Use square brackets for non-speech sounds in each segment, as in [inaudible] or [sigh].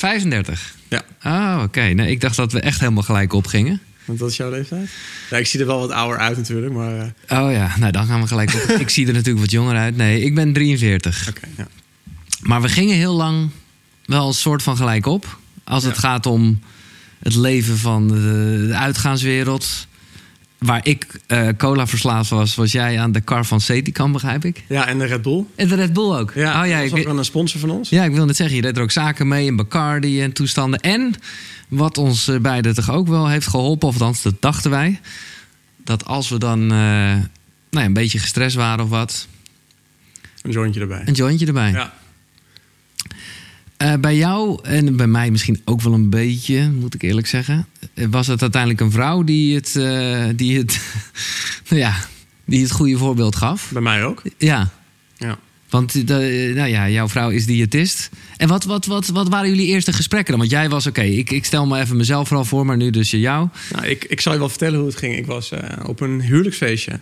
35? Ja. Oh, oké. Nee, ik dacht dat we echt helemaal gelijk opgingen. Want dat is jouw leeftijd? Ja, ik zie er wel wat ouder uit natuurlijk, maar... eh, Oh ja, nou dan gaan we gelijk op. ik zie er natuurlijk wat jonger uit. Nee, ik ben 43. Oké, ja. Maar we gingen heel lang wel een soort van gelijk op. Als het gaat om het leven van de uitgaanswereld. Waar ik eh, cola verslaafd was, was jij aan de kar van Cetican, begrijp ik? Ja, en de Red Bull. En de Red Bull ook. Ja, oh, ja, dat was ook een sponsor van ons. ja, ik wil net zeggen, je deed er ook zaken mee in Bacardi en toestanden. En wat ons eh, beiden toch ook wel heeft geholpen, of althans dat dachten wij... dat als we dan eh, nou ja, een beetje gestrest waren of wat, Een jointje erbij. een jointje erbij. Ja. Eh, bij jou en bij mij misschien ook wel een beetje, moet ik eerlijk zeggen. eh, Was het uiteindelijk een vrouw die het, eh, die het, [laughs] nou ja, die het goede voorbeeld gaf? Bij mij ook. Ja, Ja. want de, nou ja, jouw vrouw is diëtist. En wat, wat, wat, wat waren jullie eerste gesprekken dan? Want jij was, oké, ik, ik stel me even mezelf vooral voor, maar nu dus jou. Nou, ik, ik zal je wel vertellen hoe het ging. Ik was op een huwelijksfeestje.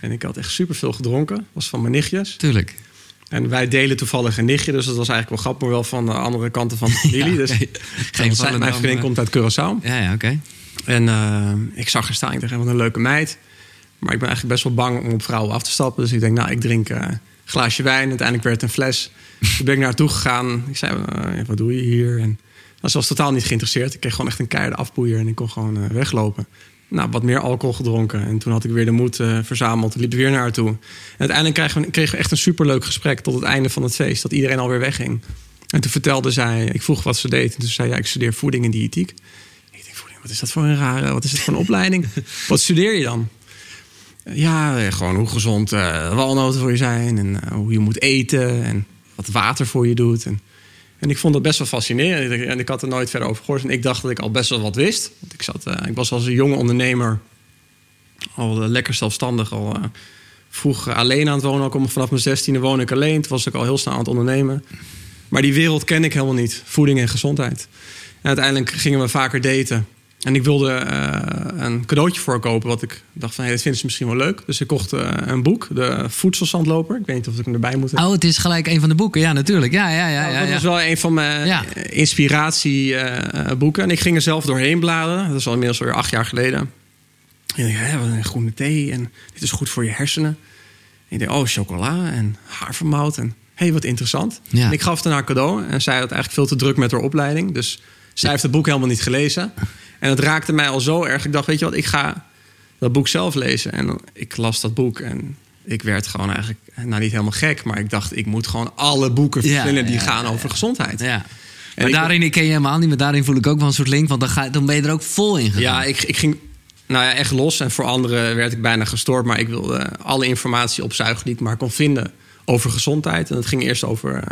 En ik had echt superveel gedronken. was van mijn nichtjes. Tuurlijk. En wij delen toevallig een nichtje. Dus dat was eigenlijk wel grappig. Maar wel van de andere kanten van de familie. [laughs] Ja, dus. Geen Geen vallen mijn vriendin eh. komt uit Curaçao. Ja, ja, oké. En eh, ik zag haar staan. Ik dacht, wat een leuke meid. Maar ik ben eigenlijk best wel bang om op vrouwen af te stappen. Dus ik denk, nou, ik drink eh, een glaasje wijn. Uiteindelijk werd het een fles. [laughs] Toen ben ik naar haar toe gegaan. Ik zei, eh, wat doe je hier? En nou, ze was totaal niet geïnteresseerd. Ik kreeg gewoon echt een keiharde afboeier. En ik kon gewoon eh, weglopen. Nou, wat meer alcohol gedronken. En toen had ik weer de moed eh, verzameld. Ik liep weer naar haar toe. En uiteindelijk kregen we, kregen we echt een superleuk gesprek... tot het einde van het feest. Dat iedereen alweer wegging. En toen vertelde zij... Ik vroeg wat ze deed. En toen zei ja, ik studeer voeding en diëtiek. Ik denk, voeding, wat is dat voor een rare... Wat is dat voor een opleiding? [laughs] Wat studeer je dan? Ja, eh, gewoon hoe gezond eh, walnoten voor je zijn. En hoe je moet eten. En wat water voor je doet. En, en ik vond dat best wel fascinerend. En ik had er nooit verder over gehoord. En ik dacht dat ik al best wel wat wist. Want ik, zat, eh, ik was als een jonge ondernemer al eh, lekker zelfstandig. Al eh, vroeg alleen aan het wonen. Ook om- vanaf mijn zestiende woon ik alleen. Toen was ik al heel snel aan het ondernemen. Maar die wereld ken ik helemaal niet. Voeding en gezondheid. En uiteindelijk gingen we vaker daten. En ik wilde eh, een cadeautje voor kopen. Wat ik dacht van, hey, dat vinden ze misschien wel leuk. Dus ik kocht eh, een boek. De Voedselzandloper. Ik weet niet of ik hem erbij moet hebben. Oh, het is gelijk een van de boeken. Ja, natuurlijk. Ja, ja, ja. Nou, ja, dat ja. was wel een van mijn Ja. inspiratieboeken. en ik ging er zelf doorheen bladeren. Dat is al inmiddels weer acht jaar geleden. En ik dacht, wat een groene thee. En dit is goed voor je hersenen. En ik dacht, oh, chocola en havermout. En hey, wat interessant. Ja. En ik gaf het aan haar cadeau. En zij had eigenlijk veel te druk met haar opleiding. Dus zij heeft het boek helemaal niet gelezen. En het raakte mij al zo erg. Ik dacht, weet je wat, ik ga dat boek zelf lezen. En ik las dat boek en ik werd gewoon eigenlijk... Nou, niet helemaal gek, maar ik dacht... ik moet gewoon alle boeken Ja, verzinnen die ja, gaan ja, over gezondheid. Ja. En Maar ik- daarin ik ken je helemaal niet, maar daarin voel ik ook wel een soort link. Want dan, ga, dan ben je er ook vol in gegaan. Ja, ik, ik ging nou ja, echt los. En voor anderen werd ik bijna gestoord. Maar ik wilde alle informatie opzuigen die ik maar kon vinden over gezondheid. En het ging eerst over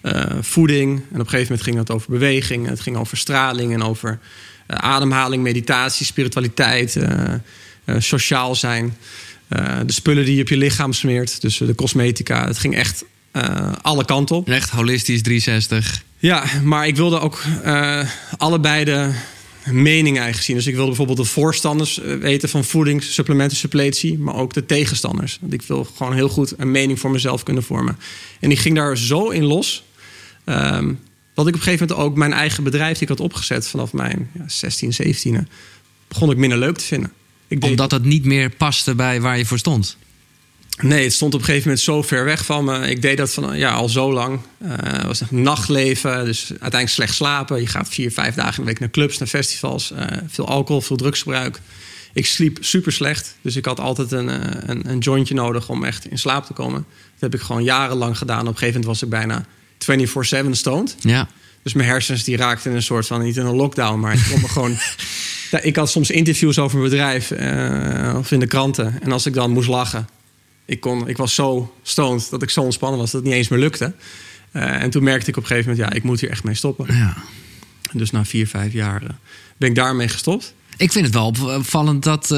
eh, eh, voeding. En op een gegeven moment ging het over beweging. Het ging over straling en over ademhaling, meditatie, spiritualiteit, eh, eh, sociaal zijn. Eh, de spullen die je op je lichaam smeert. Dus eh, de cosmetica. Het ging echt eh, alle kanten op. Echt holistisch 360. Ja, maar ik wilde ook eh, allebei de mening eigenlijk zien. Dus ik wilde bijvoorbeeld de voorstanders eh, weten van voeding, supplementen, suppletie, maar ook de tegenstanders. Want ik wil gewoon heel goed een mening voor mezelf kunnen vormen. En ik ging daar zo in los. ehm, dat ik op een gegeven moment ook mijn eigen bedrijf die ik had opgezet vanaf mijn ja, 16, 17, begon ik minder leuk te vinden. Ik deed Omdat het niet meer paste bij waar je voor stond. Nee, het stond op een gegeven moment zo ver weg van me. Ik deed dat van, ja, al zo lang. Eh, Het was echt nachtleven, dus uiteindelijk slecht slapen. Je gaat vier, vijf dagen in de week naar clubs, naar festivals. eh, veel alcohol, veel drugsgebruik. Ik sliep super slecht, dus ik had altijd een, eh, een, een jointje nodig om echt in slaap te komen. Dat heb ik gewoon jarenlang gedaan. Op een gegeven moment was ik bijna 24-7 stoned. Ja. Dus mijn hersens die raakten een soort van, niet in een lockdown, maar ik kon me gewoon... [laughs] Ik had soms interviews over mijn bedrijf eh, of in de kranten. En als ik dan moest lachen, ik, kon, ik was zo stoned dat ik zo ontspannen was dat het niet eens meer lukte. Eh, en toen merkte ik op een gegeven moment, ja, ik moet hier echt mee stoppen. ja. Dus na vier, vijf jaar eh, ben ik daarmee gestopt. Ik vind het wel opvallend dat,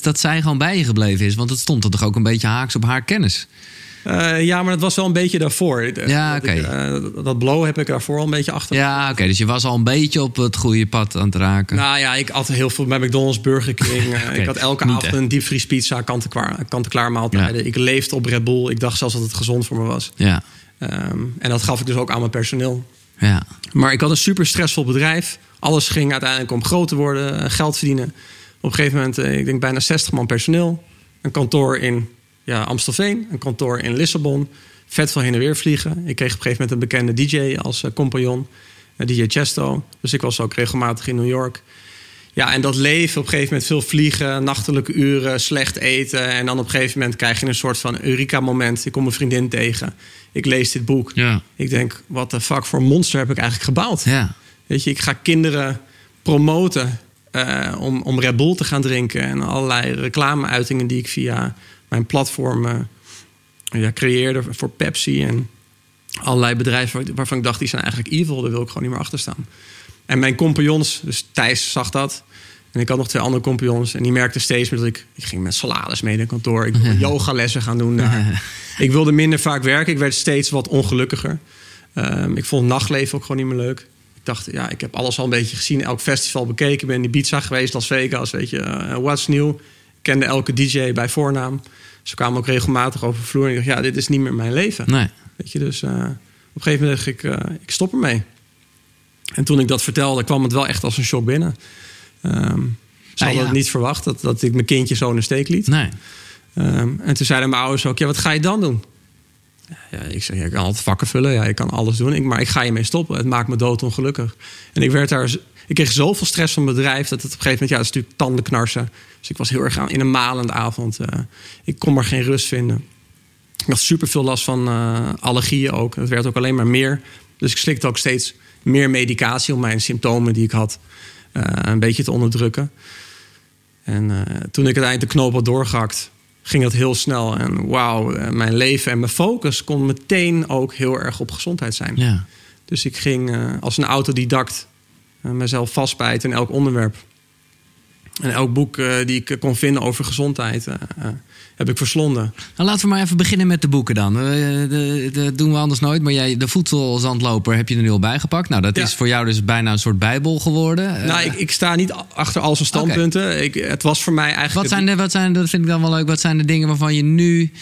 dat zij gewoon bij je gebleven is. Want het stond er toch ook een beetje haaks op haar kennis. Eh, ja, maar dat was wel een beetje daarvoor. Ja, Dat oké. eh, dat blow heb ik daarvoor al een beetje achter. Ja, oké. dus je was al een beetje op het goede pad aan het raken. Nou ja, ik at heel veel bij McDonald's, Burger King. [laughs] Eh, Ik had elke avond echt. een diepvriespizza, kant-en-klaar maaltijden. Ik leefde op Red Bull. Ik dacht zelfs dat het gezond voor me was. Ja. Ehm, en dat gaf ik dus ook aan mijn personeel. Ja. Maar ik had een super stressvol bedrijf. Alles ging uiteindelijk om groot te worden, eh, geld verdienen. Op een gegeven moment, eh, ik denk bijna 60 man personeel. Een kantoor in ja, Amstelveen, een kantoor in Lissabon. Vet veel heen en weer vliegen. Ik kreeg op een gegeven moment een bekende DJ als eh, compagnon. eh, DJ Chesto. Dus ik was ook regelmatig in New York. Ja, en dat leven op een gegeven moment veel vliegen, nachtelijke uren, slecht eten. En dan op een gegeven moment krijg je een soort van Eureka-moment. Ik kom een vriendin tegen. Ik lees dit boek. Ja. Ik denk, wat de fuck voor monster heb ik eigenlijk gebouwd? Ja. Weet je, ik ga kinderen promoten eh, om, om Red Bull te gaan drinken. En allerlei reclameuitingen die ik via mijn platform eh, ja, creëerde voor Pepsi. En allerlei bedrijven waar- waarvan ik dacht, die zijn eigenlijk evil. Daar wil ik gewoon niet meer achter staan. En mijn compagnons, dus Thijs zag dat. En ik had nog twee andere compagnons. En die merkten steeds meer dat ik... Ik ging met salades mee naar kantoor. Ik wilde [laughs] yogalessen gaan doen daar. [laughs] Ik wilde minder vaak werken. Ik werd steeds wat ongelukkiger. Ehm, ik vond nachtleven ook gewoon niet meer leuk. Ik dacht, ja, ik heb alles al een beetje gezien. Elk festival bekeken. Ik ben in Ibiza geweest, Las Vegas, weet je. eh, what's new? Kende elke DJ bij voornaam. Ze kwamen ook regelmatig over de vloer. En ik dacht, ja, dit is niet meer mijn leven. Nee. Weet je, dus eh, op een gegeven moment dacht ik, eh, ik stop ermee. En toen ik dat vertelde, kwam het wel echt als een shock binnen. Ehm ze Ah, hadden ja. het niet verwacht dat, dat ik mijn kindje zo in de steek liet. Nee. Ehm, en toen zeiden mijn ouders ook, ja, wat ga je dan doen? Ja, ik zei, ja, ik kan altijd vakken vullen, ja, ik kan alles doen. Ik, maar ik ga hiermee stoppen, het maakt me doodongelukkig. En ik werd daar, ik kreeg zoveel stress van mijn bedrijf... dat het op een gegeven moment, ja, het is natuurlijk tandenknarsen. Dus ik was heel erg aan, in een malende avond. eh, ik kon maar geen rust vinden. Ik had super veel last van eh, allergieën ook. Het werd ook alleen maar meer. Dus ik slikte ook steeds meer medicatie om mijn symptomen die ik had eh, een beetje te onderdrukken. En toen ik uiteindelijk de knoop had doorgehakt, ging dat heel snel. En wauw, mijn leven en mijn focus kon meteen ook heel erg op gezondheid zijn. Ja. Dus ik ging als een autodidact mezelf vastbijten in elk onderwerp. En elk boek eh, die ik kon vinden over gezondheid eh, eh, heb ik verslonden. Nou, laten we maar even beginnen met de boeken dan. Eh, Dat doen we anders nooit. Maar jij, de voedselzandloper heb je er nu al bijgepakt. Nou, dat Ja. is voor jou dus bijna een soort bijbel geworden. Eh, nou, ik, ik sta niet achter al zijn standpunten. Ik, het was voor mij eigenlijk... wat zijn de, wat zijn, dat vind ik dan wel leuk. Wat zijn de dingen waarvan je nu,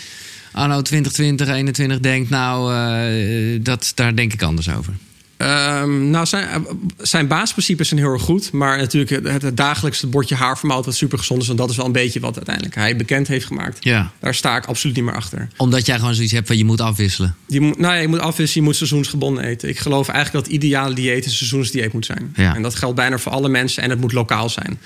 anno 2020, 21, denkt... nou, eh, dat, daar denk ik anders over. Ehm, nou, zijn, eh, zijn basisprincipes zijn heel erg goed. Maar natuurlijk het, het dagelijkse bordje havermout... wat super gezond is. Want dat is wel een beetje wat uiteindelijk hij bekend heeft gemaakt. Ja. Daar sta ik absoluut niet meer achter. Omdat jij gewoon zoiets hebt van je moet afwisselen. Je moet, nou ja, je moet afwisselen, je moet seizoensgebonden eten. Ik geloof eigenlijk dat het ideale dieet een seizoensdieet moet zijn. Ja. En dat geldt bijna voor alle mensen en het moet lokaal zijn.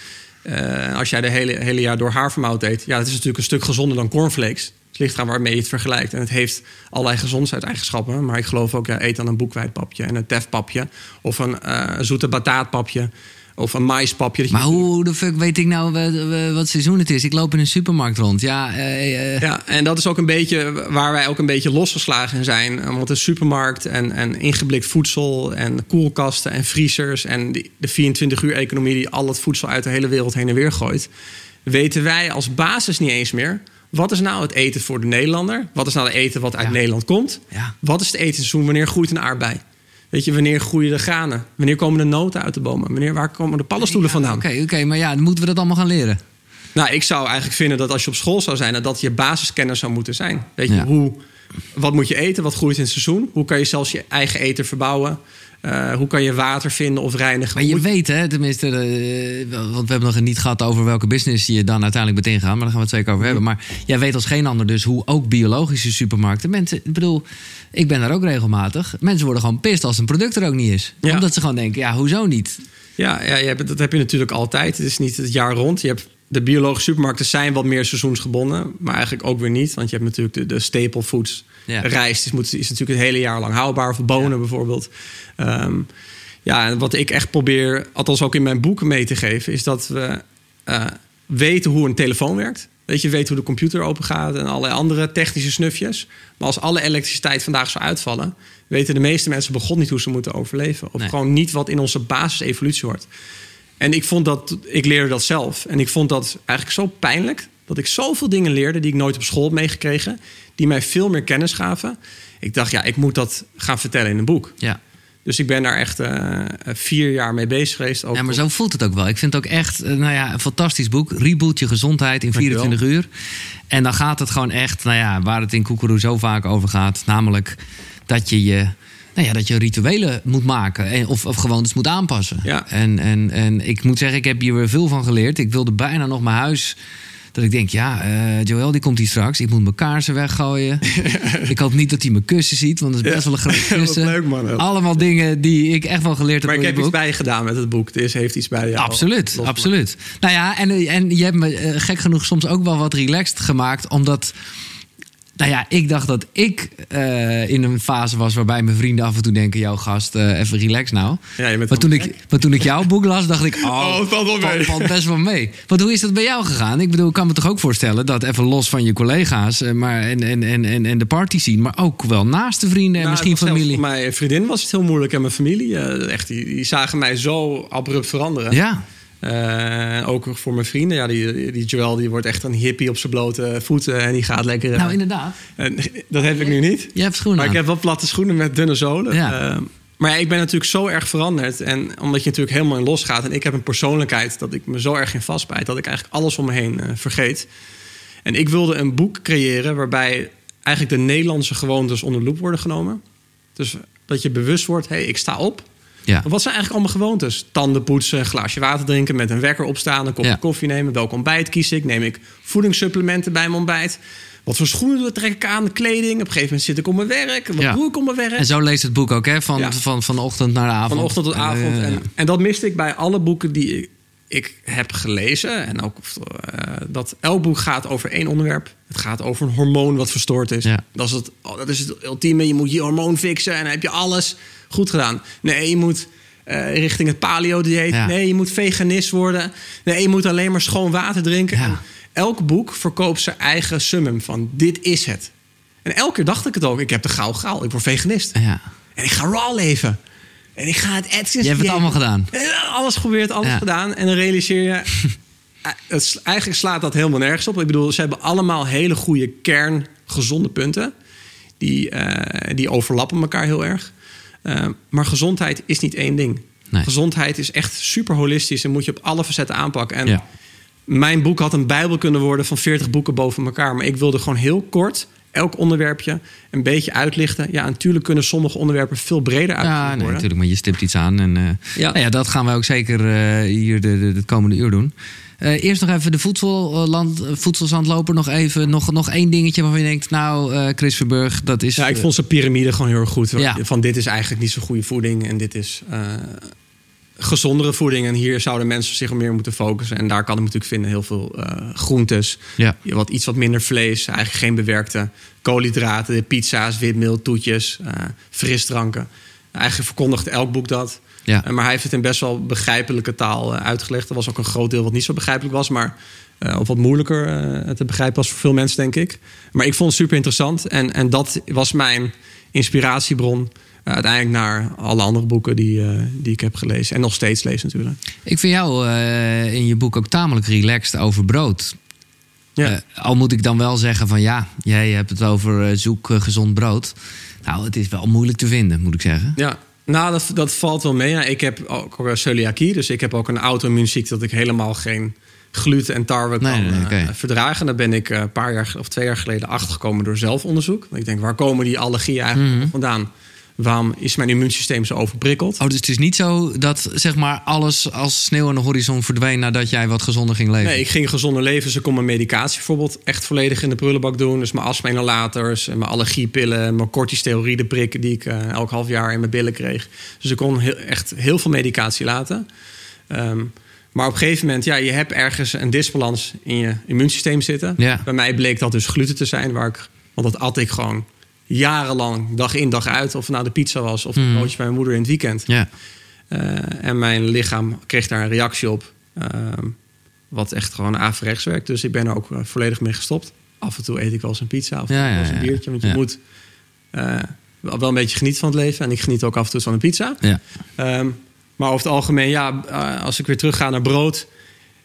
Eh, als jij de hele, hele jaar door havermout eet, ja, dat is natuurlijk een stuk gezonder dan cornflakes. Het ligt eraan waarmee je het vergelijkt. En het heeft allerlei gezondheidseigenschappen. Maar ik geloof ook, ja, eet dan een boekwijdpapje en een tefpapje. Of een eh, zoete bataatpapje. Of een maispapje. Maar hoe de fuck weet ik nou wat, wat seizoen het is? Ik loop in een supermarkt rond. Ja, eh, eh, Ja, en dat is ook een beetje waar wij ook een beetje losgeslagen zijn. Want de supermarkt en, en ingeblikt voedsel en koelkasten en vriezers... en die, de 24-uur-economie die al het voedsel uit de hele wereld heen en weer gooit... weten wij als basis niet eens meer... wat is nou het eten voor de Nederlander? Wat is nou het eten wat uit Ja. Nederland komt? Ja. Wat is het etenseizoen? Wanneer groeit een aardbei? Weet je, wanneer groeien de granen? Wanneer komen de noten uit de bomen? Wanneer, waar komen de paddenstoelen vandaan? Oké, oké, maar ja, dan moeten we dat allemaal gaan leren. Nou, ik zou eigenlijk vinden dat als je op school zou zijn, dat dat je basiskennis zou moeten zijn. Weet je, hoe, wat moet je eten? Wat groeit in het seizoen? Hoe kan je zelfs je eigen eten verbouwen? Eh, hoe kan je water vinden of reinigen? Maar je weet, hè, tenminste, want we hebben nog niet gehad over welke business je dan uiteindelijk bent ingaan, maar daar gaan we het zeker over hebben. Maar jij weet als geen ander dus hoe ook biologische supermarkten. Mensen, ik bedoel, ik ben daar ook regelmatig. Mensen worden gewoon pist als een product er ook niet is. Ja. Omdat ze gewoon denken, ja, hoezo niet? Ja, ja je hebt, dat heb je natuurlijk altijd. Het is niet het jaar rond. Je hebt, de biologische supermarkten zijn wat meer seizoensgebonden, maar eigenlijk ook weer niet. Want je hebt natuurlijk de, de staple foods. Ja. Rijst is, moet, is natuurlijk het hele jaar lang houdbaar, of bonen bijvoorbeeld. Ehm, ja, en wat ik echt probeer, althans ook in mijn boeken mee te geven, is dat we eh, weten hoe een telefoon werkt. Weet je, weet hoe de computer open gaat en allerlei andere technische snufjes. Maar als alle elektriciteit vandaag zou uitvallen, weten de meeste mensen begon niet hoe ze moeten overleven. Of Nee. gewoon niet wat in onze basisevolutie hoort. En ik vond dat, ik leerde dat zelf. En ik vond dat eigenlijk zo pijnlijk. Dat ik zoveel dingen leerde die ik nooit op school heb meegekregen. Die mij veel meer kennis gaven. Ik dacht, ja, ik moet dat gaan vertellen in een boek. Ja. Dus ik ben daar echt eh, vier jaar mee bezig geweest. Ook ja, maar zo voelt het ook wel. Ik vind het ook echt, eh, nou ja, een fantastisch boek. Reboot je gezondheid in Dankjewel. 24 uur. En dan gaat het gewoon echt, nou ja, waar het in Koekeroe zo vaak over gaat. Namelijk dat je je nou ja, dat je rituelen moet maken en, of, of gewoontes moet aanpassen. Ja. En, en, en ik moet zeggen, ik heb hier weer veel van geleerd. Ik wilde bijna nog mijn huis. Dat ik denk, ja, eh Joël die komt hier straks. Ik moet mijn kaarsen weggooien. [laughs] ik hoop niet dat hij mijn kussen ziet, want dat is best wel een groot [laughs] Wat kussen. leuk, man. Allemaal dingen die ik echt wel geleerd heb Maar ik heb iets boek. bij je gedaan met het boek. Dit heeft iets bij jou. Absoluut, absoluut. Nou ja, en, en je hebt me eh, gek genoeg soms ook wel wat relaxed gemaakt, omdat. Nou ja, ik dacht dat ik eh, in een fase was waarbij mijn vrienden af en toe denken: jouw gast, eh, even relax nou. Ja, je bent Maar toen, ik, maar toen ik jouw boek las, dacht ik: [laughs] oh, Oh, valt wel valt best wel mee. Want hoe is dat bij jou gegaan? Ik bedoel, ik kan me toch ook voorstellen dat even los van je collega's eh, maar, en, en, en, en, en de party zien, maar ook wel naast de vrienden en Nou, misschien familie. Voor mijn vriendin was het heel moeilijk en mijn familie. echt, die, die zagen mij zo abrupt veranderen. Ja, Eh, ook voor mijn vrienden. Ja, die, die Joel die wordt echt een hippie op zijn blote voeten. En die gaat lekker... eh, nou inderdaad. en dat heb ik nu niet. Je hebt schoenen Maar ik heb wel platte schoenen met dunne zolen. Ja. Eh, maar ja, ik ben natuurlijk zo erg veranderd. En omdat je natuurlijk helemaal in losgaat. En ik heb een persoonlijkheid dat ik me zo erg in vastbijt. Dat ik eigenlijk alles om me heen eh, vergeet. En ik wilde een boek creëren waarbij eigenlijk de Nederlandse gewoontes onder de loep worden genomen. Dus dat je bewust wordt, hé, hey, ik sta op. Ja. Wat zijn eigenlijk allemaal gewoontes? Tanden poetsen, glaasje water drinken, met een wekker opstaan, een kopje Ja. koffie nemen. Welk ontbijt kies ik? Neem ik voedingssupplementen bij mijn ontbijt? Wat voor schoenen trek ik aan? Kleding? Op een gegeven moment zit ik op mijn werk. Wat Ja. doe ik op mijn werk? En zo leest het boek ook, hè? Van, Ja. van, van ochtend naar de avond. Van ochtend tot avond. Eh, en, en dat miste ik bij alle boeken die ik, heb gelezen. En ook eh, dat elk boek gaat over één onderwerp. Het gaat over een hormoon wat verstoord is. Ja. Dat, is het, oh, dat is het ultieme. Je moet je hormoon fixen en dan heb je alles goed gedaan. Nee, je moet eh, richting het paleo-dieet. Ja. Nee, je moet veganist worden. Nee, je moet alleen maar schoon water drinken. Ja. Elk boek verkoopt zijn eigen summum van dit is het. En elke keer dacht ik het ook. Ik heb de gauw gaal. Ik word veganist. ja. En ik ga raw leven. En ik ga het Atkins Je hebt het allemaal gedaan. Alles geprobeerd, alles Ja. gedaan. En dan realiseer je... [laughs] eh, het, eigenlijk slaat dat helemaal nergens op. Ik bedoel, ze hebben allemaal hele goede kern gezonde punten. Die, eh, die overlappen elkaar heel erg. Eh, maar gezondheid is niet één ding. Nee. Gezondheid is echt super holistisch. En moet je op alle facetten aanpakken. En Ja. mijn boek had een bijbel kunnen worden van 40 boeken boven elkaar. Maar ik wilde gewoon heel kort elk onderwerpje een beetje uitlichten. Ja, natuurlijk kunnen sommige onderwerpen veel breder Ja, uitgelegd nee, worden. natuurlijk. Maar je stipt iets aan. En, eh, Ja. nou ja, dat gaan wij ook zeker eh, hier de, de, de komende uur doen. Eh, eerst nog even de voedselland, voedselzandloper. Nog even, nog, nog één dingetje waarvan je denkt... Nou, Chris Verburg, dat is... Ja, ik vond zijn piramide gewoon heel erg goed. Ja. Van dit is eigenlijk niet zo goede voeding en dit is gezondere voeding. En hier zouden mensen zich meer moeten focussen. En daar kan ik natuurlijk vinden heel veel eh, groentes. Ja. Wat, iets wat minder vlees, eigenlijk geen bewerkte koolhydraten, pizza's, witmeel, toetjes, eh, frisdranken. Eigenlijk verkondigt elk boek dat. Ja. Eh, maar hij heeft het in best wel begrijpelijke taal uitgelegd. Er was ook een groot deel wat niet zo begrijpelijk was, maar of wat moeilijker te begrijpen was voor veel mensen, denk ik. Maar ik vond het super interessant. En, en dat was mijn inspiratiebron. Eh, uiteindelijk naar alle andere boeken die, eh, die ik heb gelezen. En nog steeds lees natuurlijk. Ik vind jou eh, in je boek ook tamelijk relaxed over brood. Ja. Al moet ik dan wel zeggen van ja, jij hebt het over zoek gezond brood. Nou, het is wel moeilijk te vinden, moet ik zeggen. Ja, nou, dat, dat valt wel mee. Ja, ik heb ook celiakie, dus ik heb ook een auto-immuunziekte... dat ik helemaal geen gluten en tarwe kan nee, nee, oké. verdragen. Daar ben ik een paar jaar of twee jaar geleden achtergekomen door zelfonderzoek. Ik denk, waar komen die allergieën eigenlijk Mhm. vandaan? Waarom is mijn immuunsysteem zo overprikkeld? Oh, dus het is niet zo dat zeg maar alles als sneeuw aan de horizon verdween nadat jij wat gezonder ging leven. Nee, ik ging gezonder leven. Ik kon mijn medicatie bijvoorbeeld echt volledig in de prullenbak doen. Dus mijn astma-inhalators, mijn allergiepillen, mijn corticosteroïdenprik die ik eh, elk half jaar in mijn billen kreeg. Dus ik kon heel, echt heel veel medicatie laten. Ehm, maar op een gegeven moment, ja, je hebt ergens een disbalans in je immuunsysteem zitten. Ja. Bij mij bleek dat dus gluten te zijn, waar ik, want dat at ik gewoon jarenlang, dag in, dag uit. Of het nou de pizza was of de broodjes bij mijn moeder in het weekend. Eh, en mijn lichaam kreeg daar een reactie op. ehm, wat echt gewoon averechts werkt. Dus ik ben er ook eh, volledig mee gestopt. Af en toe eet ik wel eens een pizza of Ja, ja, een biertje. Want je moet eh, wel een beetje genieten van het leven. En ik geniet ook af en toe van een pizza. ja. Ehm, maar over het algemeen, ja, als ik weer terugga naar brood.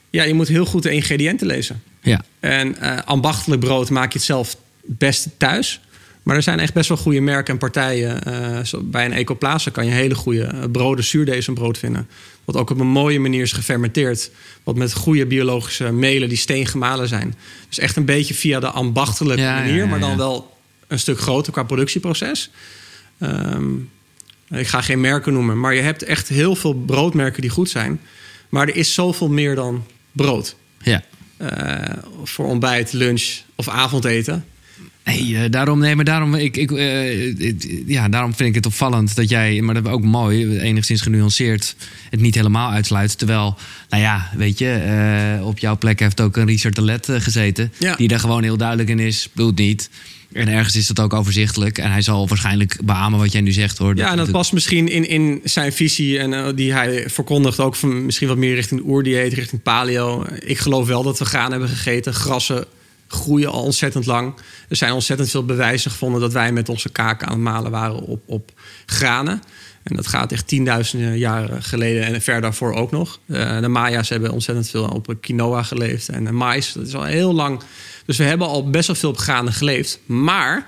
Ja, je moet heel goed de ingrediënten lezen. ja. En ambachtelijk brood maak je het zelf het beste thuis. Maar er zijn echt best wel goede merken en partijen. eh, bij een Ecoplaza kan je hele goede eh, broden, zuurdesembrood vinden. Wat ook op een mooie manier is gefermenteerd. Wat met goede biologische melen die steengemalen zijn. Dus echt een beetje via de ambachtelijke Ja, manier. ja, maar dan wel een stuk groter qua productieproces. Ehm, Ik ga geen merken noemen, maar je hebt echt heel veel broodmerken die goed zijn. Maar er is zoveel meer dan brood. Ja. Eh, voor ontbijt, lunch of avondeten. Nee, eh, daarom, nee, maar daarom, ik, ik, eh, ja, daarom vind ik het opvallend dat jij, maar dat ook mooi, enigszins genuanceerd, het niet helemaal uitsluit. Terwijl, nou ja, weet je, eh, op jouw plek heeft ook een Richard de Let gezeten, Ja. die daar gewoon heel duidelijk in is, doet niet. En ergens is dat ook overzichtelijk. En hij zal waarschijnlijk beamen wat jij nu zegt hoor. Ja, en dat past misschien in, in zijn visie en die hij verkondigt ook van misschien wat meer richting oerdieet, richting paleo. Ik geloof wel dat we graan hebben gegeten. Grassen groeien al ontzettend lang. Er zijn ontzettend veel bewijzen gevonden dat wij met onze kaken aan het malen waren op, op granen. En dat gaat echt tienduizenden jaren geleden en ver daarvoor ook nog. Eh, de Maya's hebben ontzettend veel op quinoa geleefd en mais. Dat is al heel lang. Dus we hebben al best wel veel op granen geleefd. Maar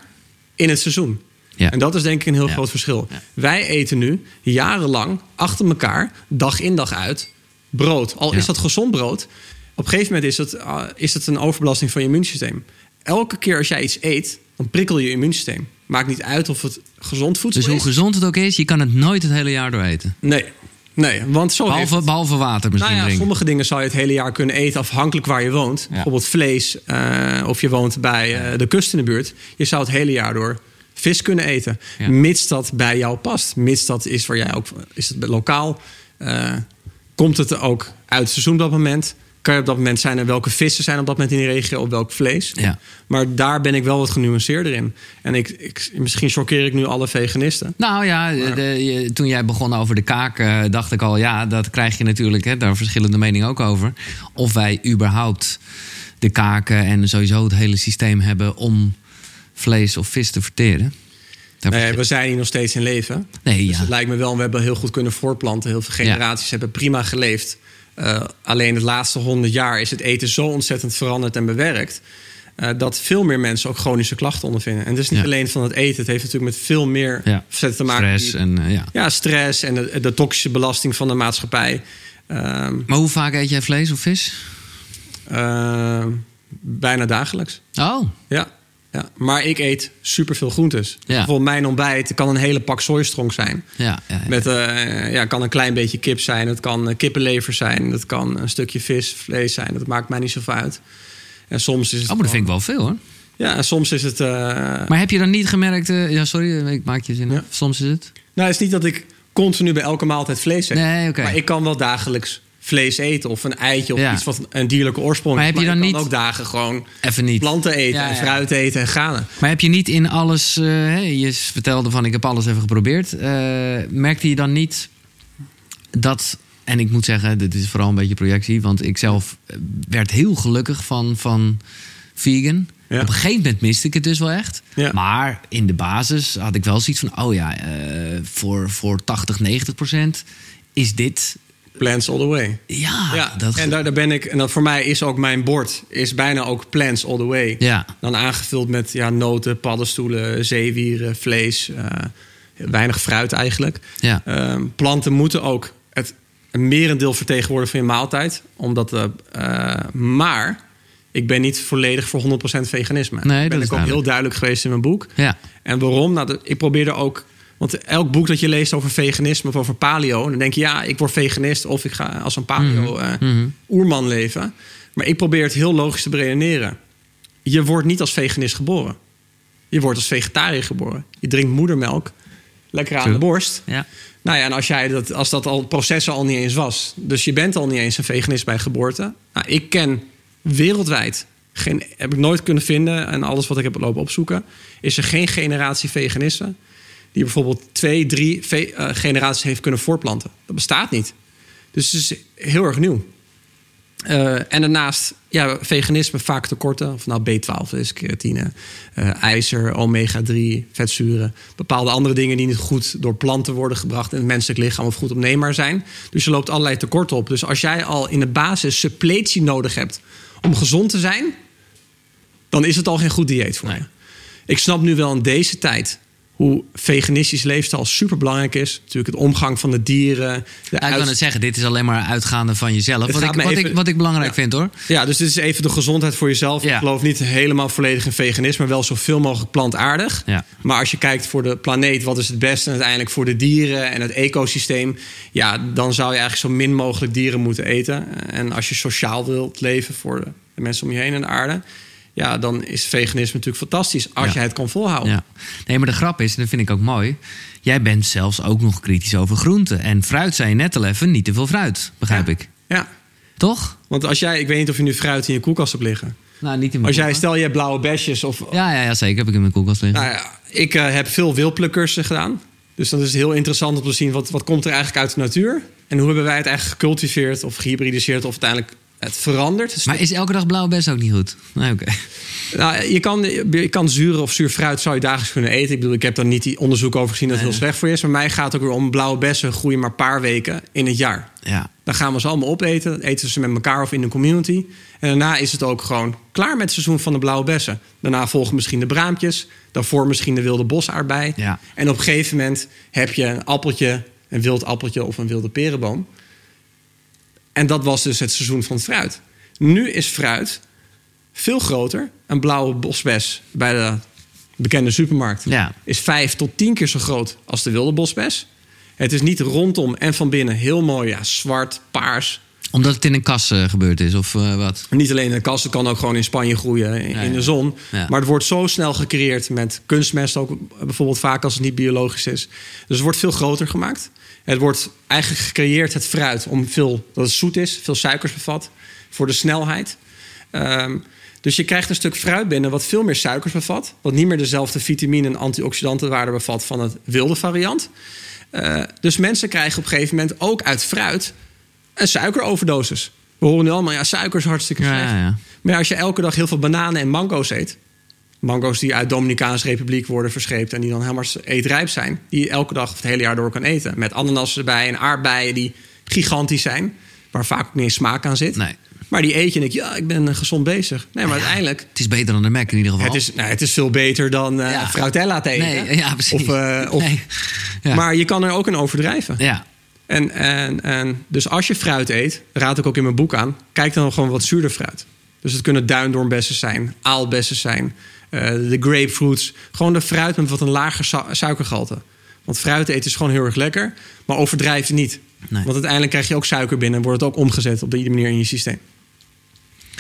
in het seizoen. Ja. En dat is denk ik een heel Ja. groot verschil. Ja. Wij eten nu jarenlang achter elkaar, dag in dag uit, brood. Al is dat gezond brood. Op een gegeven moment is het, uh, is het een overbelasting van je immuunsysteem. Elke keer als jij iets eet, dan prikkel je immuunsysteem. Maakt niet uit of het gezond voedsel Dus hoe is. gezond het ook is, je kan het nooit het hele jaar door eten. Nee, nee, want zo heeft- Behalve, behalve water misschien nou ja, drinken. sommige dingen zou je het hele jaar kunnen eten afhankelijk waar je woont. Bijvoorbeeld vlees, eh, of je woont bij eh, de kust in de buurt. Je zou het hele jaar door vis kunnen eten. Ja. Mits dat bij jou past. Mits dat is waar jij ook is het lokaal. Eh, komt het ook uit het seizoen op dat moment? Kan je op dat moment zijn er welke vissen zijn op dat moment in die regio of welk vlees? Ja. Maar daar ben ik wel wat genuanceerder in. En ik, ik, misschien choqueer ik nu alle veganisten. Nou ja, de, je- toen jij begon over de kaak, eh, dacht ik al, ja, dat krijg je natuurlijk. Hè, daar verschillende meningen ook over. Of wij überhaupt de kaken en sowieso het hele systeem hebben om vlees of vis te verteren. Nee, we zijn hier nog steeds in leven. nee, Dus ja. het lijkt me wel, we hebben heel goed kunnen voortplanten. Heel veel generaties hebben prima geleefd. Eh, alleen het laatste honderd jaar is het eten zo ontzettend veranderd en bewerkt. eh, dat veel meer mensen ook chronische klachten ondervinden. En het is niet Ja. alleen van het eten. Het heeft natuurlijk met veel meer ja. te maken. Stress en eh, ja. ja, stress en de, de toxische belasting van de maatschappij. Ehm, Maar hoe vaak eet jij vlees of vis? ehm, bijna dagelijks. Oh, Ja, ja. Maar ik eet superveel groentes. Ja. Bijvoorbeeld mijn ontbijt kan een hele pak sojastrong zijn. ja. ja, ja. Met, eh, ja, kan een klein beetje kip zijn. Het kan eh, kippenlever zijn. Het kan een stukje vis, vlees zijn. Dat maakt mij niet zoveel uit. En soms is het. Oh, maar dat vind ik wel veel hoor. Ja, en soms is het. eh, Maar heb je dan niet gemerkt... ja, sorry, ik maak je zin. Ja. Soms is het... Nou, het is niet dat ik continu bij elke maaltijd vlees eet. Nee, oké. Maar ik kan wel dagelijks vlees eten. Of een eitje of Ja. iets wat een dierlijke oorsprong Maar heb je dan kan niet- ook dagen gewoon Even niet. planten eten. Ja, en ja. fruit eten en granen. Maar heb je niet in alles... eh, je vertelde van ik heb alles even geprobeerd. Eh, merkte je dan niet dat... En ik moet zeggen, dit is vooral een beetje projectie. Want ik zelf werd heel gelukkig van, van vegan. Ja. Op een gegeven moment miste ik het dus wel echt. Ja. Maar in de basis had ik wel zoiets van... Oh ja, eh, voor, voor 80, 90 procent is dit... Plants all the way. Ja, ja, dat, en daar, daar ben ik. En dat voor mij is ook mijn bord. Is bijna ook plants all the way. ja. Dan aangevuld met ja, noten, paddenstoelen, zeewieren, vlees. eh, weinig fruit eigenlijk. Ja. Ehm, planten moeten ook het een merendeel vertegenwoordigen van je maaltijd. Omdat, eh, eh, maar ik ben niet volledig voor 100% veganisme. Nee, dat ben dat ik ook heel duidelijk geweest in mijn boek. Ja. En waarom? Nou, ik probeerde ook. Want elk boek dat je leest over veganisme of over paleo, dan denk je ja, ik word veganist of ik ga als een paleo eh, Mhm. oerman leven. Maar ik probeer het heel logisch te beredeneren. Je wordt niet als veganist geboren. Je wordt als vegetariër geboren. Je drinkt moedermelk, lekker aan de borst. Ja. Nou ja, en als, jij dat, als dat al proces al niet eens was. Dus je bent al niet eens een veganist bij geboorte. Nou, ik ken wereldwijd, geen, heb ik nooit kunnen vinden... en alles wat ik heb lopen opzoeken... is er geen generatie veganisten... die bijvoorbeeld twee, drie eh, generaties heeft kunnen voortplanten. Dat bestaat niet. Dus het is heel erg nieuw. Eh, en daarnaast, ja, veganisme vaak tekorten. Of nou B12 is, keratine, eh, ijzer, omega-3, vetzuren. Bepaalde andere dingen die niet goed door planten worden gebracht... in het menselijk lichaam of goed opneembaar zijn. Dus je loopt allerlei tekorten op. Dus als jij al in de basis suppletie nodig hebt om gezond te zijn... dan is het al geen goed dieet voor Nee. je. Ik snap nu wel in deze tijd hoe veganistisch leefstijl super belangrijk is. Natuurlijk het omgang van de dieren. De Ja, ik kan het zeggen, dit is alleen maar uitgaande van jezelf. Wat ik, wat, even- ik, wat ik belangrijk Ja. vind hoor. Ja, dus dit is even de gezondheid voor jezelf. Ja. Ik geloof niet helemaal volledig in veganisme, maar wel zoveel mogelijk plantaardig. Maar als je kijkt voor de planeet, wat is het beste? En uiteindelijk voor de dieren en het ecosysteem. Ja, dan zou je eigenlijk zo min mogelijk dieren moeten eten. En als je sociaal wilt leven voor de mensen om je heen en de aarde. Ja, dan is veganisme natuurlijk fantastisch als Ja. je het kan volhouden. Ja. Nee, maar de grap is, en dat vind ik ook mooi. Jij bent zelfs ook nog kritisch over groenten. En fruit zei je net al even, niet te veel fruit, begrijp Ja. ik. ja, Toch? want als jij, ik weet niet of je nu fruit in je koelkast hebt liggen. Nou, niet in mijn Als jij, stel je hebt blauwe besjes of Ja, ja, ja, zeker. Heb ik in mijn koelkast liggen. Nou ja, ik eh, heb veel wilplukkers gedaan. Dus dan is het heel interessant om te zien wat, wat komt er eigenlijk uit de natuur. En hoe hebben wij het eigenlijk gecultiveerd of gehybridiseerd of uiteindelijk het veranderd. Dus maar is elke dag blauwe bes ook niet goed? Nee, oké. nou, je, kan, je kan zure of zuur fruit zou je dagelijks kunnen eten. Ik bedoel, ik heb daar niet die onderzoek over gezien dat het heel slecht voor je is. Maar mij gaat het ook weer om blauwe bessen groeien maar een paar weken in het jaar. Ja. Dan gaan we ze allemaal opeten. Dan eten ze met elkaar of in de community. En daarna is het ook gewoon klaar met het seizoen van de blauwe bessen. Daarna volgen misschien de braampjes. Daarvoor misschien de wilde bosaardbei. Ja. En op een gegeven moment heb je een appeltje, een wild appeltje of een wilde perenboom. En dat was dus het seizoen van fruit. Nu is fruit veel groter. Een blauwe bosbes bij de bekende supermarkt Ja. is vijf tot tien keer zo groot als de wilde bosbes. Het is niet rondom en van binnen heel mooi, ja, zwart, paars. Omdat het in een kas eh, gebeurd is, of eh, wat? Niet alleen in de kast, het kan ook gewoon in Spanje groeien, in, Ja, in de zon. Ja. Maar het wordt zo snel gecreëerd met kunstmest ook bijvoorbeeld vaak als het niet biologisch is. Dus het wordt veel groter gemaakt. Het wordt eigenlijk gecreëerd, het fruit, om veel, dat het zoet is, veel suikers bevat, voor de snelheid. Ehm, dus je krijgt een stuk fruit binnen wat veel meer suikers bevat. Wat niet meer dezelfde vitamine en antioxidantenwaarde bevat van het wilde variant. Eh, dus mensen krijgen op een gegeven moment ook uit fruit een suikeroverdosis. We horen nu allemaal, ja, suiker is hartstikke Ja, slecht. ja, ja. Maar als je elke dag heel veel bananen en mango's eet... mango's die uit Dominicaanse Republiek worden verscheept... en die dan helemaal eetrijp zijn... die je elke dag of het hele jaar door kan eten. Met ananas erbij en aardbeien die gigantisch zijn... waar vaak ook niet eens smaak aan zit. Nee. Maar die eet je en denk ja, ik ben eh, gezond bezig. Nee, maar uiteindelijk... Het is beter dan de Mac in ieder geval. Het is, nou, het is veel beter dan eh Ja. Fruitella te eten. Nee, ja, precies. Of, eh, of, Nee. Ja. Maar je kan er ook in overdrijven. Ja. En, en, en dus als je fruit eet, raad ik ook in mijn boek aan, kijk dan gewoon wat zuurder fruit. Dus het kunnen duindoornbessen zijn, aalbessen zijn, de grapefruits. Gewoon de fruit met wat een lager su- suikergehalte. Want fruit eten is gewoon heel erg lekker, maar overdrijf het niet. Nee. Want uiteindelijk krijg je ook suiker binnen en wordt het ook omgezet op die manier in je systeem.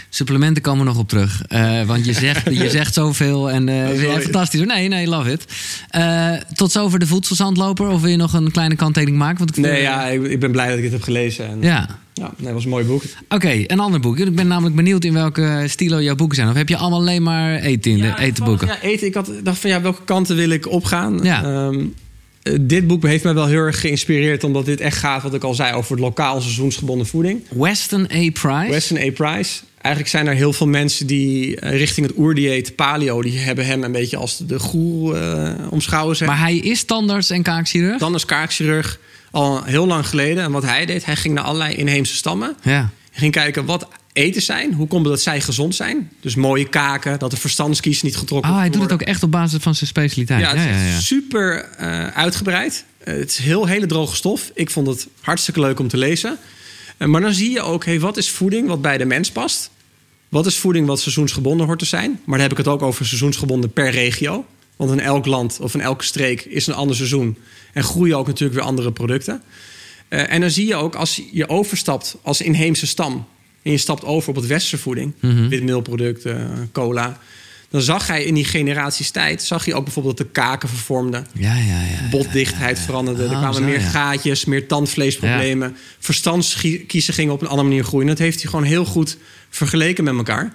Supplementen komen we nog op terug. Eh, want je zegt, [laughs] je zegt zoveel en eh ja, fantastisch. Nee, nee, love it. Eh, tot zover de voedselzandloper. Of wil je nog een kleine kanttekening maken? Want ik Nee, ja, ik, ik ben blij dat ik dit heb gelezen. En, Ja. Ja, het was een mooi boek. Oké, een ander boek. Ik ben namelijk benieuwd in welke stilo jouw boeken zijn. Of heb je allemaal alleen maar eten in de Ja, etenboeken? Ja, eten. Ik had, dacht van ja, welke kanten wil ik opgaan? Ja. Ehm, eh, dit boek heeft mij wel heel erg geïnspireerd, omdat dit echt gaat, wat ik al zei, over het lokaal seizoensgebonden voeding. Weston A. Price. Weston A. Price. Eigenlijk zijn er heel veel mensen die eh, richting het oerdieet paleo, die hebben hem een beetje als de goer eh omschouwen. Zeg. Maar hij is tandarts en kaakchirurg? Dan als kaakchirurg al heel lang geleden. En wat hij deed, hij ging naar allerlei inheemse stammen. Ja. Hij ging kijken wat eten zijn, hoe komt het dat zij gezond zijn. Dus mooie kaken, dat de verstandskies niet getrokken Oh, hij doet worden. het ook echt op basis van zijn specialiteit. Ja, het ja, is ja. super eh, uitgebreid. Eh, het is heel hele droge stof. Ik vond het hartstikke leuk om te lezen. Eh, maar dan zie je ook, hey, wat is voeding wat bij de mens past? Wat is voeding wat seizoensgebonden hoort te zijn? Maar dan heb ik het ook over seizoensgebonden per regio. Want in elk land of in elke streek is een ander seizoen. En groeien ook natuurlijk weer andere producten. Eh, en dan zie je ook, als je overstapt als inheemse stam... en je stapt over op het westerse voeding... Mhm. witmeelproducten, eh, cola... dan zag hij in die generaties tijd... zag je ook bijvoorbeeld dat de kaken vervormden... Ja, ja, ja. botdichtheid veranderde. er Oh, kwamen zo, meer gaatjes, meer tandvleesproblemen. Verstandskiezen gingen op een andere manier groeien. Dat heeft hij gewoon heel goed vergeleken met elkaar.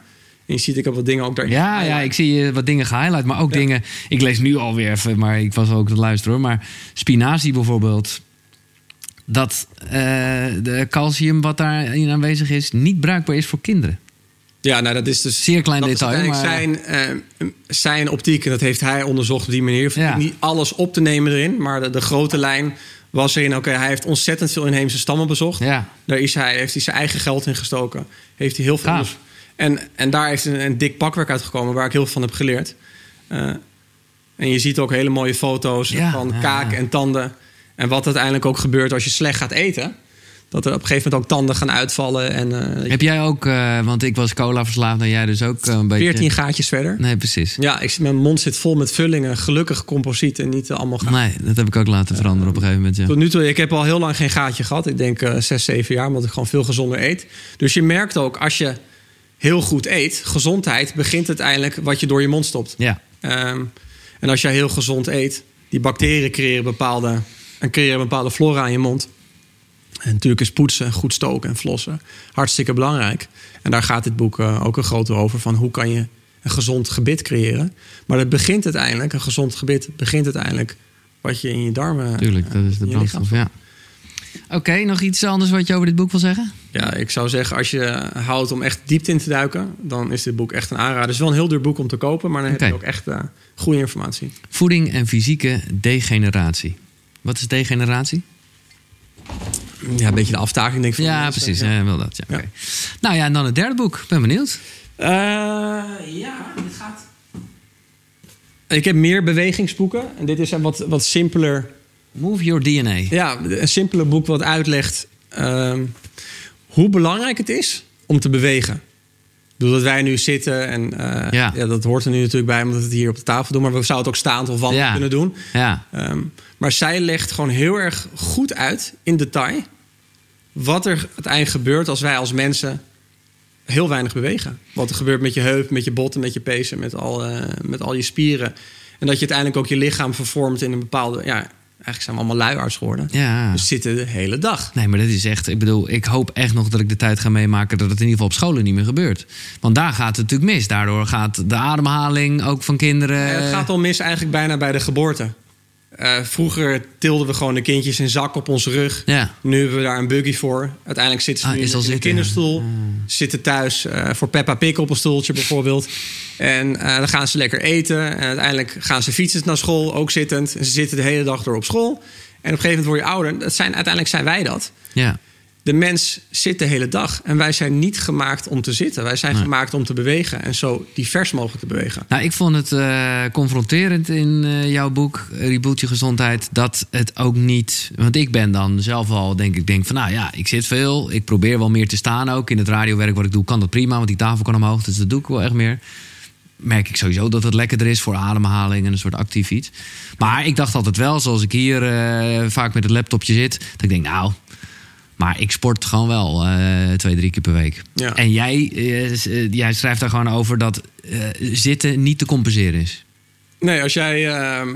Je ziet, ik heb wat dingen ook daarin. Ja, ja, ik zie je wat dingen gehighlight, maar ook dingen. Ik lees nu alweer even, maar ik was ook te luisteren hoor. Maar spinazie bijvoorbeeld. Dat eh, de calcium wat daarin aanwezig is, niet bruikbaar is voor kinderen. Ja, nou dat is dus... Zeer klein dat detail, maar- zijn, eh, zijn optiek, en dat heeft hij onderzocht op die manier. Ja. Niet alles op te nemen erin, maar de, de grote lijn was erin... oké, hij heeft ontzettend veel inheemse stammen bezocht. Ja. Daar is hij, heeft hij zijn eigen geld in gestoken. Heeft hij heel veel. Gaaf. En, en daar heeft een, een dik pakwerk uitgekomen waar ik heel veel van heb geleerd. Eh, En je ziet ook hele mooie foto's Ja, van ja, kaak ja. en tanden. En wat uiteindelijk ook gebeurt als je slecht gaat eten. Dat er op een gegeven moment ook tanden gaan uitvallen. En eh, Heb jij ook, eh, want ik was cola verslaafd en jij dus ook een beetje... 14 gaatjes verder. Nee, precies. Ja, ik, mijn mond zit vol met vullingen. Gelukkig composiet en niet allemaal gaten. Nee, dat heb ik ook laten veranderen op een gegeven moment. Ja. Tot nu toe, ik heb al heel lang geen gaatje gehad. Ik denk eh 6, 7 jaar, omdat ik gewoon veel gezonder eet. Dus je merkt ook, als je heel goed eet, gezondheid begint uiteindelijk wat je door je mond stopt. Ja, Ehm, en als jij heel gezond eet, die bacteriën creëren bepaalde, en creëren bepaalde flora in je mond. En natuurlijk is poetsen, goed stoken en flossen hartstikke belangrijk. En daar gaat dit boek eh, ook een groot deel over van hoe kan je een gezond gebit creëren. Maar het begint uiteindelijk, een gezond gebit begint uiteindelijk wat je in je darmen. tuurlijk. eh, Dat is de in je brandstof, ja. Oké, nog iets anders wat je over dit boek wil zeggen? Ja, ik zou zeggen, als je houdt om echt diepte in te duiken, dan is dit boek echt een aanrader. Het is wel een heel duur boek om te kopen, maar dan heb je ook echt eh, goede informatie. Voeding en fysieke degeneratie. Wat is degeneratie? Ja, een beetje de aftaking, denk ik. van Ja, mensen. precies. Ja. Ja. wel dat. Ja. Nou ja, en dan het derde boek. Ben benieuwd. Eh, ja, dit gaat. Ik heb meer bewegingsboeken. En dit is een wat, wat simpeler. Move Your DNA. Ja, een simpeler boek wat uitlegt ehm, hoe belangrijk het is om te bewegen. Ik bedoel dat wij nu zitten en eh, Ja. ja. dat hoort er nu natuurlijk bij omdat we het hier op de tafel doen. Maar we zouden het ook staand of wandelen Ja. kunnen doen. Ja, Ehm, maar zij legt gewoon heel erg goed uit in detail wat er uiteindelijk gebeurt als wij als mensen heel weinig bewegen. Wat er gebeurt met je heup, met je botten, met je pezen, met al, eh, met al je spieren. En dat je uiteindelijk ook je lichaam vervormt in een bepaalde. Ja, eigenlijk zijn we allemaal luiaards geworden. ja. We zitten de hele dag. Nee, maar dat is echt... Ik bedoel, ik hoop echt nog dat ik de tijd ga meemaken... dat het in ieder geval op scholen niet meer gebeurt. Want daar gaat het natuurlijk mis. Daardoor gaat de ademhaling ook van kinderen... Het gaat al mis eigenlijk bijna bij de geboorte. Eh, vroeger tilden we gewoon de kindjes in zak op onze rug. Ja, Nu hebben we daar een buggy voor. Uiteindelijk zitten ze Ah, nu in, een kinderstoel. Zitten thuis eh, voor Peppa Pig op een stoeltje bijvoorbeeld. En eh, dan gaan ze lekker eten. En uiteindelijk gaan ze fietsen naar school, ook zittend. En ze zitten de hele dag door op school. En op een gegeven moment word je ouder. Dat zijn, uiteindelijk zijn wij dat. ja. De mens zit de hele dag. En wij zijn niet gemaakt om te zitten. Wij zijn Nee. gemaakt om te bewegen. En zo divers mogelijk te bewegen. Nou, ik vond het eh, confronterend in eh, jouw boek, Reboot Je Gezondheid, dat het ook niet. Want ik ben dan zelf al, denk ik, denk van nou ja, ik zit veel. Ik probeer wel meer te staan ook. In het radiowerk wat ik doe, kan dat prima, want die tafel kan omhoog. Dus dat doe ik wel echt meer. Merk ik sowieso dat het lekkerder is voor ademhaling en een soort actief iets. Maar ik dacht altijd wel, zoals ik hier eh, vaak met het laptopje zit, dat ik denk, nou. Maar ik sport gewoon wel eh, twee, drie keer per week. Ja. En jij, eh, eh, jij schrijft daar gewoon over dat zitten niet te compenseren is. Nee, als jij... ehm,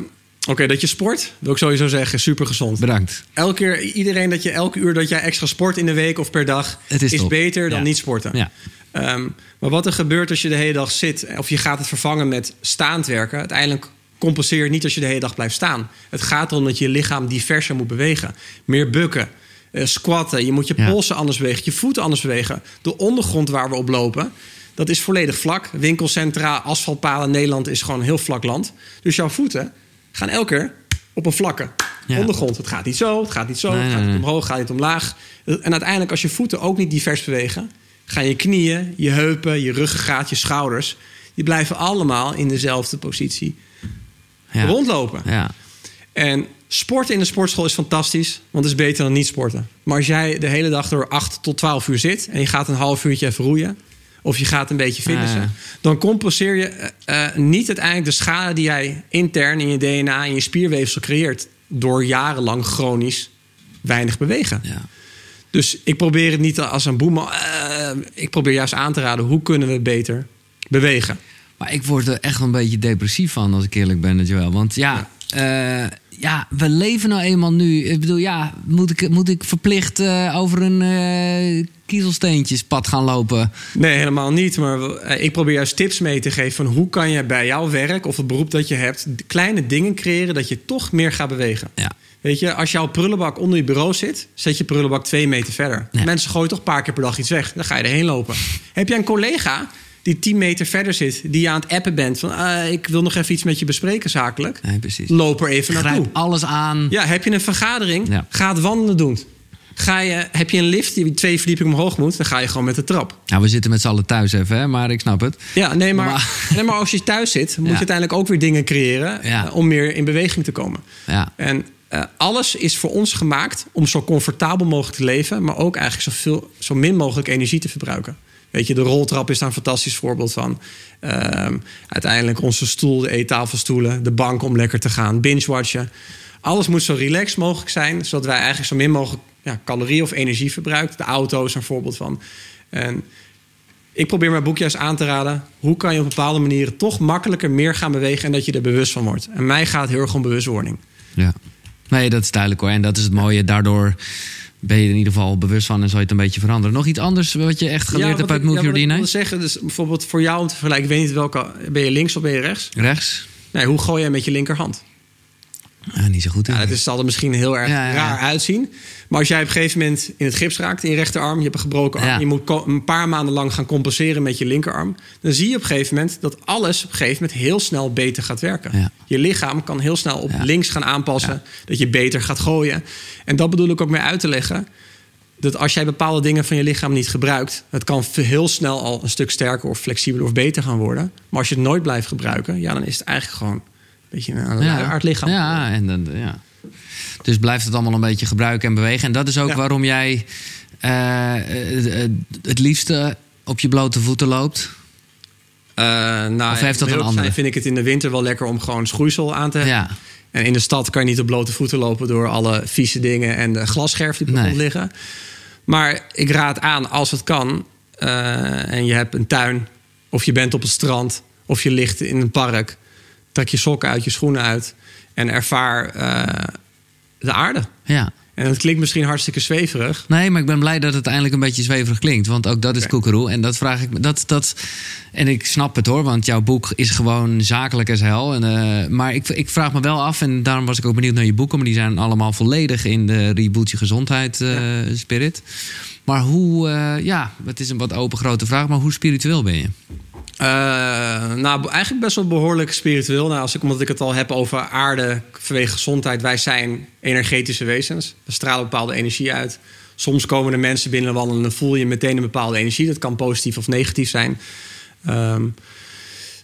Oké, dat je sport, wil ik sowieso zeggen, super gezond. Bedankt. Elke keer, iedereen dat je elke uur dat jij extra sport in de week of per dag, Het is beter dan Ja. niet sporten. Ja. Ehm, maar wat er gebeurt als je de hele dag zit, of je gaat het vervangen met staand werken, uiteindelijk compenseer je niet als je de hele dag blijft staan. Het gaat erom dat je lichaam diverser moet bewegen. Meer bukken, eh, squatten, je moet je Ja. polsen anders bewegen, je voeten anders bewegen. De ondergrond waar we op lopen, dat is volledig vlak. Winkelcentra, asfaltpalen, Nederland is gewoon een heel vlak land. Dus jouw voeten gaan elke keer op een vlakke Ja. ondergrond. Het gaat niet zo, het gaat niet zo, Nee, het gaat niet nee. omhoog, het gaat niet omlaag. En uiteindelijk als je voeten ook niet divers bewegen... gaan je knieën, je heupen, je ruggengraat, je schouders... die blijven allemaal in dezelfde positie Ja. rondlopen. Ja. En sporten in de sportschool is fantastisch, want het is beter dan niet sporten. Maar als jij de hele dag door 8 tot 12 uur zit... en je gaat een half uurtje even roeien... of je gaat een beetje fitnessen... Ah, ja. dan compenseer je eh, niet uiteindelijk de schade die jij intern in je DNA... en je spierweefsel creëert... door jarenlang chronisch weinig bewegen. Ja. Dus ik probeer het niet als een boeman. eh, ik probeer juist aan te raden hoe kunnen we beter bewegen. Maar ik word er echt een beetje depressief van, als ik eerlijk ben, Joel. Want ja, ja. Ja, we leven nou eenmaal nu. Ik bedoel, ja, moet ik, moet ik verplicht eh, over een eh kiezelsteentjespad gaan lopen? Nee, helemaal niet. Maar eh, ik probeer juist tips mee te geven van hoe kan je bij jouw werk of het beroep dat je hebt kleine dingen creëren dat je toch meer gaat bewegen. Ja. Weet je, als jouw prullenbak onder je bureau zit, zet je prullenbak twee meter verder. Ja. Mensen gooien toch een paar keer per dag iets weg. Dan ga je erheen lopen. Heb jij een collega die tien meter verder zit, die je aan het appen bent van ah, ik wil nog even iets met je bespreken zakelijk. Nee, precies. Loop er even naartoe. Grijp alles aan. Ja, heb je een vergadering? Ja. Ga het wandelen doen. Ga je, heb je een lift die twee verdiepingen omhoog moet, dan ga je gewoon met de trap. Nou, we zitten met z'n allen thuis even, hè, maar ik snap het. Ja, nee, maar, Maar- [laughs] nee, maar als je thuis zit, moet Ja. je uiteindelijk ook weer dingen creëren Ja. eh, om meer in beweging te komen. Ja, En eh, alles is voor ons gemaakt om zo comfortabel mogelijk te leven, maar ook eigenlijk zoveel, zo min mogelijk energie te verbruiken. Weet je, de roltrap is daar een fantastisch voorbeeld van. Ehm, uiteindelijk onze stoel, de eettafelstoelen, de bank om lekker te gaan, binge-watchen. Alles moet zo relaxed mogelijk zijn, zodat wij eigenlijk zo min mogelijk ja, calorieën of energie verbruiken. De auto is een voorbeeld van. En ik probeer mijn boek juist aan te raden. Hoe kan je op bepaalde manieren toch makkelijker meer gaan bewegen en dat je er bewust van wordt? En mij gaat heel erg om bewustwording. ja. Nee, dat is duidelijk hoor. En dat is het mooie. Daardoor ben je er in ieder geval bewust van en zal je het een beetje veranderen. Nog iets anders wat je echt geleerd hebt uit Move ja, Your ik DNA? wilde zeggen, dus bijvoorbeeld voor jou om te vergelijken, ik weet niet welke, ben je links of ben je rechts? Rechts? Nee, hoe gooi jij met je linkerhand? Ja, niet zo goed. Ja, dat is, zal er misschien heel erg Ja, ja, ja. raar uitzien. Maar als jij op een gegeven moment in het gips raakt in je rechterarm, je hebt een gebroken arm, je moet een paar maanden lang gaan compenseren met je linkerarm, dan zie je op een gegeven moment dat alles op een gegeven moment heel snel beter gaat werken. Je lichaam kan heel snel op links gaan aanpassen, dat je beter gaat gooien. En dat bedoel ik ook mee uit te leggen. Dat als jij bepaalde dingen van je lichaam niet gebruikt, het kan heel snel al een stuk sterker of flexibeler of beter gaan worden. Maar als je het nooit blijft gebruiken, ja, dan is het eigenlijk gewoon beetje een ja. lichaam. Ja, en dan, ja. Dus blijft het allemaal een beetje gebruiken en bewegen. En dat is ook Ja. waarom jij eh, eh, het liefste op je blote voeten loopt. Eh, nou, Of heeft dat een andere? Vind ik het in de winter wel lekker om gewoon schoeisel aan te hebben. Ja, En in de stad kan je niet op blote voeten lopen door alle vieze dingen en de glasscherf die op Nee. liggen. Maar ik raad aan als het kan eh, en je hebt een tuin of je bent op het strand of je ligt in een park, trek je sokken uit, je schoenen uit en ervaar eh, de aarde. ja. En dat klinkt misschien hartstikke zweverig. Nee, maar ik ben blij dat het eindelijk een beetje zweverig klinkt. Want ook dat is Oké. koekeroe. En dat vraag ik me. Dat, dat, en ik snap het hoor, want jouw boek is gewoon zakelijk als hel. En, eh, maar ik, ik vraag me wel af, en daarom was ik ook benieuwd naar je boeken. Maar die zijn allemaal volledig in de Reboot Je Gezondheid eh, spirit. Maar hoe, ja, het is een wat open grote vraag, maar hoe spiritueel ben je? Eh, nou, eigenlijk best wel behoorlijk spiritueel. Nou, als ik, omdat ik het al heb over aarde vanwege gezondheid. Wij zijn energetische wezens. We stralen bepaalde energie uit. Soms komen er mensen binnen wandelen en dan voel je meteen een bepaalde energie. Dat kan positief of negatief zijn. Ehm,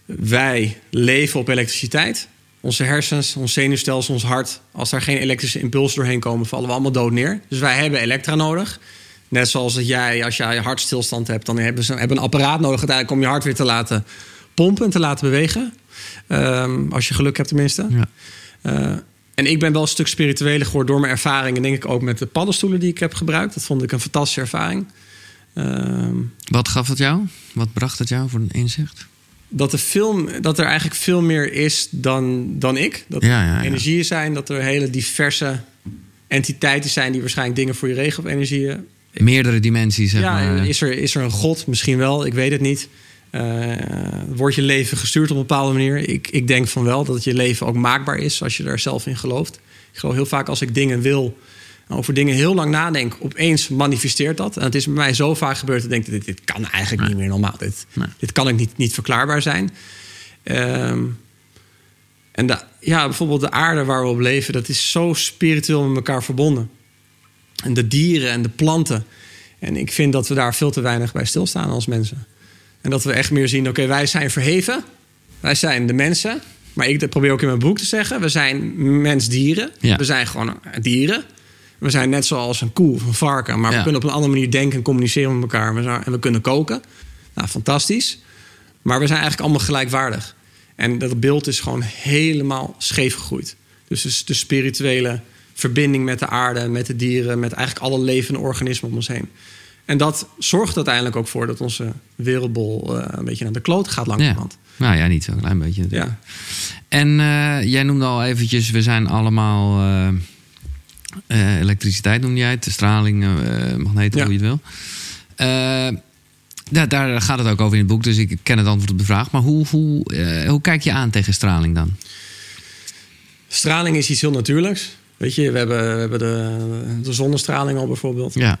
wij leven op elektriciteit. Onze hersens, ons zenuwstelsel, ons hart. Als daar geen elektrische impulsen doorheen komen, vallen we allemaal dood neer. Dus wij hebben elektra nodig. Net zoals dat jij, als jij hartstilstand hebt, dan hebben ze hebben een apparaat nodig uiteindelijk om je hart weer te laten pompen en te laten bewegen. Ehm, als je geluk hebt tenminste. Ja. Eh, en ik ben wel een stuk spiritueler geworden door mijn ervaringen. Denk ik ook met de paddenstoelen die ik heb gebruikt. Dat vond ik een fantastische ervaring. Ehm, Wat gaf het jou? Wat bracht het jou voor een inzicht? dat, er veel, dat er eigenlijk veel meer is dan, dan ik. Dat er Ja, ja, ja. energieën zijn, dat er hele diverse entiteiten zijn die waarschijnlijk dingen voor je regelen op energieën. Meerdere dimensies, zeg ja, maar. is, er, is er een God? Misschien wel, ik weet het niet. Eh, wordt je leven gestuurd op een bepaalde manier? Ik, ik denk van wel dat je leven ook maakbaar is als je er zelf in gelooft. Ik geloof heel vaak als ik dingen wil, over dingen heel lang nadenk, opeens manifesteert dat. En het is bij mij zo vaak gebeurd dat ik denk, dit, dit kan eigenlijk niet meer normaal. Dit, Nee. dit kan ik niet, niet verklaarbaar zijn. Ehm, en de, ja, bijvoorbeeld de aarde waar we op leven, dat is zo spiritueel met elkaar verbonden. En de dieren en de planten. En ik vind dat we daar veel te weinig bij stilstaan als mensen. En dat we echt meer zien, oké, wij zijn verheven. Wij zijn de mensen. Maar ik probeer ook in mijn boek te zeggen, we zijn mens-dieren. Ja. We zijn gewoon dieren. We zijn net zoals een koe of een varken. Maar Ja. we kunnen op een andere manier denken en communiceren met elkaar. We zijn- En we kunnen koken. Nou, fantastisch. Maar we zijn eigenlijk allemaal gelijkwaardig. En dat beeld is gewoon helemaal scheef gegroeid. Dus de- de spirituele verbinding met de aarde, met de dieren, met eigenlijk alle levende organismen om ons heen. En dat zorgt uiteindelijk ook voor dat onze wereldbol eh, een beetje naar de kloot gaat ja. langzamerhand. Nou ja, niet zo'n klein beetje. natuurlijk. Ja. En eh, jij noemde al eventjes, we zijn allemaal eh, elektriciteit noemde jij het, de straling, magneten, Ja. hoe je het wil. Daar, daar gaat het ook over in het boek, dus ik ken het antwoord op de vraag. Maar hoe, hoe, hoe kijk je aan tegen straling dan? Straling is iets heel natuurlijks. Weet je, we hebben, we hebben de, de zonnestraling al bijvoorbeeld. Ja,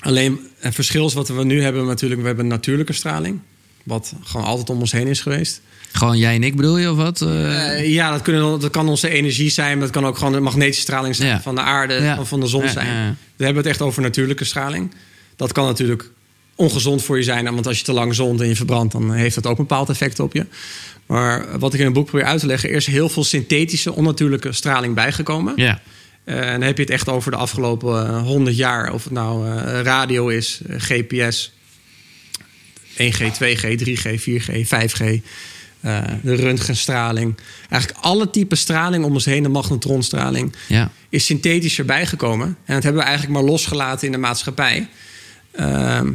Alleen het verschil is wat we nu hebben natuurlijk, we hebben natuurlijke straling. Wat gewoon altijd om ons heen is geweest. Gewoon jij en ik bedoel je of wat? Uh... Uh, ja, dat, kunnen, dat kan onze energie zijn. Maar dat kan ook gewoon de magnetische straling zijn Ja. van de aarde Ja. of van de zon Ja, zijn. We hebben het echt over natuurlijke straling. Dat kan natuurlijk ongezond voor je zijn. Want als je te lang zont en je verbrandt, dan heeft dat ook een bepaald effect op je. Maar wat ik in een boek probeer uit te leggen, er is heel veel synthetische, onnatuurlijke straling bijgekomen. Ja. Eh, en dan heb je het echt over de afgelopen eh, 100 jaar. Of het nou eh, radio is, GPS, 1G, 2G, 3G, 4G, 5G. eh, de röntgenstraling. Eigenlijk alle typen straling om ons heen, de magnetronstraling, Ja. is synthetisch erbij gekomen. En dat hebben we eigenlijk maar losgelaten in de maatschappij. Ehm,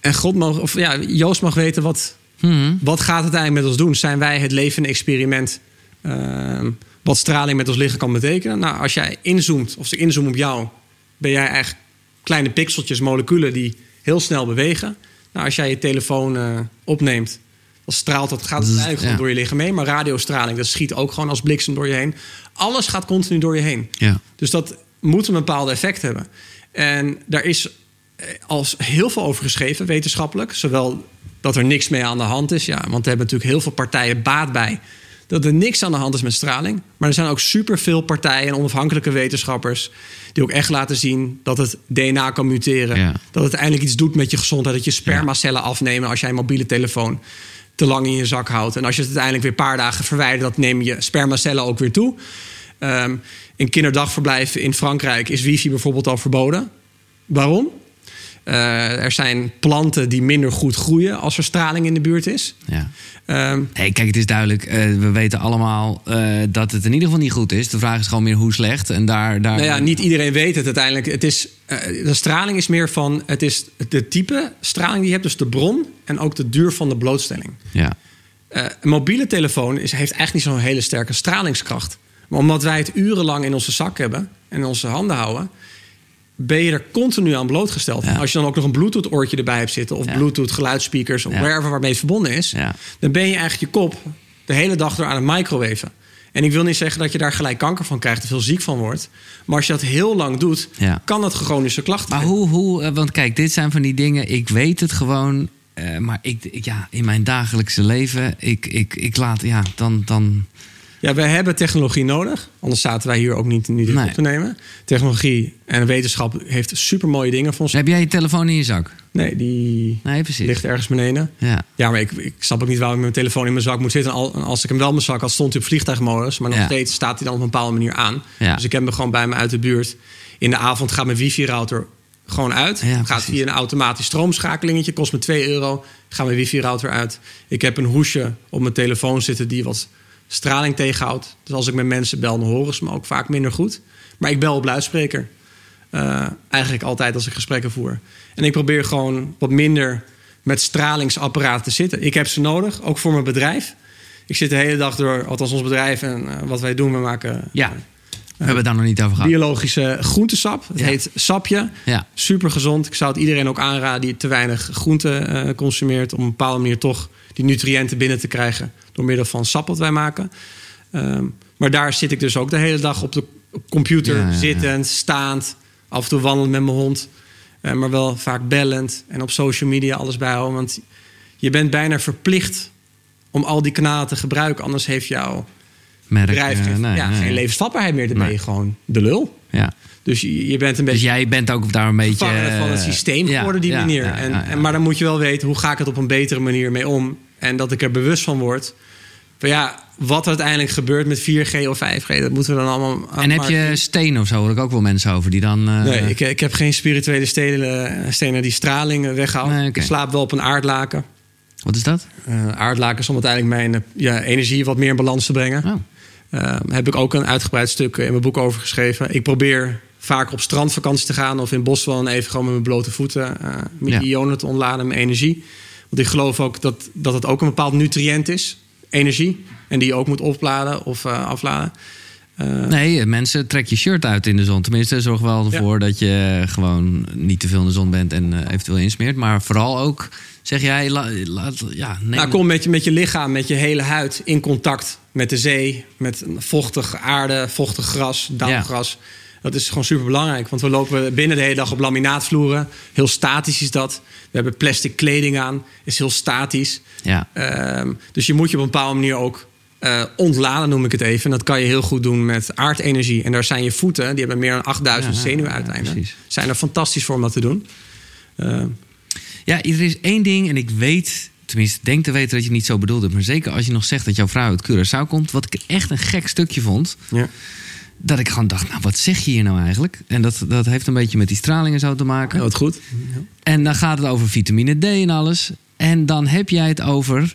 en God mag, of ja, Joost mag weten wat, Mhm. wat gaat het eigenlijk met ons doen? Zijn wij het levende experiment? ehm, wat straling met ons lichaam kan betekenen? Nou, als jij inzoomt, of ze inzoomen op jou, ben jij eigenlijk kleine pixeltjes, moleculen die heel snel bewegen. Nou, als jij je telefoon eh, opneemt, dan straalt dat, gaat het eigenlijk gewoon ja. door je lichaam heen. Maar radiostraling, dat schiet ook gewoon als bliksem door je heen. Alles gaat continu door je heen. Ja. Dus dat moet een bepaald effect hebben. En daar is eh, als heel veel over geschreven, wetenschappelijk. Zowel dat er niks mee aan de hand is. Ja, want er hebben natuurlijk heel veel partijen baat bij. Dat er niks aan de hand is met straling. Maar er zijn ook superveel partijen en onafhankelijke wetenschappers. die ook echt laten zien dat het DNA kan muteren. Ja. Dat het uiteindelijk iets doet met je gezondheid. Dat je spermacellen afnemen als jij een mobiele telefoon te lang in je zak houdt. En als je het uiteindelijk weer een paar dagen verwijdert, dat neem je spermacellen ook weer toe. Ehm, in kinderdagverblijven in Frankrijk is wifi bijvoorbeeld al verboden. Waarom? Eh, er zijn planten die minder goed groeien als er straling in de buurt is. ja. Ehm, Hey, kijk, het is duidelijk. eh, we weten allemaal eh, dat het in ieder geval niet goed is. De vraag is gewoon meer hoe slecht. En daar, daar... nou ja, niet iedereen weet het uiteindelijk. Het is, de straling is meer van het is de type straling die je hebt, dus de bron en ook de duur van de blootstelling. Ja. Een mobiele telefoon is, heeft eigenlijk niet zo'n hele sterke stralingskracht. Maar omdat wij het urenlang in onze zak hebben en in onze handen houden, ben je er continu aan blootgesteld. Ja. Als je dan ook nog een Bluetooth-oortje erbij hebt zitten, of Ja. Bluetooth geluidsspeakers, of wherever waarmee het verbonden is, dan ben je eigenlijk je kop de hele dag door aan het microwaven. En ik wil niet zeggen dat je daar gelijk kanker van krijgt of veel ziek van wordt. Maar als je dat heel lang doet, Ja. kan dat chronische klachten Maar hoe, hoe, eh, want kijk, dit zijn van die dingen, ik weet het gewoon. eh, maar ik, ik- ja, in mijn dagelijkse leven, ik, ik, ik laat, ja, dan, dan. Ja, wij hebben technologie nodig. Anders zaten wij hier ook niet nu dit Nee. op te nemen. Technologie en wetenschap heeft super mooie dingen voor ons. Heb jij je telefoon in je zak? Nee, die Nee, ligt ergens beneden. Ja. Ja, maar ik, ik snap ook niet waarom ik mijn telefoon in mijn zak moet zitten. Al- Als ik hem wel in mijn zak had, stond hij op vliegtuigmodus. Maar nog Ja. steeds staat hij dan op een bepaalde manier aan. Ja. Dus ik heb hem gewoon bij me uit de buurt. In de avond gaat mijn wifi-router gewoon uit. Ja, gaat via een automatisch stroomschakelingetje. Kost me 2 euro. Gaat mijn wifi-router uit. Ik heb een hoesje op mijn telefoon zitten die wat straling tegenhoudt. Dus als ik met mensen bel, dan horen ze me ook vaak minder goed. Maar ik bel op luidspreker. Eh, eigenlijk altijd als ik gesprekken voer. En ik probeer gewoon wat minder met stralingsapparaten te zitten. Ik heb ze nodig, ook voor mijn bedrijf. Ik zit de hele dag door, althans ons bedrijf en eh, wat wij doen, we maken Ja. We hebben het daar nog niet over gehad. biologische groentesap. Het Ja. heet sapje. Ja. Super gezond. Ik zou het iedereen ook aanraden die te weinig groente eh, consumeert. Om op een bepaalde manier toch die nutriënten binnen te krijgen. Door middel van sap wat wij maken. Ehm, maar daar zit ik dus ook de hele dag op de computer. Ja, zittend, staand. Af en toe wandelend met mijn hond. Eh, maar wel vaak bellend. En op social media alles bijhouden. Want je bent bijna verplicht om al die kanalen te gebruiken. Anders heeft jouw Merk, bedrijf eh, geen- nee, ja, nee. geen levensvatbaarheid meer. Dan ben je gewoon de lul. Ja. Dus je, je bent een Dus beetje jij bent ook daar een beetje. van het eh, systeem geworden, die manier. en. En, maar dan moet je wel weten, hoe ga ik het op een betere manier mee om? En dat ik er bewust van word. Van ja, wat er uiteindelijk gebeurt met 4G of 5G, dat moeten we dan allemaal... En heb je stenen of zo? Hoor ik ook wel mensen over die dan. eh, Nee, ik, ik heb geen spirituele stenen, stenen die straling. Nee, oké. Ik slaap wel op een aardlaken. Wat is dat? Aardlaken is om uiteindelijk mijn ja, energie wat meer in balans te brengen. Oh. Eh, heb ik ook een uitgebreid stuk in mijn boek over geschreven. Ik probeer vaak op strandvakantie te gaan of in Boswel en even gewoon met mijn blote voeten mijn Ja. ionen te ontladen, mijn energie. Want ik geloof ook dat, dat het ook een bepaald nutriënt is, energie. En die je ook moet opladen of eh, afladen. Eh, Nee, mensen, trek je shirt uit in de zon. Tenminste, zorg wel ervoor dat je gewoon niet te veel in de zon bent en eventueel insmeert. Maar vooral ook, zeg jij, la- ja, neem, Nou, kom met je, met je lichaam, met je hele huid in contact met de zee, met vochtige aarde, vochtig gras, dauwgras. Dat is gewoon super belangrijk. Want we lopen binnen de hele dag op laminaatvloeren. Heel statisch is dat. We hebben plastic kleding aan. Is heel statisch. Ja. Ehm, dus je moet je op een bepaalde manier ook eh, ontladen, noem ik het even. En dat kan je heel goed doen met aardenergie. En daar zijn je voeten, die hebben meer dan 8000 Ja, zenuwen uiteindelijk. Zijn er fantastisch voor om dat te doen. Ehm, Ja, er is één ding en ik weet, tenminste denk te weten dat je het niet zo bedoelde. Maar zeker als je nog zegt dat jouw vrouw uit Curaçao komt. Wat ik echt een gek stukje vond. ja. Dat ik gewoon dacht, nou wat zeg je hier nou eigenlijk? En dat, dat heeft een beetje met die stralingen zo te maken. Ja, wat goed. En dan gaat het over vitamine D en alles. En dan heb jij het over...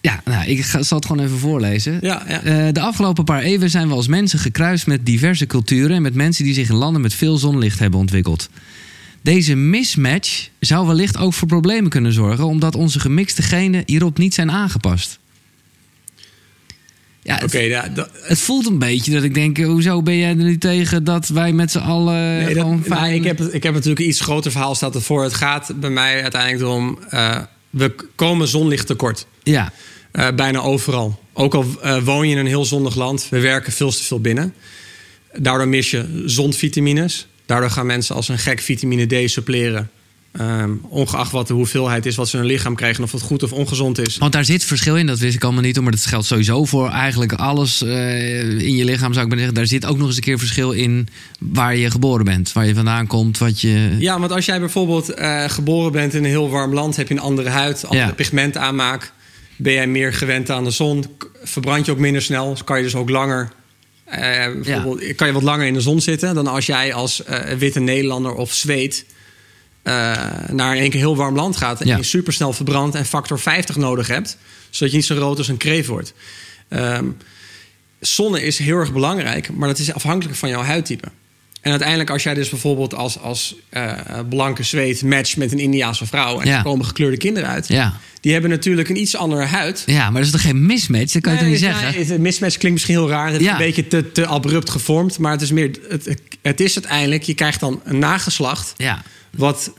Ja, nou, ik ga, zal het gewoon even voorlezen. Ja, ja. Eh, de afgelopen paar eeuwen zijn we als mensen gekruist met diverse culturen... en met mensen die zich in landen met veel zonlicht hebben ontwikkeld. Deze mismatch zou wellicht ook voor problemen kunnen zorgen... omdat onze gemixte genen hierop niet zijn aangepast. Ja, het, dat- het voelt een beetje dat ik denk... hoezo ben jij er niet tegen dat wij met z'n allen Nee, dat- gewoon nou, ik, heb, ik heb natuurlijk een iets groter verhaal staat ervoor. Het gaat bij mij uiteindelijk erom... eh, we komen zonlicht tekort. Ja, Eh, bijna overal. Ook al eh, woon je in een heel zonnig land. We werken veel te veel binnen. Daardoor mis je zonvitamines. Daardoor gaan mensen als een gek vitamine D suppleren. Ehm, ongeacht wat de hoeveelheid is wat ze in hun lichaam krijgen... of het goed of ongezond is. Want daar zit verschil in, dat wist ik allemaal niet. Maar dat geldt sowieso voor eigenlijk alles eh, in je lichaam, zou ik maar zeggen. Daar zit ook nog eens een keer verschil in waar je geboren bent. Waar je vandaan komt, wat je... Ja, want als jij bijvoorbeeld eh, geboren bent in een heel warm land... heb je een andere huid, andere Ja. pigmentaanmaak... ben jij meer gewend aan de zon... verbrand je ook minder snel... kan je dus ook langer... eh, bijvoorbeeld, kan je wat langer in de zon zitten... dan als jij als eh, witte Nederlander of Zweed... eh, naar in één keer heel warm land gaat... en Ja. je supersnel verbrandt en factor 50 nodig hebt... zodat je niet zo rood als een kreef wordt. Ehm, zonne is heel erg belangrijk, maar dat is afhankelijk van jouw huidtype. En uiteindelijk, als jij dus bijvoorbeeld als, als eh, blanke zweet matcht met een Indiaanse vrouw en Ja. er komen gekleurde kinderen uit, Ja. die hebben natuurlijk een iets andere huid. ja, maar dat is toch geen mismatch? Dat kan je toch niet Nee, zeggen? het mismatch klinkt misschien heel raar. Het is Ja. een beetje te, te abrupt gevormd. Maar het is meer. Het, het is uiteindelijk. Je krijgt dan een nageslacht. Ja. Wat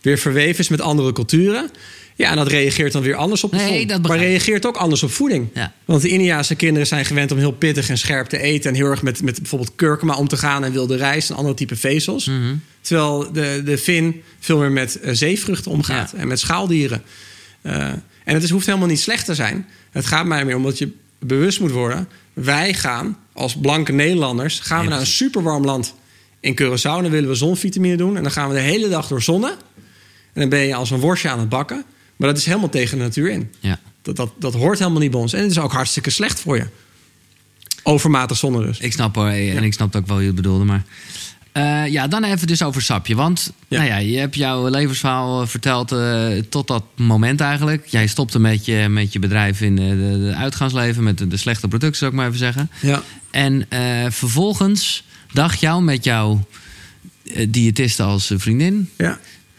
weer verweven is met andere culturen. Ja, en dat reageert dan weer anders op de Nee, zon. maar reageert ook anders op voeding. Ja. Want de Indiaanse kinderen zijn gewend om heel pittig en scherp te eten. En heel erg met, met bijvoorbeeld kurkuma om te gaan en wilde rijst en andere type vezels. Mhm. Terwijl de, de Fin veel meer met eh, zeevruchten omgaat Ja. en met schaaldieren. Eh, en het is, hoeft helemaal niet slecht te zijn. Het gaat mij meer om dat je bewust moet worden. Wij gaan als blanke Nederlanders gaan we naar een superwarm land in Curaçao. Dan willen we zonvitamine doen. En dan gaan we de hele dag door zonnen. En dan ben je als een worstje aan het bakken. Maar dat is helemaal tegen de natuur in. Ja. Dat, dat, dat hoort helemaal niet bij ons. En het is ook hartstikke slecht voor je. Overmatig zonne dus. Ik snap hoor, en ik snap ook wel hoe je het bedoelde. Maar eh, ja, dan even dus over sapje. Want Ja. Nou ja, je hebt jouw levensverhaal eh, verteld eh, tot dat moment eigenlijk. Jij stopte met je, met je bedrijf in de, de uitgaansleven... met de, de slechte producten, zou ik maar even zeggen. Ja. En vervolgens dacht jou met jouw diëtiste als vriendin... Ja.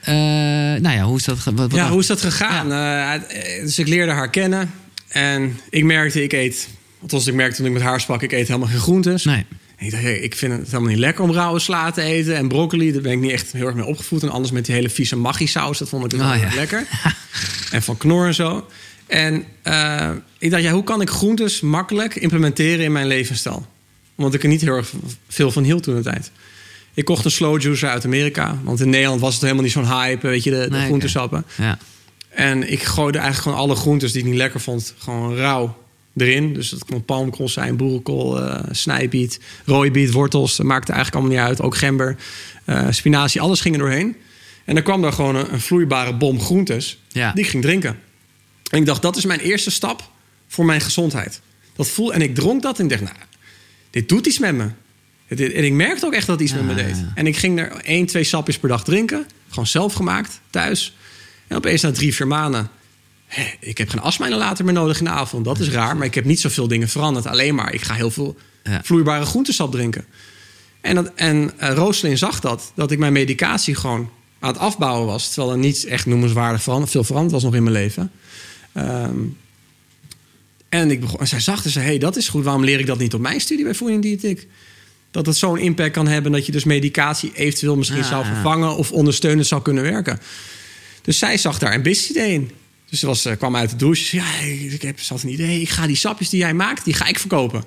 Eh, nou ja, hoe is dat? ge- Wat, wat Ja, hoe is dat gegaan? Eh, het- dus ik leerde haar kennen. En ik merkte, ik eet... Althans, ik merkte toen ik met haar sprak, ik eet helemaal geen groentes. Nee. En ik dacht, hey, ik vind het helemaal niet lekker om rauwe sla te eten. En broccoli, daar ben ik niet echt heel erg mee opgevoed. En anders met die hele vieze maggi saus, dat vond ik dus Oh, wel ja. lekker. [laughs] en van knor en zo. En eh, ik dacht, ja, hoe kan ik groentes makkelijk implementeren in mijn levensstijl? Omdat ik er niet heel erg veel van hield toen de tijd. Ik kocht een slow juicer uit Amerika. Want in Nederland was het helemaal niet zo'n hype, weet je, de, de Nee, oké. groentesappen. Ja. En ik gooide eigenlijk gewoon alle groentes die ik niet lekker vond, gewoon rauw erin. Dus dat kon palmkool zijn, boerenkool, eh snijbiet, rooibiet, wortels. Dat maakte eigenlijk allemaal niet uit. Ook gember, eh, spinazie, alles ging er doorheen. En dan kwam daar gewoon een, een vloeibare bom groentes Ja. die ik ging drinken. En ik dacht, dat is mijn eerste stap voor mijn gezondheid. Dat voel, en ik dronk dat en ik dacht, nou, dit doet iets met me. En ik merkte ook echt dat het iets met me Ah, deed. En ik ging er één, twee sapjes per dag drinken. Gewoon zelf gemaakt, thuis. En opeens na drie, vier maanden... Hé, ik heb geen astmijnen later meer nodig in de avond. Dat is raar, maar ik heb niet zoveel dingen veranderd. Alleen maar, ik ga heel veel vloeibare groentesap drinken. En, dat, en eh, Rooselin zag dat, dat ik mijn medicatie gewoon aan het afbouwen was. Terwijl er niets echt noemenswaardig veranderd, veel veranderd was nog in mijn leven. Ehm, en ik begon, en zij zag dus, hé, hey, dat is goed. Waarom leer ik dat niet op mijn studie bij voeding en diëtiek? Dat het zo'n impact kan hebben dat je dus medicatie eventueel misschien zou vervangen of ondersteunend zou kunnen werken. Dus zij zag daar een business idee in. Dus ze was, eh, kwam uit de douche. Ja, ik heb zat een idee. Ik ga die sapjes die jij maakt, die ga ik verkopen.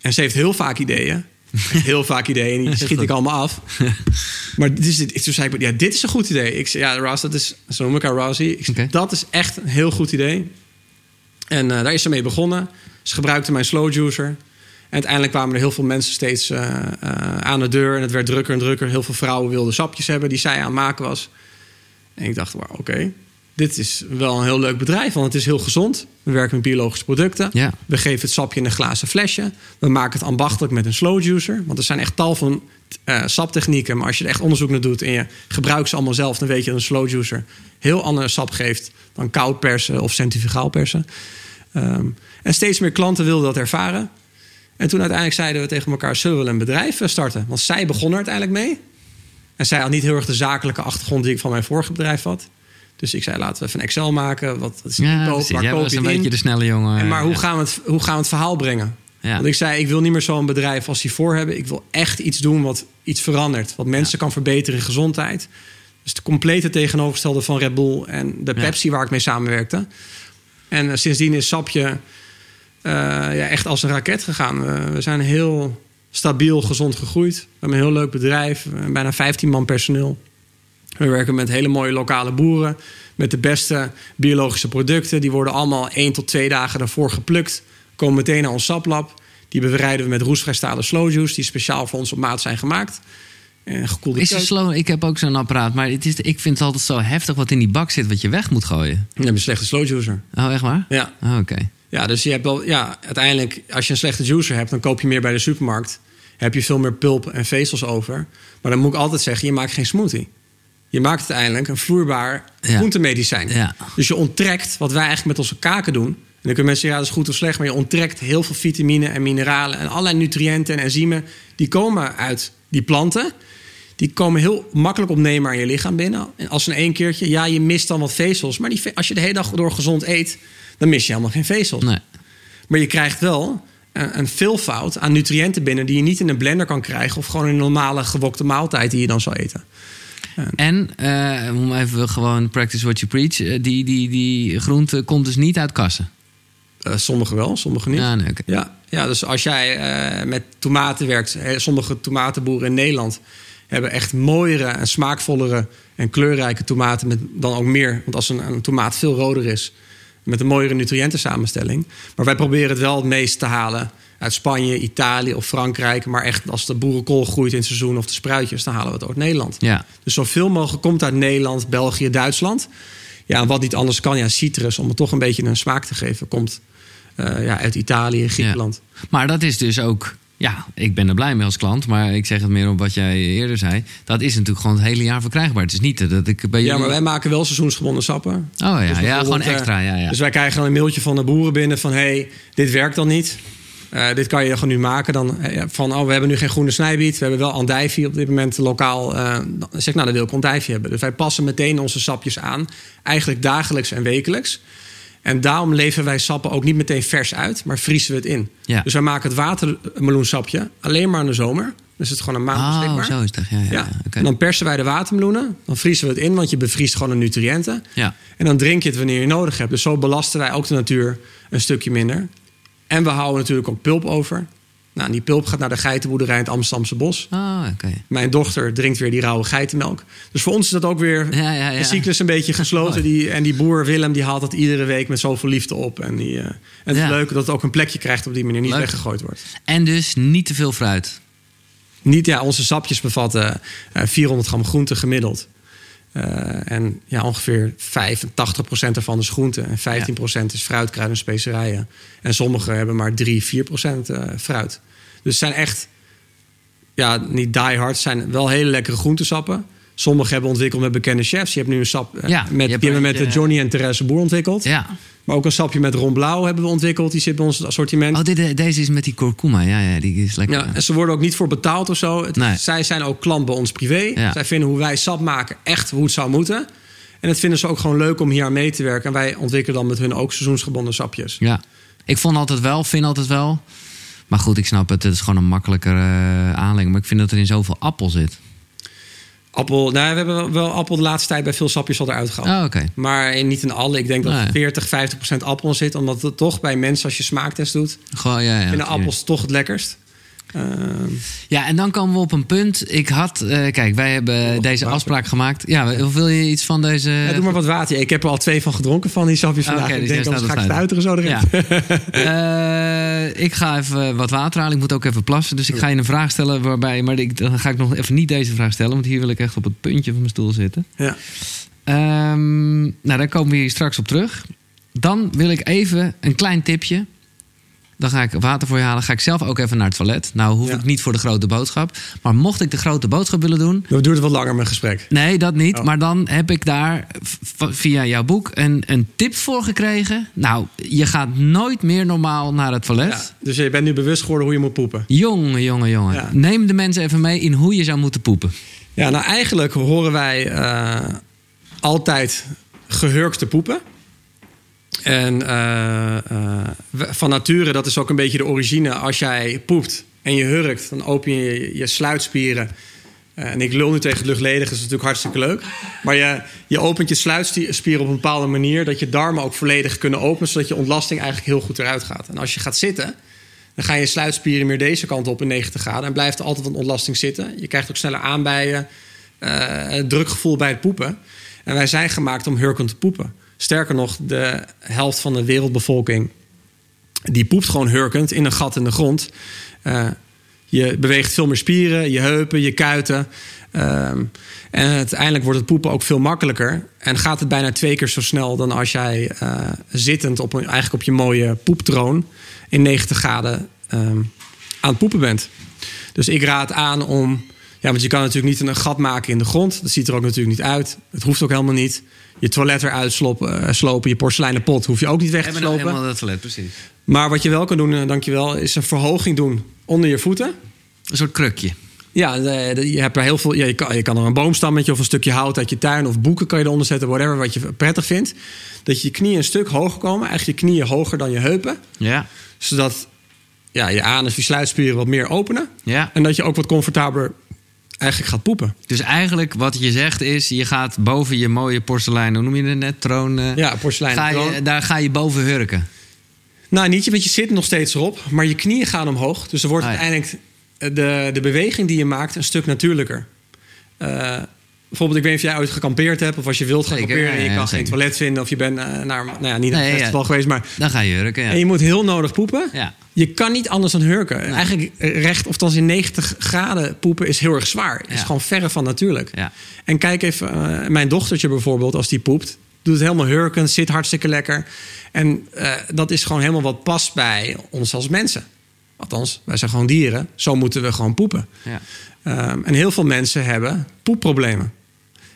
En ze heeft heel vaak ideeën. [laughs] Heel vaak ideeën, die schiet ik allemaal af. [laughs] maar dit is, dit- toen zei ik, ja, dit is een goed idee. Ik zei, ja, Ras, dat is, zo noem ik haar. Dat is echt een heel goed idee. En eh, daar is ze mee begonnen. Ze gebruikte mijn slow juicer. En uiteindelijk kwamen er heel veel mensen steeds eh, eh, aan de deur. En het werd drukker en drukker. Heel veel vrouwen wilden sapjes hebben die zij aan het maken was. En ik dacht, wauw, oké. Dit is wel een heel leuk bedrijf, want het is heel gezond. We werken met biologische producten. Ja. We geven het sapje in een glazen flesje. We maken het ambachtelijk met een slow juicer. Want er zijn echt tal van eh, saptechnieken. Maar als je er echt onderzoek naar doet en je gebruikt ze allemaal zelf... dan weet je dat een slow juicer heel ander sap geeft... dan koud persen of centrifugaal persen. Ehm, en steeds meer klanten wilden dat ervaren. En toen uiteindelijk zeiden we tegen elkaar... zullen we een bedrijf eh, starten? Want zij begon er uiteindelijk mee. En zij had niet heel erg de zakelijke achtergrond... die ik van mijn vorige bedrijf had. Dus ik zei, laten we even een Excel maken. Wat, is Ja, precies. Waar Jij koop was je een in? beetje de snelle jongen. En maar hoe gaan, we het, hoe gaan we het verhaal brengen? Ja. Want ik zei, ik wil niet meer zo'n bedrijf als die voor hebben. Ik wil echt iets doen wat iets verandert. Wat mensen kan verbeteren in gezondheid. Dus de complete tegenovergestelde van Red Bull en de. Pepsi waar ik mee samenwerkte. En eh, sindsdien is Sapje ja, echt als een raket gegaan. We- we zijn heel stabiel, gezond gegroeid. We hebben een heel leuk bedrijf. eh, Bijna 15 man personeel. We werken met hele mooie lokale boeren. Met de beste biologische producten. Die worden allemaal één tot twee dagen daarvoor geplukt. Komen meteen naar ons saplab. Die bereiden we met roestvrij stalen slow juice. Die speciaal voor ons op maat zijn gemaakt. En gekoelde Is slow? Ik heb ook zo'n apparaat, maar het is, ik vind het altijd zo heftig wat in die bak zit, wat je weg moet gooien. Je hebt een slechte slow juicer. Oh, echt waar? Ja. Oh, Oké. Ja, dus je hebt wel, ja, uiteindelijk, als je een slechte juicer hebt, dan koop je meer bij de supermarkt. Heb je veel meer pulp en vezels over. Maar dan moet ik altijd zeggen, je maakt geen smoothie. Je maakt uiteindelijk een vloeibaar Ja. groentemedicijn. Ja. Dus je onttrekt wat wij eigenlijk met onze kaken doen. En dan kunnen mensen zeggen, ja, dat is goed of slecht. Maar je onttrekt heel veel vitamine en mineralen en allerlei nutriënten en enzymen. Die komen uit die planten. Die komen heel makkelijk opnemen aan je lichaam binnen. En als een één keertje, ja, je mist dan wat vezels. Maar die, als je de hele dag door gezond eet, dan mis je helemaal geen vezels. Nee. Maar je krijgt wel een, een veelvoud aan nutriënten binnen... die je niet in een blender kan krijgen... of gewoon in een normale gewokte maaltijd die je dan zou eten. En, eh, om even gewoon practice what you preach, eh, die, die, die groente komt dus niet uit kassen. Eh, sommige wel, sommige niet. Ja, nee, oké. Ja, ja, dus als jij met tomaten werkt... sommige tomatenboeren in Nederland... hebben echt mooiere en smaakvollere en kleurrijke tomaten... Met dan ook meer, want als een, een tomaat veel roder is... met een mooiere nutriëntensamenstelling. Maar wij proberen het wel het meest te halen... uit Spanje, Italië of Frankrijk. Maar echt als de boerenkool groeit in het seizoen of de spruitjes... dan halen we het uit Nederland. Ja. Dus zoveel mogelijk komt uit Nederland, België, Duitsland. Ja, en wat niet anders kan, ja, citrus, om het toch een beetje een smaak te geven, komt eh, ja, uit Italië, Griekenland. Maar dat is dus ook, ja, ik ben er blij mee als klant, maar ik zeg het meer op wat jij eerder zei. Dat is natuurlijk gewoon het hele jaar verkrijgbaar. Het is niet dat ik bij Ja, jullie... maar wij maken wel seizoensgebonden sappen. Oh ja, Dus ja gewoon eh, extra. Ja, ja. Dus wij krijgen dan een mailtje van de boeren binnen van... hey, dit werkt dan niet. Eh, dit kan je gewoon nu maken. Dan, eh, ja, van, oh, we hebben nu geen groene snijbiet. We hebben wel andijvie op dit moment lokaal. eh, dan zeg ik, nou, dan wil ik andijvie hebben. Dus wij passen meteen onze sapjes aan. Eigenlijk dagelijks en wekelijks. En daarom leveren wij sappen ook niet meteen vers uit, maar vriezen we het in. Ja. Dus wij maken het watermeloensapje alleen maar in de zomer. Dus het is gewoon een maand Oh, beschikbaar. zo is dat. Ja, ja. En dan persen wij de watermeloenen. Dan vriezen we het in, want je bevriest gewoon de nutriënten. Ja. En dan drink je het wanneer je nodig hebt. Dus zo belasten wij ook de natuur een stukje minder. En we houden natuurlijk ook pulp over. Nou, die pulp gaat naar de geitenboerderij in het Amsterdamse bos. Oh, oké. Mijn dochter drinkt weer die rauwe geitenmelk. Dus voor ons is dat ook weer Ja, ja, ja. de cyclus een beetje gesloten. Die, en die boer Willem die haalt dat iedere week met zoveel liefde op. En, die, eh, en het is leuk dat het ook een plekje krijgt op die manier. Niet Leuk. weggegooid wordt. En dus niet te veel fruit. Niet, ja, onze sapjes bevatten eh, 400 gram groente gemiddeld. Eh, en ja, ongeveer 85% ervan is groente. En 15% is fruit, kruiden en specerijen. En sommige hebben maar 3, 4% eh, fruit. Dus het zijn echt, ja, niet die hard, het zijn wel hele lekkere groentesappen. Sommige hebben ontwikkeld met bekende chefs. Je hebt nu een sap eh, Ja, je met, hebt er met eentje- Johnny en Therese Boer ontwikkeld. Ja. Maar ook een sapje met Ron Blauw hebben we ontwikkeld. Die zit bij ons assortiment. Oh, dit, deze is met die kurkuma. Ja, ja, die is lekker. Ja, en ze worden ook niet voor betaald of zo. Het- Nee. Zij zijn ook klant bij ons privé. Ja. Zij vinden hoe wij sap maken echt hoe het zou moeten. En dat vinden ze ook gewoon leuk om hier aan mee te werken. En wij ontwikkelen dan met hun ook seizoensgebonden sapjes. Ja. Ik vond altijd wel, vind altijd wel. Maar goed, ik snap het. Het is gewoon een makkelijker eh aanleg. Maar ik vind dat er in zoveel appel zit. Appel, nou, we hebben wel, appel de laatste tijd bij veel sapjes al eruit gehaald. Oh, oké. Maar in- niet in alle. Ik denk dat Nee. 40, 50 procent appel in zit. Omdat het toch bij mensen, als je smaaktest doet... Gewoon, ja, ja. vinden appels toch het lekkerst. Ja, en dan komen we op een punt. Ik had, eh, kijk, wij hebben deze water? afspraak gemaakt. Ja, of wil je iets van deze? ja, doe maar wat water. Ik heb er al twee van gedronken van die sapjes vandaag. oké, ik dus denk, anders ga ik op het uiteren zo erin. Ja. Eh, ik ga even wat water halen. Ik moet ook even plassen. Dus ik ga je een vraag stellen waarbij. Maar ik, dan ga ik nog even niet deze vraag stellen. Want hier wil ik echt op het puntje van mijn stoel zitten. Ja. Ehm, nou, daar komen we hier straks op terug. Dan wil ik even een klein tipje. Dan ga ik water voor je halen. Ga ik zelf ook even naar het toilet. Nou, hoef Ja. ik niet voor de grote boodschap. Maar mocht ik de grote boodschap willen doen. Dan duurt het wat langer mijn gesprek. Nee, dat niet. Oh. Maar dan heb ik daar via jouw boek een, een tip voor gekregen. Nou, je gaat nooit meer normaal naar het toilet. Ja, dus je bent nu bewust geworden hoe je moet poepen. Jongen, jongen, jongen. Ja. Neem de mensen even mee in hoe je zou moeten poepen. Ja, nou eigenlijk horen wij eh, altijd gehurkt te poepen. En eh, eh, van nature, dat is ook een beetje de origine. Als jij poept en je hurkt, dan open je je, sluitspieren. Eh, en ik lul nu tegen het luchtledige, dat is natuurlijk hartstikke leuk. Maar je, je opent je sluitspieren op een bepaalde manier... dat je darmen ook volledig kunnen openen... zodat je ontlasting eigenlijk heel goed eruit gaat. En als je gaat zitten, dan gaan je sluitspieren meer deze kant op in 90 graden... en blijft er altijd wat ontlasting zitten. Je krijgt ook sneller aanbijen, het drukgevoel bij het poepen. En wij zijn gemaakt om hurkend te poepen. Sterker nog, de helft van de wereldbevolking... die poept gewoon hurkend in een gat in de grond... Eh, je beweegt veel meer spieren, je heupen, je kuiten. Ehm, en uiteindelijk wordt het poepen ook veel makkelijker. En gaat het bijna twee keer zo snel dan als jij eh, zittend op een, eigenlijk op je mooie poeptroon in 90 graden ehm, aan het poepen bent. Dus ik raad aan om. Ja, want je kan natuurlijk niet een gat maken in de grond. Dat ziet er ook natuurlijk niet uit. Het hoeft ook helemaal niet. Je toilet eruit slopen, eh, slopen je porseleinen pot hoef je ook niet weg te slopen. dat toilet, precies. Maar wat je wel kan doen, eh, dankjewel, is een verhoging doen onder je voeten. Een soort krukje. Ja, de- je hebt er heel veel. Ja, je, kan, je kan er een boomstammetje of een stukje hout uit je tuin of boeken kan je eronder zetten, whatever wat je prettig vindt. Dat je je knieën een stuk hoger komen, eigenlijk je knieën hoger dan je heupen, Ja. zodat ja, je anus, je sluitspieren wat meer openen ja. en dat je ook wat comfortabeler eigenlijk gaat poepen. Dus eigenlijk wat je zegt is, je gaat boven je mooie porselein, hoe noem je het net, troon. eh, Ja, porselein. ga je, daar ga je boven hurken. Nou, niet, want je zit nog steeds erop, maar je knieën gaan omhoog. Dus er wordt Ah, ja. uiteindelijk de, de beweging die je maakt een stuk natuurlijker. Eh, bijvoorbeeld, ik weet niet of jij ooit gekampeerd hebt... of als je wilt gaan Zeker, kamperen en je ja, kan geen toilet vinden... of je bent eh, naar, nou ja, niet naar Nee, een festival geweest, maar... Dan ga je hurken, ja. En je moet heel nodig poepen. Ja. Je kan niet anders dan hurken. Eigenlijk recht, of dan in 90 graden poepen is heel erg zwaar. Het is Ja. gewoon verre van natuurlijk. Ja. En kijk even, eh, mijn dochtertje bijvoorbeeld, als die poept, doet het helemaal hurkend, zit hartstikke lekker. En eh, dat is gewoon helemaal wat past bij ons als mensen. Althans, wij zijn gewoon dieren. Zo moeten we gewoon poepen. Ja. Ehm, en heel veel mensen hebben poepproblemen.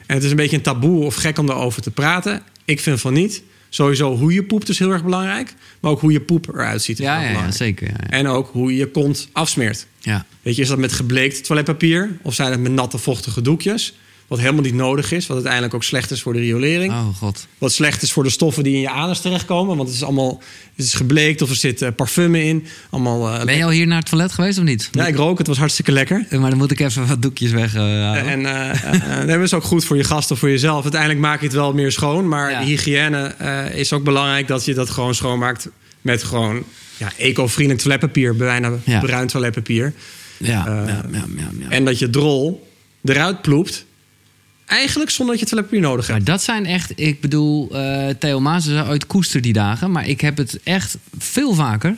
En het is een beetje een taboe of gek om daarover te praten. Ik vind van niet. Sowieso hoe je poept is heel erg belangrijk. Maar ook hoe je poep eruit ziet is Ja, heel ja, ja, belangrijk. zeker. Ja. En ook hoe je je kont afsmeert. ja. Weet je, is dat met gebleekt toiletpapier? Of zijn het met natte vochtige doekjes? Wat helemaal niet nodig is. Wat uiteindelijk ook slecht is voor de riolering. Oh god. Wat slecht is voor de stoffen die in je anus terechtkomen. Want het is allemaal het is gebleekt of er zit eh, parfum in. Allemaal, eh, Ben je al hier naar het toilet geweest of niet? Ja, ik rook. Het was hartstikke lekker. Maar dan moet ik even wat doekjes weghalen. En eh eh, dat is ook goed voor je gasten of voor jezelf. Uiteindelijk maak je het wel meer schoon. Maar Ja. de hygiëne eh, is ook belangrijk dat je dat gewoon schoonmaakt. Met gewoon ja, eco-vriendelijk toiletpapier. Bijna Ja. bruin toiletpapier. ja, eh, ja, ja, ja, ja. En dat je drol eruit ploept. Eigenlijk zonder dat je toiletpapier nodig Maar hebt. dat zijn echt, ik bedoel, eh Theo Maas zei ooit koester die dagen. Maar ik heb het echt veel vaker.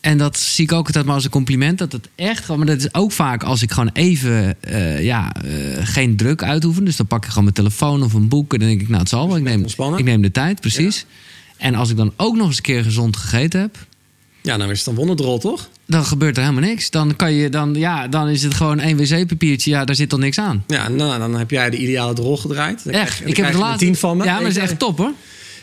En dat zie ik ook altijd maar als een compliment. Dat het echt gewoon, maar dat is ook vaak als ik gewoon even eh, ja, eh, geen druk uitoefen. Dus dan pak ik gewoon mijn telefoon of een boek. En dan denk ik, nou het zal wel. Ik neem, ik neem de tijd, precies. En als ik dan ook nog eens een keer gezond gegeten heb. Ja, dan is het een wonderdrol, toch? Dan gebeurt er helemaal niks. Dan, kan je, dan, ja, dan is het gewoon één wc-papiertje. Ja, daar zit toch niks aan. Ja, nou, dan heb jij de ideale drol gedraaid. Dan Echt. dan Ik heb een laatst. tien van me. Ja, maar dat is echt top hoor.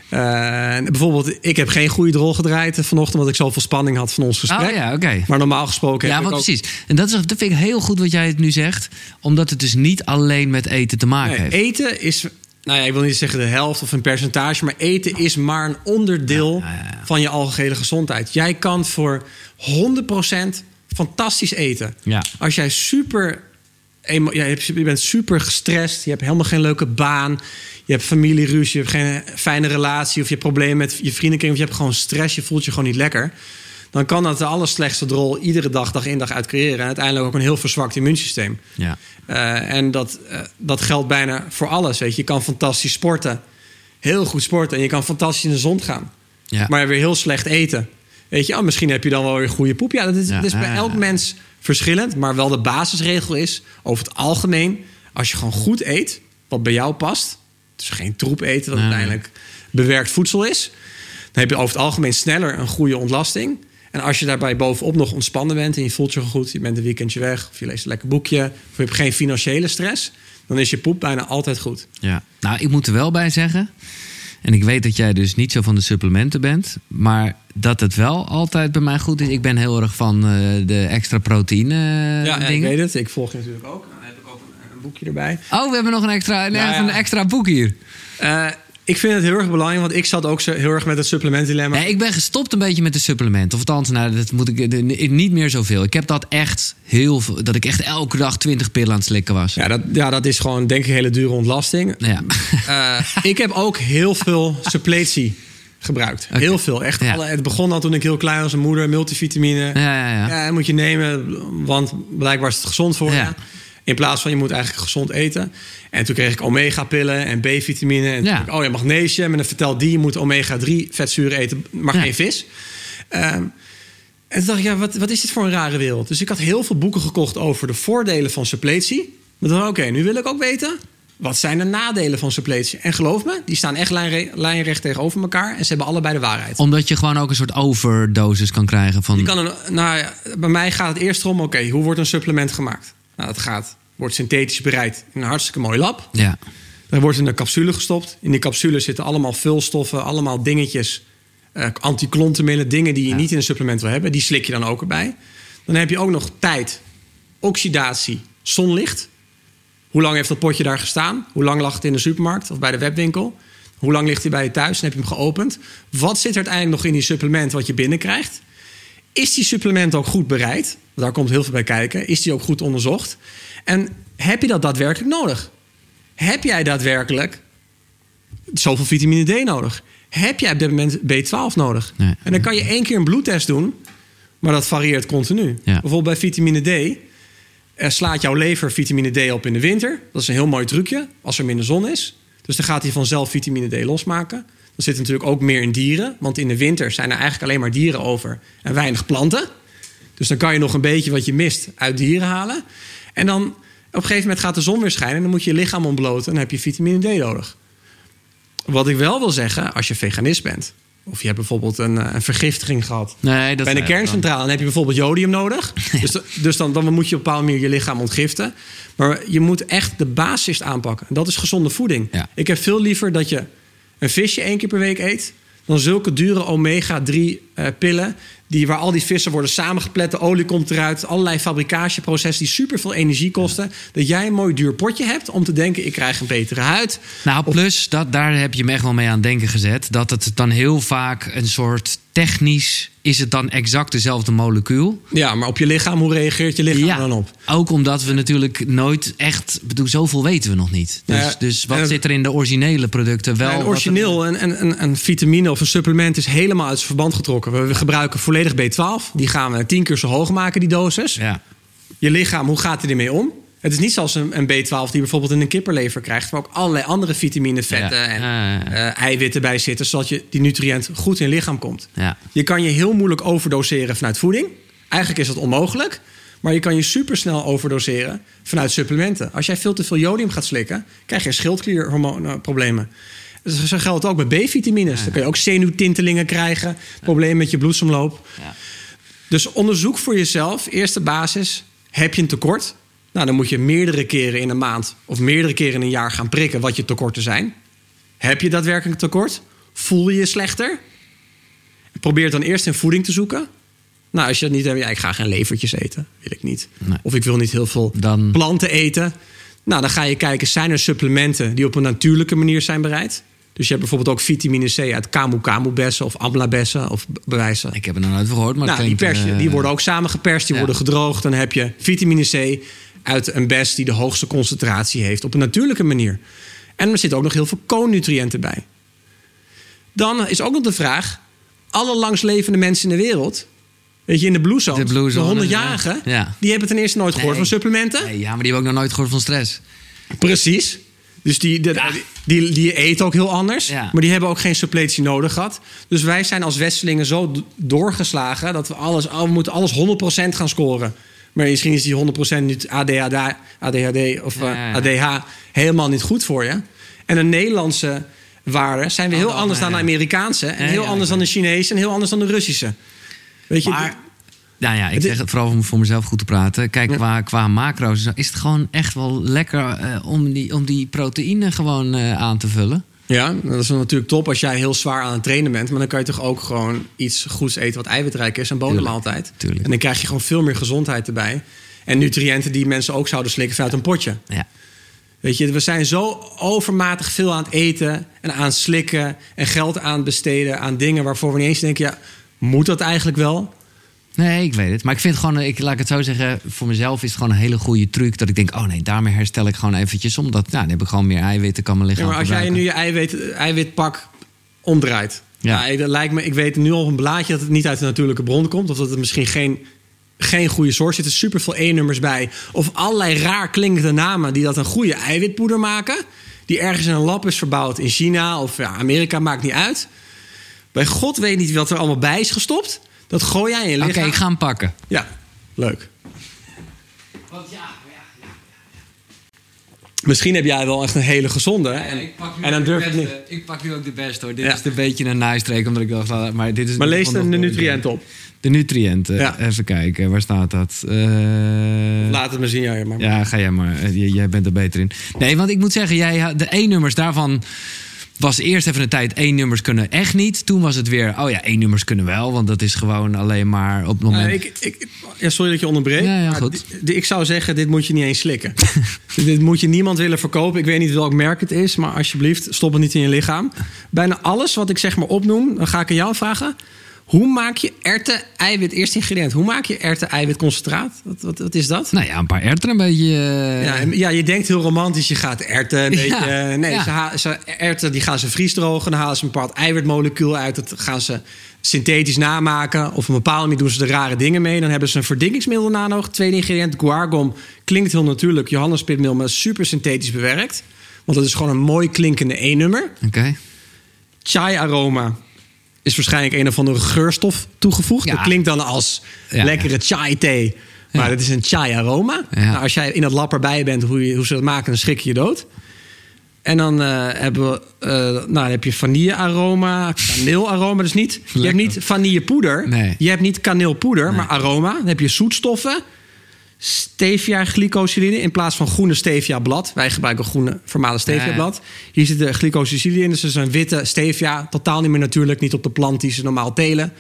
En bijvoorbeeld, ik heb geen goede drol gedraaid vanochtend... omdat ik zoveel spanning had van ons gesprek. Oh ja, oké. Maar normaal gesproken Ja, heb ook... precies. En dat, is, dat vind ik heel goed wat jij het nu zegt. Omdat het dus niet alleen met eten te maken Nee, heeft. eten is, nou ja, ik wil niet zeggen de helft of een percentage, maar eten is maar een onderdeel Ja, ja, ja. van je algehele gezondheid. Jij kan voor 100% fantastisch eten. Als jij super, je bent super gestrest, je hebt helemaal geen leuke baan, je hebt familieruzie, je hebt geen fijne relatie of je hebt problemen met je vriendenkring of je hebt gewoon stress, je voelt je gewoon niet lekker. Dan kan dat de allerslechtste rol iedere dag, dag in dag uit creëren. En uiteindelijk ook een heel verzwakt immuunsysteem. Ja. Uh, en dat, uh, dat geldt bijna voor alles. Weet je. je kan fantastisch sporten, heel goed sporten, en je kan fantastisch in de zon gaan, Ja. maar weer heel slecht eten. Weet je, oh, misschien heb je dan wel weer goede poep. Ja, dat is, Ja. dat is bij elk mens verschillend. Maar wel de basisregel is, over het algemeen, als je gewoon goed eet, wat bij jou past, dus geen troep eten, Nee. uiteindelijk bewerkt voedsel is, dan heb je over het algemeen sneller een goede ontlasting. En als je daarbij bovenop nog ontspannen bent en je voelt je goed, je bent een weekendje weg, of je leest een lekker boekje, of je hebt geen financiële stress, dan is je poep bijna altijd goed. Ja, nou, ik moet er wel bij zeggen. En ik weet dat jij dus niet zo van de supplementen bent. Maar dat het wel altijd bij mij goed is. Ik ben heel erg van eh, de extra proteïne ja, ik weet het. Ik volg je natuurlijk ook. Dan heb ik ook een, een boekje erbij. Oh, we hebben nog een extra, een, Ja, echt ja. een extra boek hier. Eh, ik vind het heel erg belangrijk, want ik zat ook zo heel erg met het supplementdilemma. Nee, ik ben gestopt een beetje met de supplementen. Of althans, nou, dat moet ik niet meer zoveel. Ik heb dat echt heel veel. Dat ik echt elke dag 20 pillen aan het slikken was. Ja, dat, ja, dat is gewoon denk ik een hele dure ontlasting. Ja. Eh, [laughs] ik heb ook heel veel suppletie gebruikt. Heel veel. Echt Ja. alle, het begon al toen ik heel klein was. Mijn moeder, multivitamine. Ja, ja, ja. Ja, moet je nemen, want blijkbaar is het gezond voor Ja. je. In plaats van je moet eigenlijk gezond eten. En toen kreeg ik omega-pillen en B-vitamine. En Ja. ik, oh ja, magnesium. En dan vertelt die, je moet omega-3 vetzuren eten, maar Ja. geen vis. Ehm, en toen dacht ik, ja, wat, wat is dit voor een rare wereld? Dus ik had heel veel boeken gekocht over de voordelen van suppletie. Maar dan, oké, nu wil ik ook weten... wat zijn de nadelen van suppletie? En geloof me, die staan echt lijnre- lijnrecht tegenover elkaar... en ze hebben allebei de waarheid. Omdat je gewoon ook een soort overdosis kan krijgen van. Je kan een, nou ja, bij mij gaat het eerst om, oké, hoe wordt een supplement gemaakt? Nou, dat gaat, wordt synthetisch bereid in een hartstikke mooi lab. Ja. Dan wordt in een capsule gestopt. In die capsule zitten allemaal vulstoffen, allemaal dingetjes, eh antiklontenmiddelen, dingen die je Ja. niet in een supplement wil hebben. Die slik je dan ook erbij. Dan heb je ook nog tijd, oxidatie, zonlicht. Hoe lang heeft dat potje daar gestaan? Hoe lang lag het in de supermarkt of bij de webwinkel? Hoe lang ligt hij bij je thuis en heb je hem geopend? Wat zit er uiteindelijk nog in die supplement wat je binnenkrijgt? Is die supplement ook goed bereid? Daar komt heel veel bij kijken. Is die ook goed onderzocht? En heb je dat daadwerkelijk nodig? Heb jij daadwerkelijk zoveel vitamine D nodig? Heb jij op dit moment B12 nodig? Nee. En dan kan je één keer een bloedtest doen, maar dat varieert continu. Ja. Bijvoorbeeld bij vitamine D eh, slaat jouw lever vitamine D op in de winter. Dat is een heel mooi trucje als er minder zon is. Dus dan gaat hij vanzelf vitamine D losmaken. Dat zit natuurlijk ook meer in dieren. Want in de winter zijn er eigenlijk alleen maar dieren over en weinig planten. Dus dan kan je nog een beetje wat je mist uit dieren halen. En dan op een gegeven moment gaat de zon weer schijnen. En dan moet je je lichaam ontbloten. En dan heb je vitamine D nodig. Wat ik wel wil zeggen, als je veganist bent. Of je hebt bijvoorbeeld een, eh, een vergiftiging gehad. Nee, dat Bij een kerncentrale dan heb je bijvoorbeeld jodium nodig. [laughs] Dus, dus dan, dan moet je op een bepaalde manier je lichaam ontgiften. Maar je moet echt de basis aanpakken. En dat is gezonde voeding. Ja. Ik heb veel liever dat je een visje één keer per week eet... dan zulke dure omega-3 eh, pillen... Die, waar al die vissen worden samengeplet, de olie komt eruit... allerlei fabricatieprocessen die superveel energie kosten... dat jij een mooi duur potje hebt om te denken... ik krijg een betere huid. Nou, plus, dat, daar heb je me echt wel mee aan denken gezet. Dat het dan heel vaak een soort technisch... is het dan exact dezelfde molecuul. Ja, maar op je lichaam, hoe reageert je lichaam Ja, dan op? ook omdat we natuurlijk nooit echt... bedoel, zoveel weten we nog niet. Dus, Ja, dus wat en- zit er in de originele producten wel? Origineel, een, een, een, een vitamine of een supplement is helemaal uit zijn verband getrokken. We, we gebruiken volledig B12. Die gaan we tien keer zo hoog maken, die dosis. Ja, Je lichaam, hoe gaat hij ermee om? Het is niet zoals een, een B12 die bijvoorbeeld in een kipperlever krijgt... waar ook allerlei andere vitamine, vetten Ja. en Ja, ja, ja. eh, eiwitten bij zitten... zodat je die nutriënt goed in je lichaam komt. ja. Je kan je heel moeilijk overdoseren vanuit voeding. Eigenlijk is dat onmogelijk. Maar je kan je supersnel overdoseren vanuit supplementen. Als jij veel te veel jodium gaat slikken, krijg je schildklierhormoonproblemen. Dus dat geldt ook bij B-vitamines. Dan kun je ook zenuwtintelingen krijgen, problemen met je bloedsomloop. Ja. Dus onderzoek voor jezelf, eerste basis, heb je een tekort? Nou, dan moet je meerdere keren in een maand of meerdere keren in een jaar gaan prikken wat je tekorten zijn. Heb je daadwerkelijk tekort? Voel je je slechter? Probeer het dan eerst in voeding te zoeken. Nou, als je dat niet hebt, ja, ik ga geen levertjes eten. Wil ik niet. Nee. Of ik wil niet heel veel Dan- planten eten. Nou, dan ga je kijken, zijn er supplementen die op een natuurlijke manier zijn bereid? Dus je hebt bijvoorbeeld ook vitamine C uit kamu kamu bessen of amla bessen of bewijzen. Ik heb er nog nooit gehoord, maar Nou, het die, klinkt, pers, eh, die worden ook samengeperst, die ja. worden gedroogd. Dan heb je vitamine C uit een bes die de hoogste concentratie heeft op een natuurlijke manier. En er zitten ook nog heel veel koolnutriënten bij. Dan is ook nog de vraag: alle langslevende mensen in de wereld Weet je, in de Blue Zone. De Blue Zone, 100-jarigen, ja. Ja. die hebben ten eerste nooit gehoord Nee. van supplementen. Nee, ja, maar die hebben ook nog nooit gehoord van stress. Precies. Dus die, die, die, die eten ook heel anders. Ja. Maar die hebben ook geen suppletie nodig gehad. Dus wij zijn als Westelingen zo doorgeslagen... dat we alles, we moeten alles 100% gaan scoren. Maar misschien is die 100% niet ADHD, ADHD of eh. ADH helemaal niet goed voor je. En de Nederlandse waarden zijn weer heel Ander- anders dan de. Amerikaanse... en heel anders dan de Chinese en heel anders dan de Russische. Weet je, Maar, nou ja, ik zeg het vooral om voor mezelf goed te praten. Kijk, qua, qua macro's is het gewoon echt wel lekker eh, om, die, om die proteïne gewoon eh, aan te vullen. Ja, dat is natuurlijk top als jij heel zwaar aan het trainen bent. Maar dan kan je toch ook gewoon iets goeds eten wat eiwitrijk is. Een bodemmaaltijd. En dan krijg je gewoon veel meer gezondheid erbij. En nutriënten die mensen ook zouden slikken vanuit een potje. Ja. Weet je, we zijn zo overmatig veel aan het eten en aan het slikken. En geld aan het besteden aan dingen waarvoor we niet eens denken... ja, moet dat eigenlijk wel? Nee, ik weet het. Maar ik vind gewoon, ik, laat ik het zo zeggen, voor mezelf is het gewoon een hele goede truc. Dat ik denk, oh nee, daarmee herstel ik gewoon eventjes. Omdat, nou, dan heb ik gewoon meer eiwitten, kan mijn Ja, lichaam maar als jij nu je eiwit, eiwitpak omdraait. Ja. Ja. dat lijkt me, ik weet nu al op een blaadje dat het niet uit de natuurlijke bron komt. Of dat het misschien geen, geen goede source zit. Er zitten super veel E-nummers bij. Of allerlei raar klinkende namen die dat een goede eiwitpoeder maken. Die ergens in een lab is verbouwd in China of ja, Amerika, maakt niet uit. Bij God weet niet wat er allemaal bij is gestopt. Dat gooi jij in je Oké, lichaam. ik ga hem pakken. Ja, leuk. Want ja, Misschien heb jij wel echt een hele gezonde. hè? En, en dan durf ik niet. Ik pak nu ook de beste hoor. Dit Ja. is een beetje een naaistreek, omdat ik dacht, maar dit is... Maar lees dan de nutriënten op. De nutriënten. Ja. Even kijken, waar staat dat? Eh, Laat het maar zien. Ja, maar. Ja, ga jij maar. Eh, Jij bent er beter in. Nee, want ik moet zeggen, jij, had- de E-nummers daarvan was eerst even een tijd E-nummers kunnen echt niet. Toen was het weer, oh ja, E-nummers kunnen wel, want dat is gewoon alleen maar op het moment. Nou, ik, ik, ja, sorry dat je onderbreekt. Ja, ja, goed. ik zou zeggen, dit moet je niet eens slikken. [laughs] dit moet je niemand willen verkopen. Ik weet niet welk merk het is, maar alsjeblieft, stop het niet in je lichaam. Bijna alles wat ik zeg maar opnoem, dan ga ik aan jou vragen. Hoe maak je erten eiwit, eerste ingrediënt, hoe maak je erten eiwit concentraat? Wat, wat, wat is dat? Nou ja, een paar erwten een beetje. eh, Ja, ja, je denkt heel romantisch. Je gaat erten een beetje... Ja, nee, ja. Ze, ha- ze, erten die gaan ze vriesdrogen. Dan halen ze een bepaald eiwitmolecuul uit. Dat gaan ze synthetisch namaken. Of op een bepaalde manier doen ze er rare dingen mee. Dan hebben ze een verdikkingsmiddel na nog. Tweede ingrediënt, guargom. Klinkt heel natuurlijk. Johannespitmeel, maar super synthetisch bewerkt. Want dat is gewoon een mooi klinkende E-nummer. Oké. Chai aroma is waarschijnlijk een of andere geurstof toegevoegd. Ja. Dat klinkt dan als Ja, lekkere chai thee. Maar het is een chai aroma. Nou, als jij in dat lab erbij bent hoe, je, hoe ze dat maken, dan schrik je je dood. En dan eh, hebben we, eh, nou, dan heb je vanille aroma, kaneel aroma. Dus niet, je hebt niet vanillepoeder. Nee. Je hebt niet kaneelpoeder, maar aroma. Dan heb je zoetstoffen. Stevia glycosiline in plaats van groene stevia blad. Wij gebruiken groene formale stevia blad. Hier zit de in, dus dat is een witte stevia. Totaal niet meer natuurlijk, niet op de plant die ze normaal telen.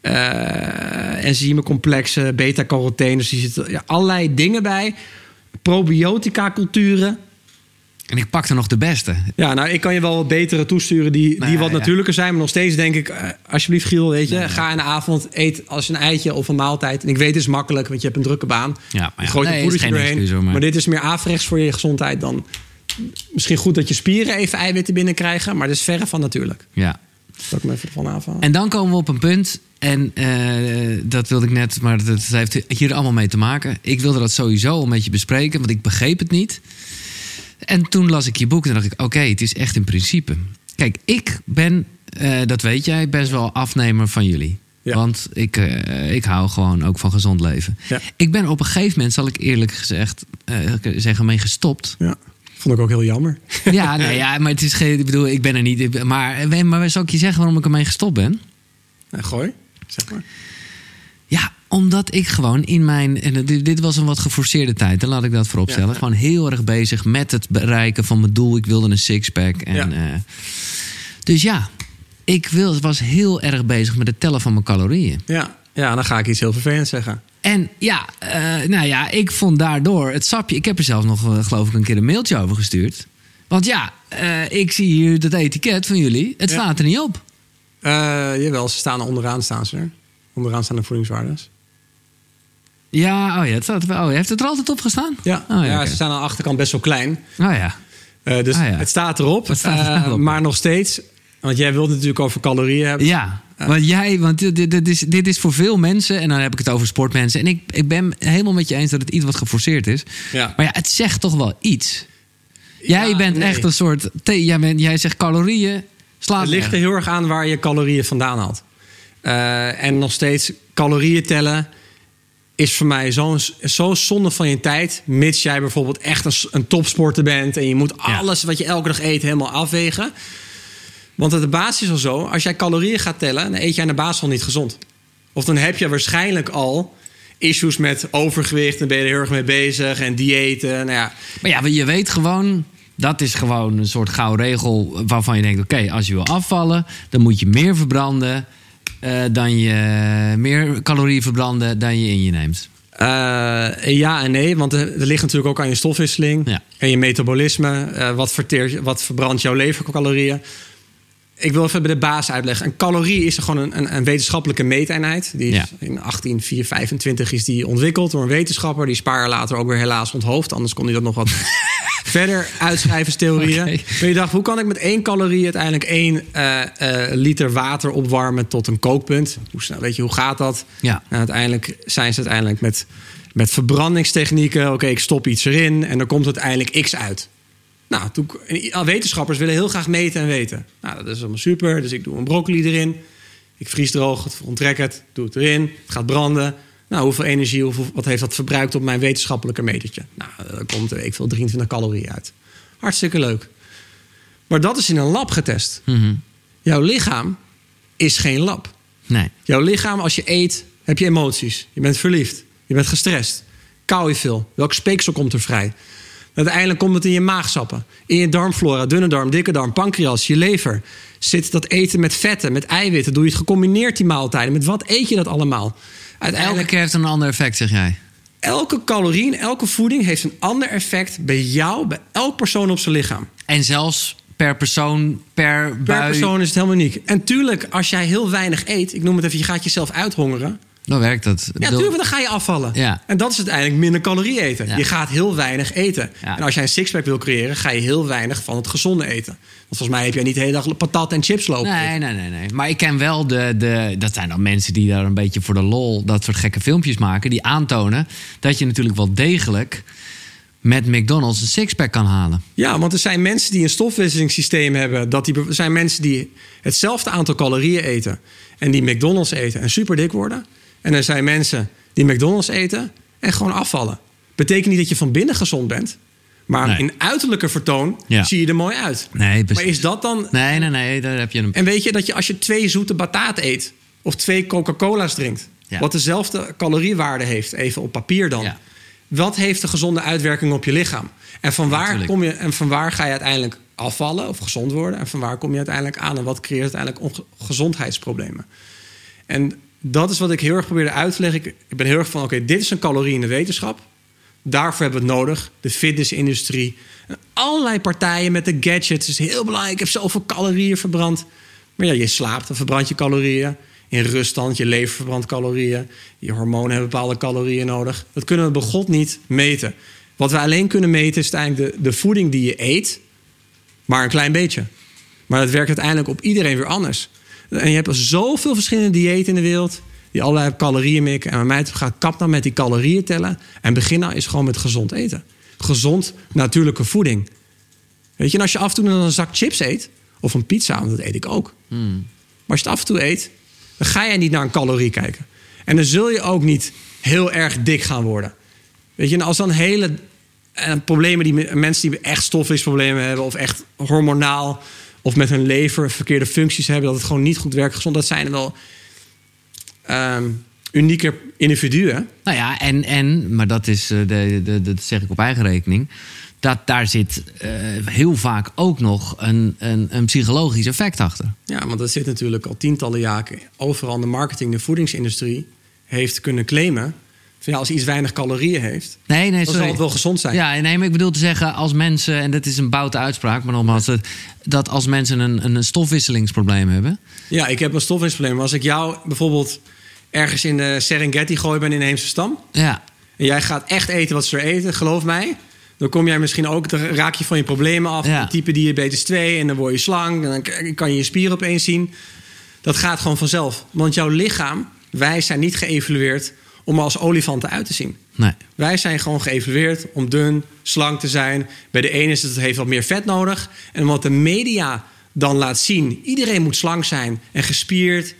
Eh enzymecomplexen, beta-carotene, dus hier zitten ja, allerlei dingen bij. Probiotica culturen. En ik pakte nog de beste. Ja, nou, ik kan je wel wat betere toesturen die, die wat ja. natuurlijker zijn. Maar nog steeds denk ik, eh, alsjeblieft Giel, weet je, ga in de avond, eet als een eitje of een maaltijd. En ik weet het is makkelijk, want je hebt een drukke baan. Ja, maar ja, je gooit nee, een poedertje doorheen. excuus, maar... maar- dit is meer averechts voor je gezondheid dan... Misschien goed dat je spieren even eiwitten binnenkrijgen, maar dat is verre van natuurlijk. Ja. Dat ik me even van. En dan komen we op een punt. En eh, dat wilde ik net, maar dat heeft hier allemaal mee te maken. Ik wilde dat sowieso een beetje bespreken, want ik begreep het niet. En toen las ik je boek en dacht ik: oké, het is echt een principe. Kijk, ik ben, eh, dat weet jij, best wel afnemer van jullie. Ja. Want ik, eh, ik hou gewoon ook van gezond leven. Ja. Ik ben op een gegeven moment, zal ik eerlijk gezegd eh, zeggen, mee gestopt. Ja, vond ik ook heel jammer. Ja, nee, ja, maar het is geen. Ik bedoel, ik ben er niet. Maar, maar zal ik je zeggen waarom ik ermee gestopt ben? Nou, gooi, zeg maar. Ja, omdat ik gewoon in mijn. En dit, was een wat geforceerde tijd, dan laat ik dat voorop Ja, stellen. ja. Gewoon heel erg bezig met het bereiken van mijn doel. Ik wilde een sixpack. En, Ja. eh, dus ja, ik wil, was heel erg bezig met het tellen van mijn calorieën. Ja, ja, dan ga ik iets heel vervelends zeggen. En ja, eh, nou ja, ik vond daardoor het sapje. Ik heb er zelfs nog, eh, geloof ik, een keer een mailtje over gestuurd. Want ja, ik zie hier dat etiket van jullie. Het staat er niet op. Jawel, ze staan er onderaan staan ze er. Onderaan staan de voedingswaardes. Ja, oh ja, het staat wel. Oh, heeft het er altijd op gestaan? Ja, Oh, ja, ze staan aan de achterkant best wel klein. Oh ja. Eh, dus Ah, ja. het staat erop. Het staat er Eh, op. maar nog steeds, want jij wilt het natuurlijk over calorieën hebben. Ja, Want jij, want dit, dit- is, dit is voor veel mensen, en dan heb ik het over sportmensen. En ik, ik ben helemaal met je eens dat het iets wat geforceerd is. Ja. Maar ja, het zegt toch wel iets. Jij Ja, bent nee. echt een soort. Jij, bent, jij zegt calorieën. Slaat Het ligt er heel erg aan waar je calorieën vandaan haalt. Eh, en nog steeds calorieën tellen is voor mij zo'n zo zonde van je tijd. Mits jij bijvoorbeeld echt een, topsporter bent... en je moet Ja. alles wat je elke dag eet helemaal afwegen. Want de basis is al zo. Als jij calorieën gaat tellen, dan eet jij aan de basis al niet gezond. Of dan heb je waarschijnlijk al issues met overgewicht... en ben je er heel erg mee bezig en diëten. Nou ja, Maar ja, je weet gewoon. Dat is gewoon een soort gouden regel waarvan je denkt: oké, als je wil afvallen, dan moet je meer verbranden eh, dan je meer calorieën verbranden dan je in je neemt. Eh, ja en nee, want er, er ligt natuurlijk ook aan je stofwisseling Ja. en je metabolisme. Eh, wat, verteert, wat verbrandt jouw levercalorieën? Ik wil even bij de baas uitleggen. Een calorie is gewoon een, een, een wetenschappelijke meeteenheid. Die is Ja. in 18425 is die ontwikkeld door een wetenschapper. Die is een paar jaar later ook weer helaas onthoofd. Anders kon hij dat nog wat [laughs] verder uitschrijverstheorieën. Oké. Maar je dacht, hoe kan ik met één calorie uiteindelijk één eh, eh, liter water opwarmen tot een kookpunt? Hoe, snel, weet je, hoe gaat dat? Ja. En uiteindelijk zijn ze uiteindelijk met, met verbrandingstechnieken. Oké, ik stop iets erin en dan komt uiteindelijk X uit. Nou, toen, en wetenschappers willen heel graag meten en weten. Nou, dat is allemaal super. Dus ik doe een broccoli erin. Ik vries droog het, onttrek het, doe het erin. Het gaat branden. Nou, hoeveel energie, hoeveel, wat heeft dat verbruikt op mijn wetenschappelijke metertje? Nou, daar komt ik veel 23 calorieën uit. Hartstikke leuk. Maar dat is in een lab getest. Mhm. Jouw lichaam is geen lab. Nee. Jouw lichaam, als je eet, heb je emoties. Je bent verliefd. Je bent gestrest. Kou je veel? Welk speeksel komt er vrij? Uiteindelijk komt het in je maagsappen. In je darmflora, dunne darm, dikke darm, pancreas, je lever. Zit dat eten met vetten, met eiwitten? Doe je het gecombineerd die maaltijden? Met wat eet je dat allemaal? Elke Uiteindelijk, keer heeft het een ander effect, zeg jij. elke calorie en elke voeding heeft een ander effect bij jou, bij elk persoon op zijn lichaam. En zelfs per persoon, per Per bui. persoon is het helemaal uniek. En tuurlijk, als jij heel weinig eet, ik noem het even, je gaat jezelf uithongeren. Dan werkt dat. Ja, natuurlijk, dan ga je afvallen. Ja. En dat is uiteindelijk minder calorieën eten. Ja. Je gaat heel weinig eten. Ja. En als jij een sixpack wil creëren, ga je heel weinig van het gezonde eten. Want volgens mij heb jij niet de hele dag patat en chips lopen. Nee, nee, nee, nee. Maar ik ken wel de, de. Dat zijn dan mensen die daar een beetje voor de lol. dat soort gekke filmpjes maken. die aantonen. dat je natuurlijk wel degelijk. met McDonald's een sixpack kan halen. Ja, want er zijn mensen die een stofwisselingssysteem hebben. Dat die, er zijn mensen die hetzelfde aantal calorieën eten. en die McDonald's eten en super dik worden. En er zijn mensen die McDonald's eten en gewoon afvallen. Betekent niet dat je van binnen gezond bent. Maar Nee. in uiterlijke vertoon Ja. zie je er mooi uit. Nee, precies. Maar is dat dan Nee, nee, nee. Daar heb je een. En weet je dat je als je twee zoete bataat eet of twee Coca-Cola's drinkt, Ja. wat dezelfde caloriewaarde heeft, even op papier dan. Ja. Wat heeft de gezonde uitwerking op je lichaam? En van waar, kom je, en van waar ga je uiteindelijk afvallen of gezond worden? En van waar kom je uiteindelijk aan? En wat creëert uiteindelijk gezondheidsproblemen? En dat is wat ik heel erg probeerde uit te leggen. Ik, ben heel erg van, oké, dit is een calorie in de wetenschap. Daarvoor hebben we het nodig. De fitnessindustrie. Allerlei partijen met de gadgets. Is heel belangrijk. Ik heb zoveel calorieën verbrand. Maar ja, je slaapt, dan verbrand je calorieën. In ruststand, je lever verbrandt calorieën. Je hormonen hebben bepaalde calorieën nodig. Dat kunnen we bij God niet meten. Wat we alleen kunnen meten is uiteindelijk de, de voeding die je eet. Maar een klein beetje. Maar dat werkt uiteindelijk op iedereen weer anders. En je hebt zoveel verschillende diëten in de wereld. Die allerlei calorieën mikken. En bij mij gaat kap dan met die calorieën tellen. En begin nou eens gewoon met gezond eten. Gezond, natuurlijke voeding. Weet je, en als je af en toe dan een zak chips eet. Of een pizza, want dat eet ik ook. Maar als je het af en toe eet, dan ga jij niet naar een calorie kijken. En dan zul je ook niet heel erg dik gaan worden. Weet je, en als dan hele eh, problemen die me- mensen die echt stofwisselproblemen hebben, of echt hormonaal, of met hun lever verkeerde functies hebben, dat het gewoon niet goed werkt gezond, dat zijn wel ehm, unieke individuen. Nou ja, en, en maar dat, is, eh, de, de, dat zeg ik op eigen rekening. Dat daar zit eh, heel vaak ook nog een, een, een psychologisch effect achter. Ja, want dat zit natuurlijk al tientallen jaren overal de marketing, de voedingsindustrie heeft kunnen claimen. Ja, als iets weinig calorieën heeft, Nee, nee, dan sorry. zal het wel gezond zijn. Ja, nee, maar ik bedoel te zeggen, als mensen, en dat is een boute uitspraak, maar nogmaals, dat- dat als mensen een, een stofwisselingsprobleem hebben. Ja, ik heb een stofwisselingsprobleem. Als ik jou bijvoorbeeld ergens in de Serengeti gooi ben in Inheemse stam... Ja, en jij gaat echt eten wat ze er eten, geloof mij... dan kom jij misschien ook, dan raak je van je problemen af. Ja. Type diabetes 2 en dan word je slank... en dan kan je je spieren opeens zien. Dat gaat gewoon vanzelf. Want jouw lichaam, wij zijn niet geëvalueerd om als olifanten uit te zien. Nee. Wij zijn gewoon geëvalueerd om dun, slank te zijn. Bij de ene is het, het heeft wat meer vet nodig. En wat de media dan laat zien, iedereen moet slank zijn en gespierd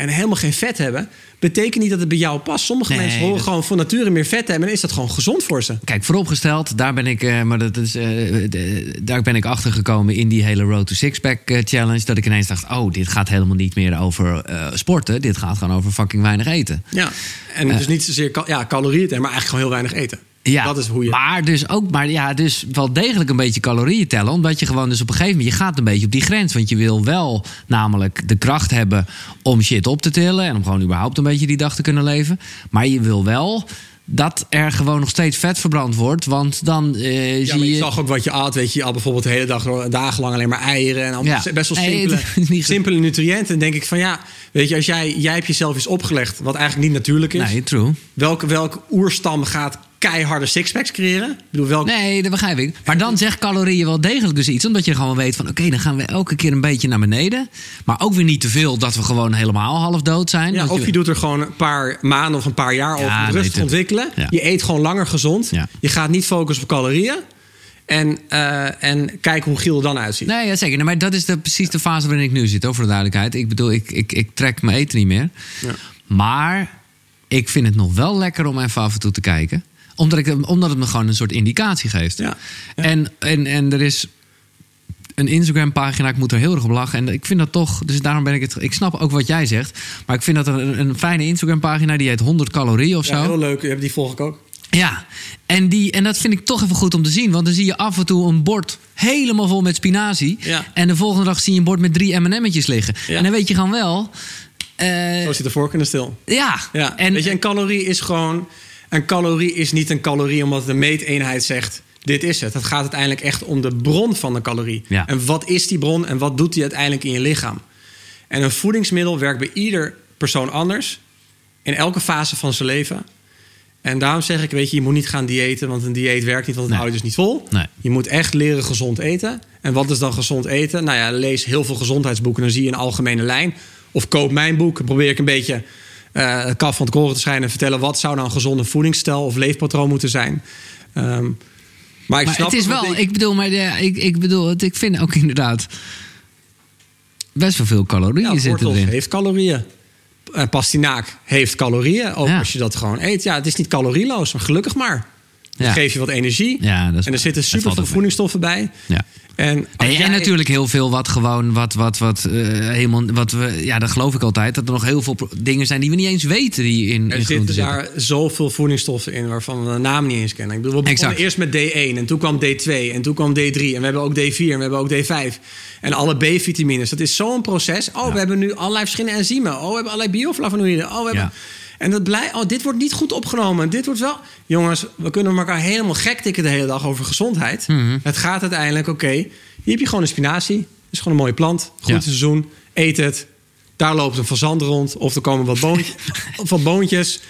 en helemaal geen vet hebben, betekent niet dat het bij jou past. Sommige Nee, mensen horen dat- gewoon van nature meer vet hebben en is dat gewoon gezond voor ze. Kijk, vooropgesteld, daar ben ik, eh, maar dat is, eh, de- daar ben ik achter gekomen in die hele Road to Sixpack eh, challenge. Dat ik ineens dacht: oh, dit gaat helemaal niet meer over sporten. Dit gaat gewoon over fucking weinig eten. Ja, en dus niet zozeer ja, calorieën, maar eigenlijk gewoon heel weinig eten. Ja, Dat is hoe je. maar dus ook, maar ja, dus wel degelijk een beetje calorieën tellen. Omdat je gewoon dus op een gegeven moment, je gaat een beetje op die grens. Want je wil wel namelijk de kracht hebben om shit op te tillen. En om gewoon überhaupt een beetje die dag te kunnen leven. Maar je wil wel dat er gewoon nog steeds vet verbrand wordt. Want dan eh, Ja, zie je... je zag ook wat je at. Weet je, je at bijvoorbeeld de hele dag, dagenlang alleen maar eieren. En allemaal Ja. best wel [laughs] simpele, simpele nutriënten. Dan denk ik van ja, weet je, als jij, jij hebt jezelf iets opgelegd wat eigenlijk niet natuurlijk is. Nee, true. Welke, welke oerstam gaat keiharde sixpacks creëren? Ik bedoel, welk, Nee, dat begrijp ik. Maar dan zegt calorieën wel degelijk dus iets. Omdat je gewoon weet van... oké, dan gaan we elke keer een beetje naar beneden. Maar ook weer niet te veel dat we gewoon helemaal half dood zijn. ja, of je doet er gewoon een paar maanden of een paar jaar over Ja, nee, rustig ontwikkelen. Ja. Je eet gewoon langer gezond. Je gaat niet focussen op calorieën. En, eh, en kijk hoe Giel er dan uitziet. Nee, ja, zeker. Nee, maar dat is de, precies de fase waarin ik nu zit, voor de duidelijkheid. Ik bedoel, ik, ik, ik trek mijn eten niet meer. Ja. Maar ik vind het nog wel lekker om even af en toe te kijken. Omdat, ik, omdat het me gewoon een soort indicatie geeft. Ja. Ja. En, en, en er is een Instagram-pagina, ik moet er heel erg op lachen. En ik vind dat toch, dus daarom ben ik het... Ik snap ook wat jij zegt. Maar ik vind dat een, een fijne Instagram-pagina, die heet 100 calorieën of zo. Ja, heel leuk. Die volg ik ook. Ja, en, die, en dat vind ik toch even goed om te zien. Want dan zie je af en toe een bord helemaal vol met spinazie. Ja. En de volgende dag zie je een bord met drie M&M'tjes liggen. Ja. En dan weet je gewoon wel... eh, Zo zit de de stil. ja, Ja, en, weet je, een calorie is gewoon... Een calorie is niet een calorie omdat de meeteenheid zegt... dit is het. Het gaat uiteindelijk echt om de bron van de calorie. Ja. En wat is die bron en wat doet die uiteindelijk in je lichaam? En een voedingsmiddel werkt bij ieder persoon anders... in elke fase van zijn leven. En daarom zeg ik, weet je, je moet niet gaan diëten... want een dieet werkt niet, want het Nee. houdt dus niet vol. Nee. Je moet echt leren gezond eten. En wat is dan gezond eten? Nou ja, lees heel veel gezondheidsboeken... dan zie je een algemene lijn. Of koop mijn boek, dan probeer ik een beetje... eh, het kaf van het koren te schijnen en vertellen... wat zou nou een gezonde voedingsstijl of leefpatroon moeten zijn. Ehm, maar ik maar snap het is wel, ik- ik bedoel, maar ja, ik, ik bedoel, het, ik vind ook inderdaad best wel veel calorieën ja, zitten erin. heeft calorieën. Eh, pastinaak heeft calorieën. Ook Ja. als je dat gewoon eet. Ja, het is niet calorieloos, maar gelukkig maar. Ja. geeft je wat energie. Ja, dat is en er waar. zitten Dat super veel voedingsstoffen bij. Ja. En, Nee, jij- en natuurlijk heel veel wat gewoon, wat, wat, wat, eh, helemaal, wat we, ja, dat geloof ik altijd, dat er nog heel veel dingen zijn die we niet eens weten die in, Er in groenten zitten zitten. daar zoveel voedingsstoffen in waarvan we de naam niet eens kennen. Ik bedoel, we begonnen Exact. eerst met D1 en toen kwam D2 en toen kwam D3 en we hebben ook D4 en we hebben ook D5. En alle B-vitamines. Dat is zo'n proces. Oh, we hebben nu allerlei verschillende enzymen. Oh, we hebben allerlei bioflavonoïden. Oh, we hebben... Ja. En dat blij, oh, dit wordt niet goed opgenomen. Dit wordt wel. Jongens, we kunnen elkaar helemaal gek tikken de hele dag over gezondheid. Mhm. Het gaat uiteindelijk, oké, hier heb je gewoon een spinazie. Dat is gewoon een mooie plant. Goed Ja. seizoen. Eet het. Daar loopt een fazant rond. Of er komen wat, [laughs] wat boontjes.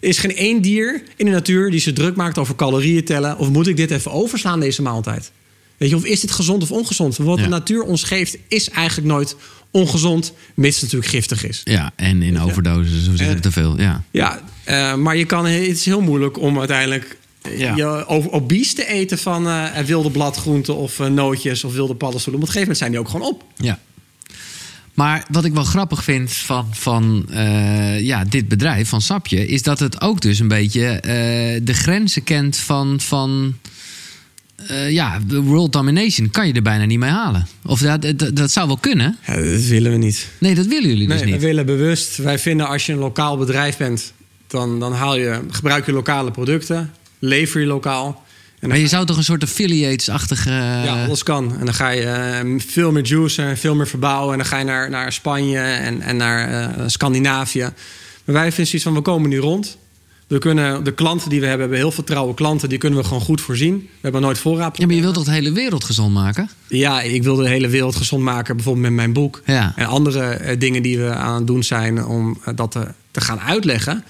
Er is geen één dier in de natuur die zich druk maakt over calorieën tellen. Of moet ik dit even overslaan, deze maaltijd? Weet je, of is dit gezond of ongezond? Wat Ja. de natuur ons geeft, is eigenlijk nooit ongezond, mits het natuurlijk giftig is. Ja, en in overdoses, zit En- er te veel. Ja. Ja, eh, maar je kan, het is heel moeilijk om uiteindelijk eh, Ja. je obese te eten van eh, wilde bladgroenten of eh, nootjes of wilde paddenstoelen. Op een gegeven moment zijn die ook gewoon op. Ja. Maar wat ik wel grappig vind van, van ja, dit bedrijf, van Sapje, is dat het ook dus een beetje de grenzen kent van. van eh, ja, de world domination kan je er bijna niet mee halen. Of dat, dat, dat zou wel kunnen. Ja, dat willen we niet. Nee, dat willen jullie dus Nee, we niet. willen bewust. Wij vinden als je een lokaal bedrijf bent, dan, dan haal je, gebruik je lokale producten, lever je lokaal. En Maar je zou toch een soort affiliates-achtige. Ja, alles kan. En dan ga je eh, veel meer juicen, veel meer verbouwen. En dan ga je naar, naar Spanje en, en naar eh, Scandinavië. Maar wij vinden zoiets van, we komen nu rond. We kunnen, de klanten die we hebben, hebben heel veel trouwe klanten. Die kunnen we gewoon goed voorzien. We hebben nooit voorraad. Ja, maar je wilt toch de hele wereld gezond maken? Ja, ik wil de hele wereld gezond maken. Bijvoorbeeld met mijn boek. Ja. En andere eh, dingen die we aan het doen zijn om eh, dat te, te gaan uitleggen.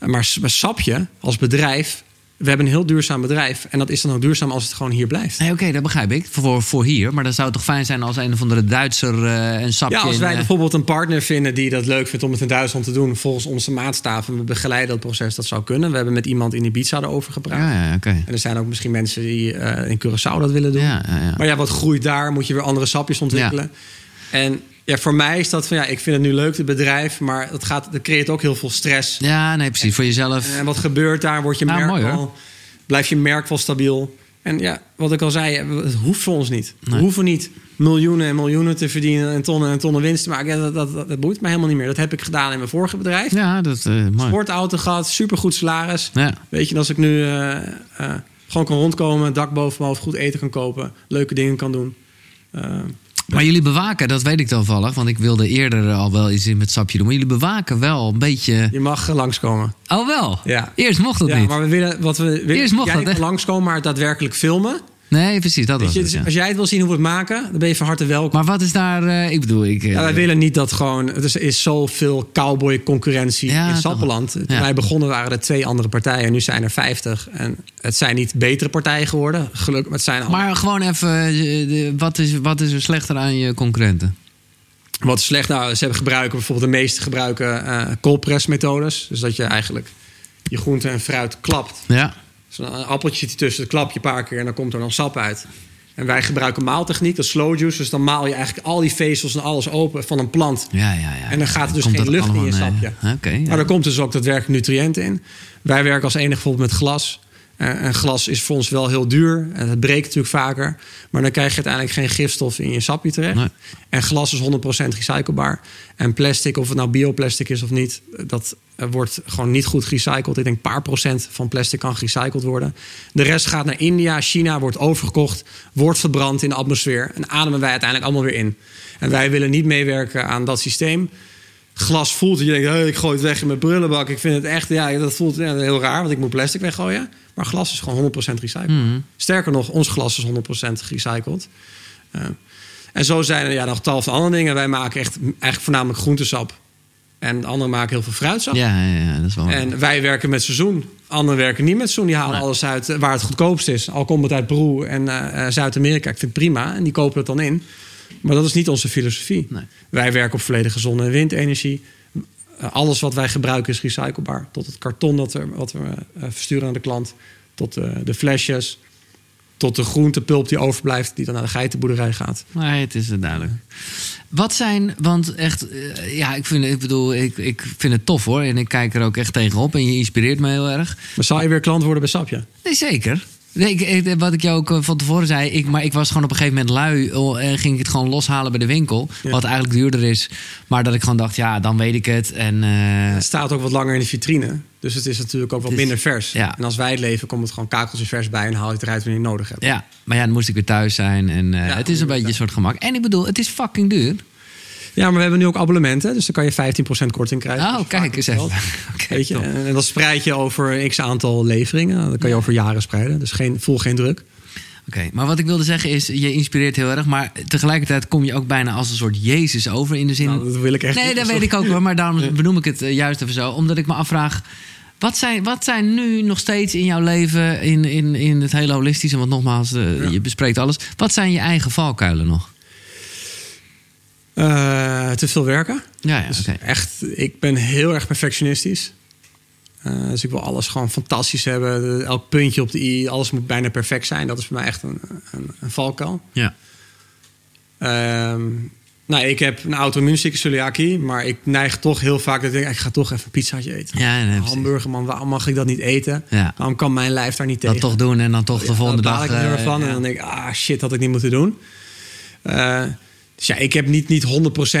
Maar maar Sapje als bedrijf we hebben een heel duurzaam bedrijf. En dat is dan ook duurzaam als het gewoon hier blijft. Nee, oké, dat begrijp ik. Voor, voor hier. Maar dan zou het toch fijn zijn als een of andere Duitser eh, een sapje... Ja, als wij eh, bijvoorbeeld een partner vinden die dat leuk vindt om het in Duitsland te doen, volgens onze maatstaven, we begeleiden dat proces, dat zou kunnen. We hebben met iemand in Ibiza erover gepraat. Ja, ja, oké. En er zijn ook misschien mensen die eh, in Curaçao dat willen doen. Ja, ja, ja. Maar ja, wat groeit daar? Moet je weer andere sapjes ontwikkelen. En ja, voor mij is dat van ja, ik vind het nu leuk, het bedrijf, maar dat, gaat, dat creëert ook heel veel stress. Ja, nee, precies. Voor jezelf. En wat gebeurt daar? Wordt je Nou, merk mooi, wel, blijft je merk wel stabiel? En ja, wat ik al zei, het hoeft voor ons niet. We hoeven niet miljoenen en miljoenen te verdienen en tonnen en tonnen winst te maken. Ja, dat, dat, dat, dat boeit mij helemaal niet meer. Dat heb ik gedaan in mijn vorige bedrijf. Ja, dat is mooi. Sportauto gehad, supergoed salaris. Ja. Weet je, als ik nu eh, eh, gewoon kan rondkomen, dak boven hoofd, goed eten kan kopen, leuke dingen kan doen. Maar jullie bewaken, dat weet ik toevallig, want ik wilde eerder al wel iets in met sapje doen. Maar jullie bewaken wel een beetje. je mag langskomen. Oh, wel? Ja. Eerst mocht dat Ja, niet. maar we willen wat we willen. Eerst mocht jij dat, niet hè? langskomen, maar daadwerkelijk filmen. Nee, precies, dat was je, het. dus ja. Als jij het wil zien hoe we het maken, dan ben je van harte welkom. Maar wat is daar, eh, ik bedoel, ik... eh, Ja, wij willen niet dat gewoon. Er is- is zoveel cowboy-concurrentie Ja, in Sappeland. Toen wij begonnen waren er twee andere partijen. Nu zijn er vijftig. En het zijn niet betere partijen geworden. Gelukkig, maar het zijn. Maar gewoon even, eh, wat, is, wat is er slechter aan je concurrenten? Wat is slecht? Nou, ze hebben gebruiken bijvoorbeeld de meeste gebruiken eh coldpress-methodes. Dus dat je eigenlijk je groente en fruit klapt. Ja. Dus een appeltje zit ertussen, dat klap je een paar keer en dan komt er dan sap uit. En wij gebruiken maaltechniek, dat is slow juice. Dus dan maal je eigenlijk al die vezels en alles open van een plant. Ja, ja, ja. En dan gaat er dus Komt geen dat lucht in je sapje. ja. Maar er komt dus ook daadwerkelijk nutriënten in. Wij werken als enige bijvoorbeeld met glas. Eh, en glas is voor ons wel heel duur. En het breekt natuurlijk vaker. Maar dan krijg je uiteindelijk geen gifstof in je sapje terecht. Nee. En glas is 100% recyclebaar. En plastic, of het nou bioplastic is of niet... dat eh, wordt gewoon niet goed gerecycled. Ik denk een paar procent van plastic kan gerecycled worden. De rest gaat naar India, China, wordt overgekocht... wordt verbrand in de atmosfeer... en ademen wij uiteindelijk allemaal weer in. En wij willen niet meewerken aan dat systeem glas voelt. En je denkt, hey, ik gooi het weg in mijn brullenbak. Ik vind het echt, ja, dat voelt ja, heel raar, want ik moet plastic weggooien. Maar glas is gewoon 100% recycled. Mhm. Sterker nog, ons glas is 100% gerecycled. Eh, en zo zijn er ja, nog tal van andere dingen. Wij maken echt eigenlijk voornamelijk groentesap. En de anderen maken heel veel fruitsap. Ja, ja, ja, dat is wel. En wij werken met seizoen. Anderen werken niet met seizoen. Die halen Nee. alles uit eh, waar het goedkoopst is. Al komt het uit Peru en eh, Zuid-Amerika. Ik vind het prima. En die kopen het dan in. Maar dat is niet onze filosofie. Nee. Wij werken op volledige zon- en windenergie. Alles wat wij gebruiken is recyclebaar. Tot het karton dat we, wat we eh, versturen naar de klant. Tot eh, de flesjes. Tot de groentepulp die overblijft. Die dan naar de geitenboerderij gaat. Nee, het is duidelijk. Wat zijn, want echt, eh, ja, ik vind, ik bedoel, ik, ik vind het tof hoor. En ik kijk er ook echt tegenop en je inspireert me heel erg. Maar zou je weer klant worden bij Sapje? Nee, zeker. Nee, ik, ik- wat ik jou ook eh, van tevoren zei, ik, maar ik was gewoon op een gegeven moment lui oh, en ging ik het gewoon loshalen bij de winkel. Ja. Wat eigenlijk duurder is. Maar dat ik gewoon dacht, ja, dan weet ik het. En eh, Het staat ook wat langer in de vitrine. Dus het is natuurlijk ook wat is- minder vers. ja. En als wij het leven, komt het gewoon kakeltje vers bij... en haal je het eruit wanneer je het nodig hebt. ja, maar ja, dan moest ik weer thuis zijn. En eh, Ja, het is een beetje een soort gemak. En ik bedoel, het is fucking duur. Ja, maar we hebben nu ook abonnementen. Dus dan kan je 15% korting krijgen. Oh, kijk eens even. [laughs] Weet je? En dat spreid je over x aantal leveringen. Dan kan je over jaren spreiden. Dus geen, voel geen druk. Oké, maar wat ik wilde zeggen is, je inspireert heel erg. Maar tegelijkertijd kom je ook bijna als een soort Jezus over. In de zin, Nou, dat wil ik echt Nee, niet. dat weet ik ook hoor. Maar daarom [laughs] benoem ik het eh, juist even zo. Omdat ik me afvraag. Wat zijn, wat zijn nu nog steeds in jouw leven, in, in, in het hele holistische, want nogmaals, eh, Ja. je bespreekt alles. Wat zijn je eigen valkuilen nog? Eh, te veel werken. Ja, ja, Dus echt, ik ben heel erg perfectionistisch. Eh, dus ik wil alles gewoon fantastisch hebben. Elk puntje op de i, alles moet bijna perfect zijn. Dat is voor mij echt een, een, een valkuil. Ja. Ehm, nou, ik heb een auto-immuunzieke celiakie, maar ik neig toch heel vaak dat ik denk, ik ga toch even een pizzaatje eten. Ja, nee, hamburger, man, waarom mag ik dat niet eten? Ja. Waarom kan mijn lijf daar niet tegen? Dat toch doen en dan toch de volgende dan dag. ik er eh, weer van ja. en dan denk ik, ah shit, had ik niet moeten doen. Eh, dus ja, ik heb niet, niet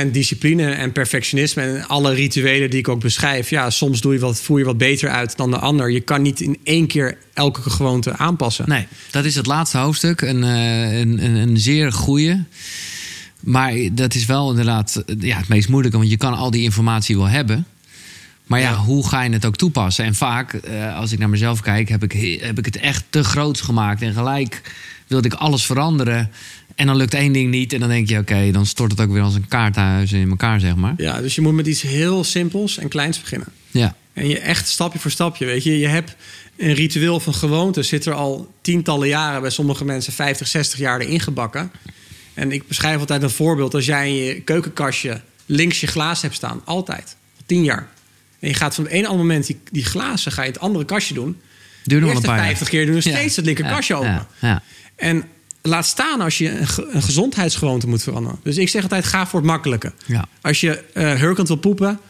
100% discipline en perfectionisme. En alle rituelen die ik ook beschrijf. Ja, soms doe je wat, voer je wat beter uit dan de ander. Je kan niet in één keer elke gewoonte aanpassen. Nee, dat is het laatste hoofdstuk. Een, eh, een, een, een zeer goede. Maar dat is wel inderdaad eh, ja, het meest moeilijke. Want je kan al die informatie wel hebben. Maar ja, Ja. hoe ga je het ook toepassen? En vaak, eh, als ik naar mezelf kijk, heb ik, he- heb ik het echt te groots gemaakt. En gelijk wilde ik alles veranderen. En dan lukt één ding niet. En dan denk je, oké, dan stort het ook weer als een kaarthuis in elkaar, zeg maar. Ja, dus je moet met iets heel simpels en kleins beginnen. Ja, En je echt stapje voor stapje, weet je. Je hebt een ritueel van gewoonte, zit er al tientallen jaren... bij sommige mensen 50, 60 jaar erin gebakken. En ik beschrijf altijd een voorbeeld. Als jij in je keukenkastje links je glaas hebt staan, altijd, tien jaar... en je gaat van het ene andere moment die, die glazen ga je in het andere kastje doen... Duurde de wel een paar 50 keer doen we steeds Ja. het linker Ja, kastje open. Ja, ja. En laat staan als je een, ge- een gezondheidsgewoonte moet veranderen. Dus ik zeg altijd, ga voor het makkelijke. Ja. Als je eh hurkend wil poepen,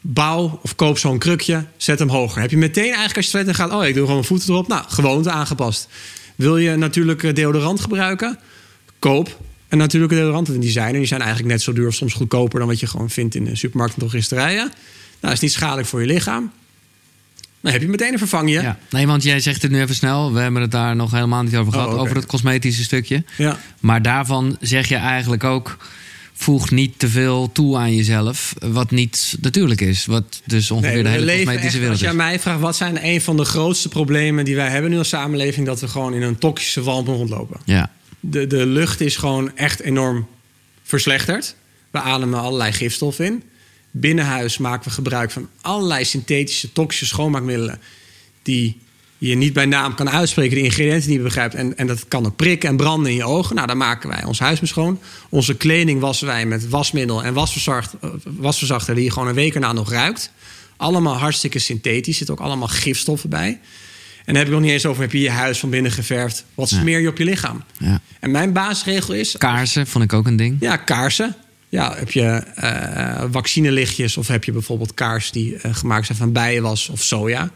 bouw of koop zo'n krukje, zet hem hoger. Heb je meteen eigenlijk als je in gaat, oh ik doe gewoon mijn voeten erop. Nou, gewoonte aangepast. Wil je natuurlijke deodorant gebruiken? Koop een natuurlijke deodorant. En die zijn er, die zijn eigenlijk net zo duur of soms goedkoper dan wat je gewoon vindt in de supermarkt en drogisterijen. Nou, is niet schadelijk voor je lichaam. Dan heb je meteen een vervangje. Ja. Nee, want jij zegt het nu even snel. We hebben het daar nog helemaal niet over gehad. Oh, oké. Over het cosmetische stukje. Ja. Maar daarvan zeg je eigenlijk ook... voeg niet te veel toe aan jezelf. Wat niet natuurlijk is. Wat dus ongeveer Nee, de hele cosmetische echt, wereld Als je is. aan mij vraagt, wat zijn een van de grootste problemen die wij hebben nu als samenleving, dat we gewoon in een toxische walm rondlopen. Ja. De, de lucht is gewoon echt enorm verslechterd. We ademen allerlei gifstoffen in. Binnenhuis maken we gebruik van allerlei synthetische toxische schoonmaakmiddelen die je niet bij naam kan uitspreken, de ingrediënten die je begrijpt. En, en dat kan ook prikken en branden in je ogen. Nou, dan maken wij ons huis mee schoon. Onze kleding wassen wij met wasmiddel en wasverzacht, eh, wasverzachter die je gewoon een week erna nog ruikt. Allemaal hartstikke synthetisch. Er zitten ook allemaal gifstoffen bij. En dan heb ik nog niet eens over, heb je je huis van binnen geverfd? Wat smeer je op je lichaam? ja. En mijn basisregel is... Kaarsen vond ik ook een ding. Ja, kaarsen. Ja, heb je eh vaccinelichtjes of heb je bijvoorbeeld kaarsen die eh, gemaakt zijn van bijenwas of soja?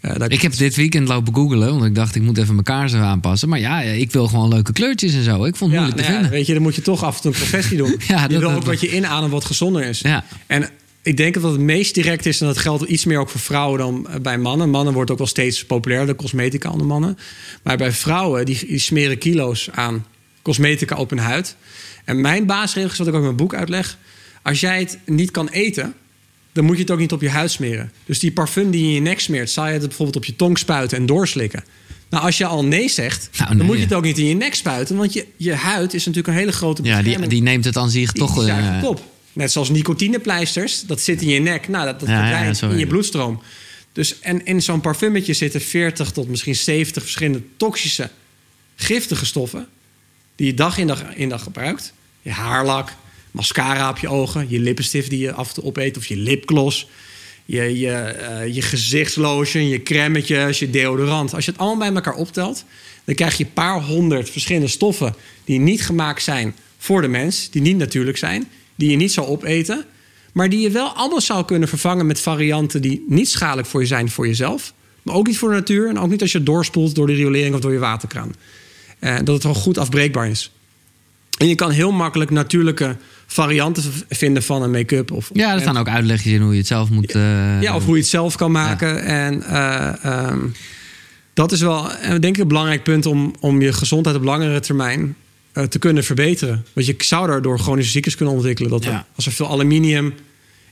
Eh, Ik heb dit weekend lopen googelen. Want ik dacht, ik moet even mijn kaarsen aanpassen. Maar ja, ik wil gewoon leuke kleurtjes en zo. Ik vond het ja, moeilijk te nou ja, vinden. weet je, dan moet je toch af en toe een professie doen. [laughs] Ja, je wil ook wat je inademt wat gezonder is. Ja. En ik denk dat het meest direct is... en dat geldt iets meer ook voor vrouwen dan bij mannen. Mannen wordt ook wel steeds populairder, cosmetica onder mannen. Maar bij vrouwen, die, die smeren kilo's aan cosmetica op hun huid. En mijn basisregel is wat ik ook in mijn boek uitleg... als jij het niet kan eten... dan moet je het ook niet op je huid smeren. Dus die parfum die je in je nek smeert... zou je het bijvoorbeeld op je tong spuiten en doorslikken. Nou, als je al nee zegt, Nou, dan moet je het ook niet in je nek spuiten. Want je, je huid is natuurlijk een hele grote Ja, die, bescherming. die neemt het aan zich toch... eh. Net zoals nicotinepleisters, dat zit in je nek. Nou, dat, dat Ja, in je bloedstroom. Dus, en in zo'n parfummetje zitten 40 tot misschien 70 verschillende toxische, giftige stoffen... die je dag in dag, in dag gebruikt. Je haarlak, mascara op je ogen, je lippenstift die je af en toe opeet... of je lipgloss, je, je, eh, je gezichtslotion, je je deodorant. Als je het allemaal bij elkaar optelt... dan krijg je een paar honderd verschillende stoffen... die niet gemaakt zijn voor de mens, die niet natuurlijk zijn... die je niet zou opeten... maar die je wel allemaal zou kunnen vervangen met varianten... die niet schadelijk voor je zijn voor jezelf... maar ook niet voor de natuur... en ook niet als je doorspoelt door de riolering of door je waterkraan. Eh, dat het gewoon goed afbreekbaar is. En je kan heel makkelijk natuurlijke varianten vinden van een make-up. Of, Ja, er staan ook uitlegjes in hoe je het zelf moet... eh, ja, of hoe je het zelf kan maken. En eh, ehm, dat is wel, eh, denk ik, een belangrijk punt om, om je gezondheid op langere termijn eh, te kunnen verbeteren. Want je zou daardoor chronische ziektes kunnen ontwikkelen. Dat er- als er veel aluminium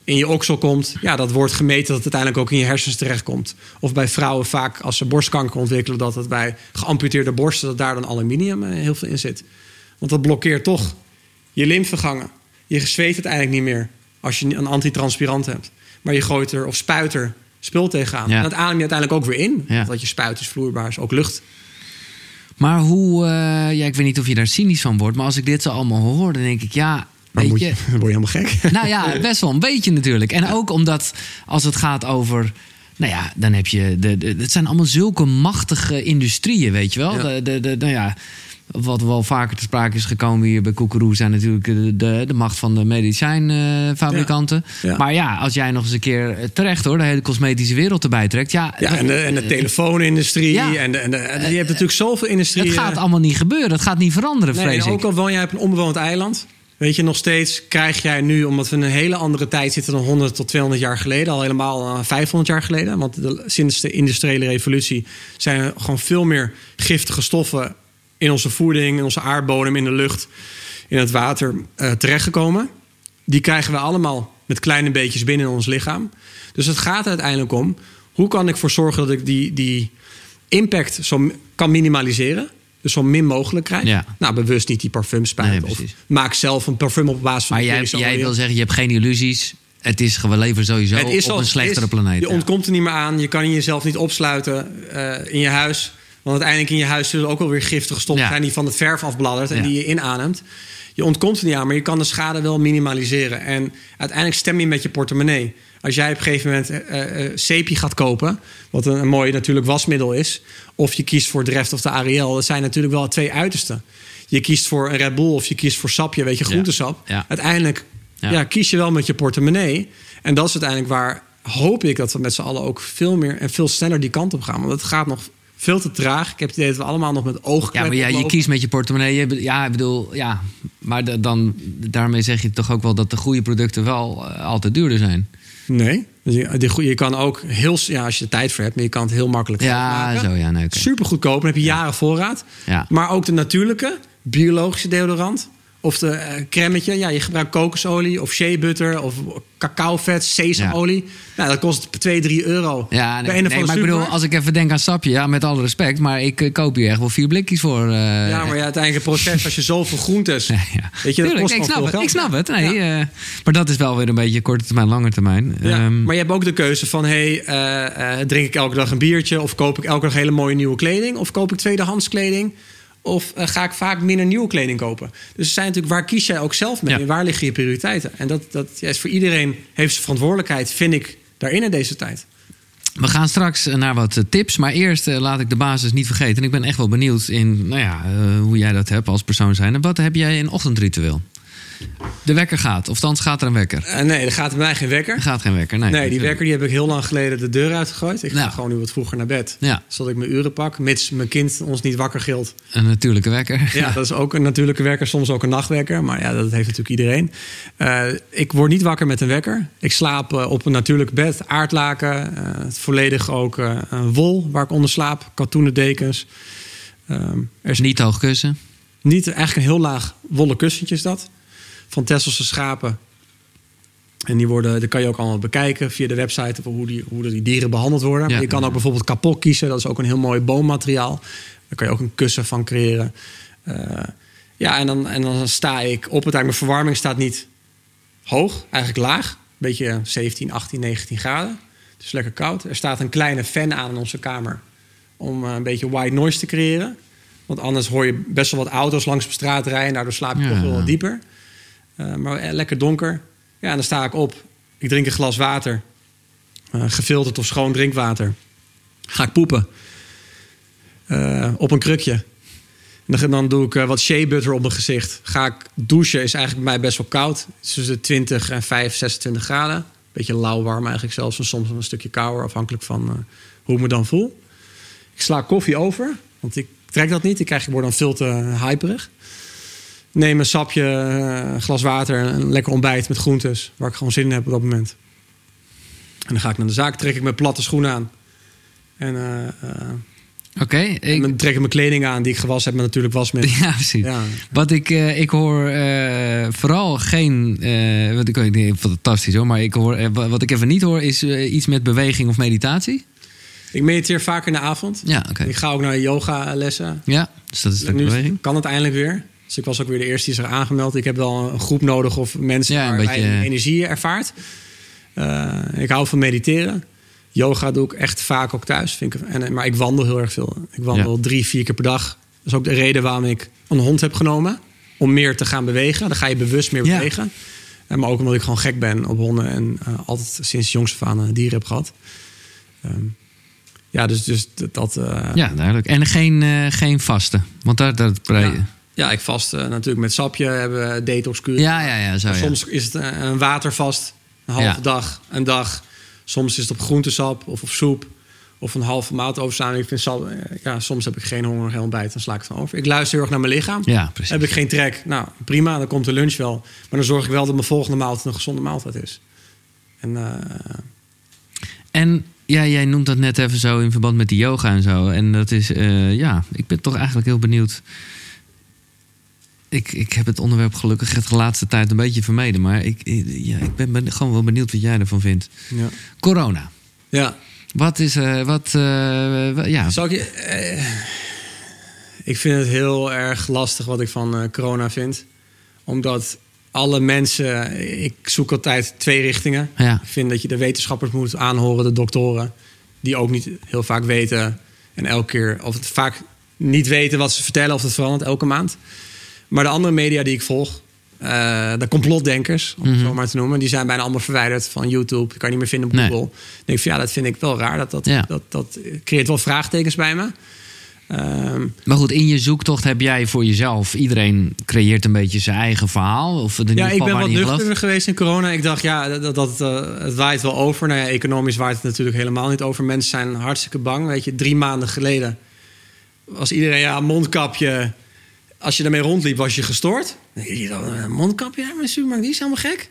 in je oksel komt, ja, dat wordt gemeten dat het uiteindelijk ook in je hersens terechtkomt. Of bij vrouwen vaak als ze borstkanker ontwikkelen, dat het bij geamputeerde borsten, dat daar dan aluminium eh, heel veel in zit. Want dat blokkeert toch je lymfegangen. Je zweet uiteindelijk niet meer als je een antitranspirant hebt. Maar je gooit er of spuit er spul tegenaan. Ja. En dat adem je uiteindelijk ook weer in. Ja. Want wat je spuit is vloeibaar, is ook lucht. Maar hoe... eh, ja, ik weet niet of je daar cynisch van wordt. Maar als ik dit zo allemaal hoor, dan denk ik... Ja, Dan, weet moet je... je, [laughs] word helemaal gek. [laughs] Nou ja, best wel een beetje natuurlijk. En ook omdat als het gaat over. Nou ja, dan heb je. De, de, het zijn allemaal zulke machtige industrieën, weet je wel. Ja. De, de, de, nou ja, wat wel vaker te sprake is gekomen hier bij Koekeroe zijn natuurlijk de, de, de macht van de medicijnfabrikanten. Ja. Ja. Maar ja, als jij nog eens een keer eh, terecht hoor, de hele cosmetische wereld erbij trekt. Ja, Ja, en de, en de telefoonindustrie. Ja. En, de, en, de, en je hebt natuurlijk zoveel industrie. het gaat allemaal niet gebeuren. Het gaat niet veranderen, Nee, vrees ook al woon jij op een onbewoond eiland. Weet je, nog steeds krijg jij nu, omdat we in een hele andere tijd zitten dan 100 tot 200 jaar geleden, al helemaal eh, 500 jaar geleden. Want de- sinds de industriële revolutie zijn er gewoon veel meer giftige stoffen in onze voeding, in onze aardbodem, in de lucht, in het water eh, terechtgekomen. Die krijgen we allemaal met kleine beetjes binnen in ons lichaam. Dus het gaat uiteindelijk om hoe kan ik ervoor zorgen dat ik die, die impact zo kan minimaliseren. Dus zo min mogelijk krijg. Ja. Nou, bewust niet die parfum spuiten. Nee, of maak zelf een parfum op basis van Maar jij, jij wil zeggen, je hebt geen illusies. Het is gewoon leven sowieso Het is op zoals een slechtere is. planeet. Je ja. ontkomt er niet meer aan. Je kan jezelf niet opsluiten eh, in je huis. Want uiteindelijk in je huis zullen ook wel weer giftige stoffen Ja. zijn die van het verf afbladdert en Ja. die je inademt. Je ontkomt er niet aan, maar je kan de schade wel minimaliseren. En uiteindelijk stem je met je portemonnee. Als jij op een gegeven moment eh, zeepje gaat kopen, wat een, een mooi natuurlijk wasmiddel is, of je kiest voor Dreft of de Ariel, dat zijn natuurlijk wel twee uitersten. Je kiest voor een Red Bull of je kiest voor sapje, weet je, groentesap. Ja. Uiteindelijk Ja. ja, kies je wel met je portemonnee. En dat is uiteindelijk waar hoop ik dat we met z'n allen ook veel meer en veel sneller die kant op gaan. Want het gaat nog veel te traag. Ik heb het idee dat we allemaal nog met ogen Ja, maar ja, je kiest met je portemonnee. Je, ja, ik bedoel, ja. Maar da- dan, daarmee zeg je toch ook wel dat de goede producten wel eh, altijd duurder zijn. Nee. Dus je, kan ook heel... Ja, als je er tijd voor hebt, maar je kan het heel makkelijk Ja, maken. zo ja, nee. Super goedkoop. Dan heb je jaren voorraad. Ja. Maar ook de natuurlijke, biologische deodorant. Of de cremmetje. Ja, je gebruikt kokosolie of shea butter of cacaovet, sesamolie. Nou, dat kost 2, 3 euro. Ja, nee, nee, maar ik bedoel, als ik even denk aan sapje, ja, met alle respect, maar ik eh, koop hier echt wel vier blikjes voor. eh, Ja, maar ja, uiteindelijk het proces als je [laughs] zoveel groentes... Ja, ja. Weet je, dat Tuurlijk, kost ik snap het. geld. Ik snap het. Nee, maar dat is wel weer een beetje korte termijn, lange termijn. Ja, Ehm, maar je hebt ook de keuze van... hey, drink ik elke dag een biertje... of koop ik elke dag hele mooie nieuwe kleding... of koop ik tweedehands kleding... of eh, ga ik vaak minder nieuwe kleding kopen. Dus er zijn natuurlijk, waar kies jij ook zelf mee? Ja. En waar liggen je prioriteiten? En dat, dat ja, is voor iedereen heeft zijn verantwoordelijkheid... vind ik, daarin in deze tijd. We gaan straks naar wat eh, tips, maar eerst eh, laat ik de basis niet vergeten. En ik ben echt wel benieuwd in nou ja, eh, hoe jij dat hebt als persoon zijn. En wat heb jij een ochtendritueel? De wekker gaat, of thans gaat er een wekker. Eh, nee, er gaat bij mij geen wekker. Er gaat geen wekker. Nee, Nee, die wekker die heb ik heel lang geleden de deur uitgegooid. Ik ga Ja. gewoon nu wat vroeger naar bed. Ja, Zodat ik mijn uren pak, mits mijn kind ons niet wakker gilt. een natuurlijke wekker. Ja, [laughs] dat is ook een natuurlijke wekker, soms ook een nachtwekker. Maar ja, dat heeft natuurlijk iedereen. Eh, ik word niet wakker met een wekker. Ik slaap eh, op een natuurlijk bed, aardlaken. volledig ook een wol waar ik onder slaap. Katoenen dekens. Ehm, er is Niet hoog kussen. niet eigenlijk een heel laag wollen kussentje is dat. Van Tesselse schapen. En die worden, dat kan je ook allemaal bekijken via de website... hoe die, hoe die dieren behandeld worden. Ja. Maar je kan ook bijvoorbeeld kapot kiezen. Dat is ook een heel mooi boommateriaal. Daar kan je ook een kussen van creëren. Eh, ja, en dan, en dan sta ik op het eigenlijk. Mijn verwarming staat niet hoog, eigenlijk laag. Beetje 17, 18, 19 graden. Het is lekker koud. Er staat een kleine fan aan in onze kamer... om eh, een beetje white noise te creëren. Want anders hoor je best wel wat auto's langs de straat rijden. Daardoor slaap je Ja. toch wel wat dieper. Eh, maar eh, lekker donker. Ja, dan sta ik op. Ik drink een glas water. Eh, gefilterd of schoon drinkwater. Ga ik poepen. Op een krukje. En dan, doe ik wat shea butter op mijn gezicht. Ga ik douchen. Is eigenlijk bij mij best wel koud. Tussen de 20 en 5, 26 graden. Beetje lauw warm eigenlijk zelfs. En soms een stukje kouder. Afhankelijk van hoe ik me dan voel. Ik sla koffie over. Want ik trek dat niet. Ik, krijg, ik word dan veel te hyperig. Neem een sapje, eh, een glas water en een lekker ontbijt met groentes. Waar ik gewoon zin in heb op dat moment. En dan ga ik naar de zaak, trek ik mijn platte schoenen aan. En eh, eh, en ik, dan trek ik mijn kleding aan die ik gewassen heb met natuurlijk wasmiddel. [laughs] ja, precies. Ja. Wat ik, ik hoor vooral geen. wat ik, het fantastisch hoor, maar ik hoor, wa- wat ik even niet hoor is iets met beweging of meditatie. Ik mediteer vaak in de avond. Ja, oké. Ik ga ook naar yoga lessen. Ja, dus dat is Nu beweging. kan het eindelijk weer. Dus ik was ook weer de eerste die zich aangemeld. Ik heb wel een groep nodig of mensen Ja, waar beetje- je energie ervaart. Eh, ik hou van mediteren. Yoga doe ik echt vaak ook thuis. Vind ik, en, maar ik wandel heel erg veel. Ik wandel drie, vier keer per dag. Dat is ook de reden waarom ik een hond heb genomen. Om meer te gaan bewegen. Dan ga je bewust meer Ja. bewegen. En maar ook omdat ik gewoon gek ben op honden. En eh, altijd sinds jongs af aan eh, dieren heb gehad. Ehm, ja, dus, dus dat... eh, Ja, duidelijk. En geen, eh, geen vaste. Want daar. dat ja. Ja, ik vast eh, natuurlijk met sapje hebben detoxkuur. ja, ja, ja, zo. Ja. Soms is het een, een watervast, een halve Ja. dag, een dag. Soms is het op groentesap of op soep. Of een halve maand overslaan. Ik vind sap, eh, ja, soms heb ik geen honger, geen ontbijt. Dan sla ik het van over. Ik luister heel erg naar mijn lichaam. Ja, precies. Heb ik geen trek? Nou, prima. Dan komt de lunch wel. Maar dan zorg ik wel dat mijn volgende maaltijd een gezonde maaltijd is. En eh, En ja, jij noemt dat net even zo in verband met die yoga en zo. En dat is, eh, ja, ik ben toch eigenlijk heel benieuwd. Ik, ik heb het onderwerp gelukkig de laatste tijd een beetje vermeden. Maar ik, ja, ik ben ben gewoon wel benieuwd wat jij ervan vindt. ja. Corona. ja. Wat is, eh, wat, eh, ja. Zal ik je... eh, ik vind het heel erg lastig wat ik van corona vind. Omdat alle mensen, ik zoek altijd twee richtingen. Ja. Ik vind dat je de wetenschappers moet aanhoren, de doktoren, die ook niet heel vaak weten en elke keer, of het vaak niet weten wat ze vertellen, of het verandert elke maand. Maar de andere media die ik volg, eh, de complotdenkers, om het Mhm. zo maar te noemen, die zijn bijna allemaal verwijderd van YouTube. Die kan je niet meer vinden op Nee. Google. Ik denk van ja, dat vind ik wel raar. Dat, dat, Ja. dat, dat creëert wel vraagtekens bij me. Ehm, Maar goed, in je zoektocht heb jij voor jezelf... Iedereen creëert een beetje zijn eigen verhaal. Of in Ja, ik ben wat nuchterder geweest in corona. Ik dacht, ja, dat, dat, eh, het waait wel over. Nou ja, economisch waait het natuurlijk helemaal niet over. Mensen zijn hartstikke bang. Weet je, drie maanden geleden was iedereen, ja, mondkapje. Als je daarmee rondliep, was je gestoord. Dan je dan, een mondkapje? Ja, maar de supermarkt, die is helemaal gek.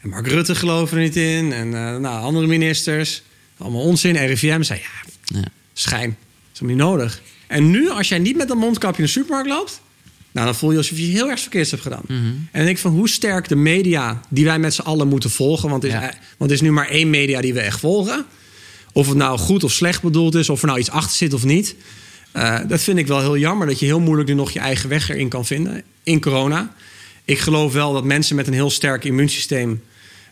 En Mark Rutte geloofde er niet in. En eh, nou, andere ministers. Allemaal onzin. RIVM zei, ja, Ja. schijn. Dat is helemaal niet nodig. En nu, als jij niet met een mondkapje in de supermarkt loopt... Nou, dan voel je alsof je heel erg verkeerds hebt gedaan. Mhm. En dan denk ik van hoe sterk de media die wij met z'n allen moeten volgen. Want het, is, Ja. want er is nu maar één media die we echt volgen. Of het nou goed of slecht bedoeld is, of er nou iets achter zit of niet. Eh, dat vind ik wel heel jammer dat je heel moeilijk nu nog je eigen weg erin kan vinden in corona. Ik geloof wel dat mensen met een heel sterk immuunsysteem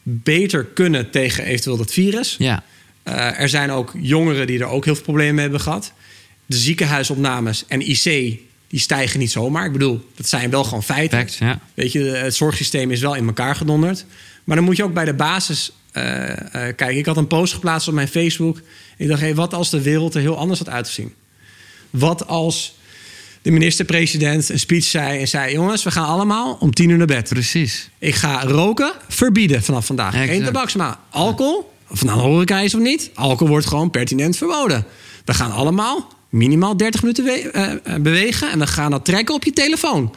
beter kunnen tegen eventueel dat virus. Ja. Eh, er zijn ook jongeren die er ook heel veel problemen mee hebben gehad. De ziekenhuisopnames en IC, die stijgen niet zomaar. Ik bedoel, dat zijn wel gewoon feiten. Ja. Weet je, het zorgsysteem is wel in elkaar gedonderd. Maar dan moet je ook bij de basis eh, kijken. Ik had een post geplaatst op mijn Facebook. Ik dacht, hey, wat als de wereld er heel anders had uitgezien? Wat als de minister-president een speech zei en zei... jongens, we gaan allemaal om tien uur naar bed. Precies. Ik ga roken verbieden vanaf vandaag. Exact. Geen tabaksma. Alcohol, of nou horeca is of niet... alcohol wordt gewoon pertinent verboden. We gaan allemaal minimaal 30 minuten we- eh, eh, bewegen... en we gaan dat trekken op je telefoon.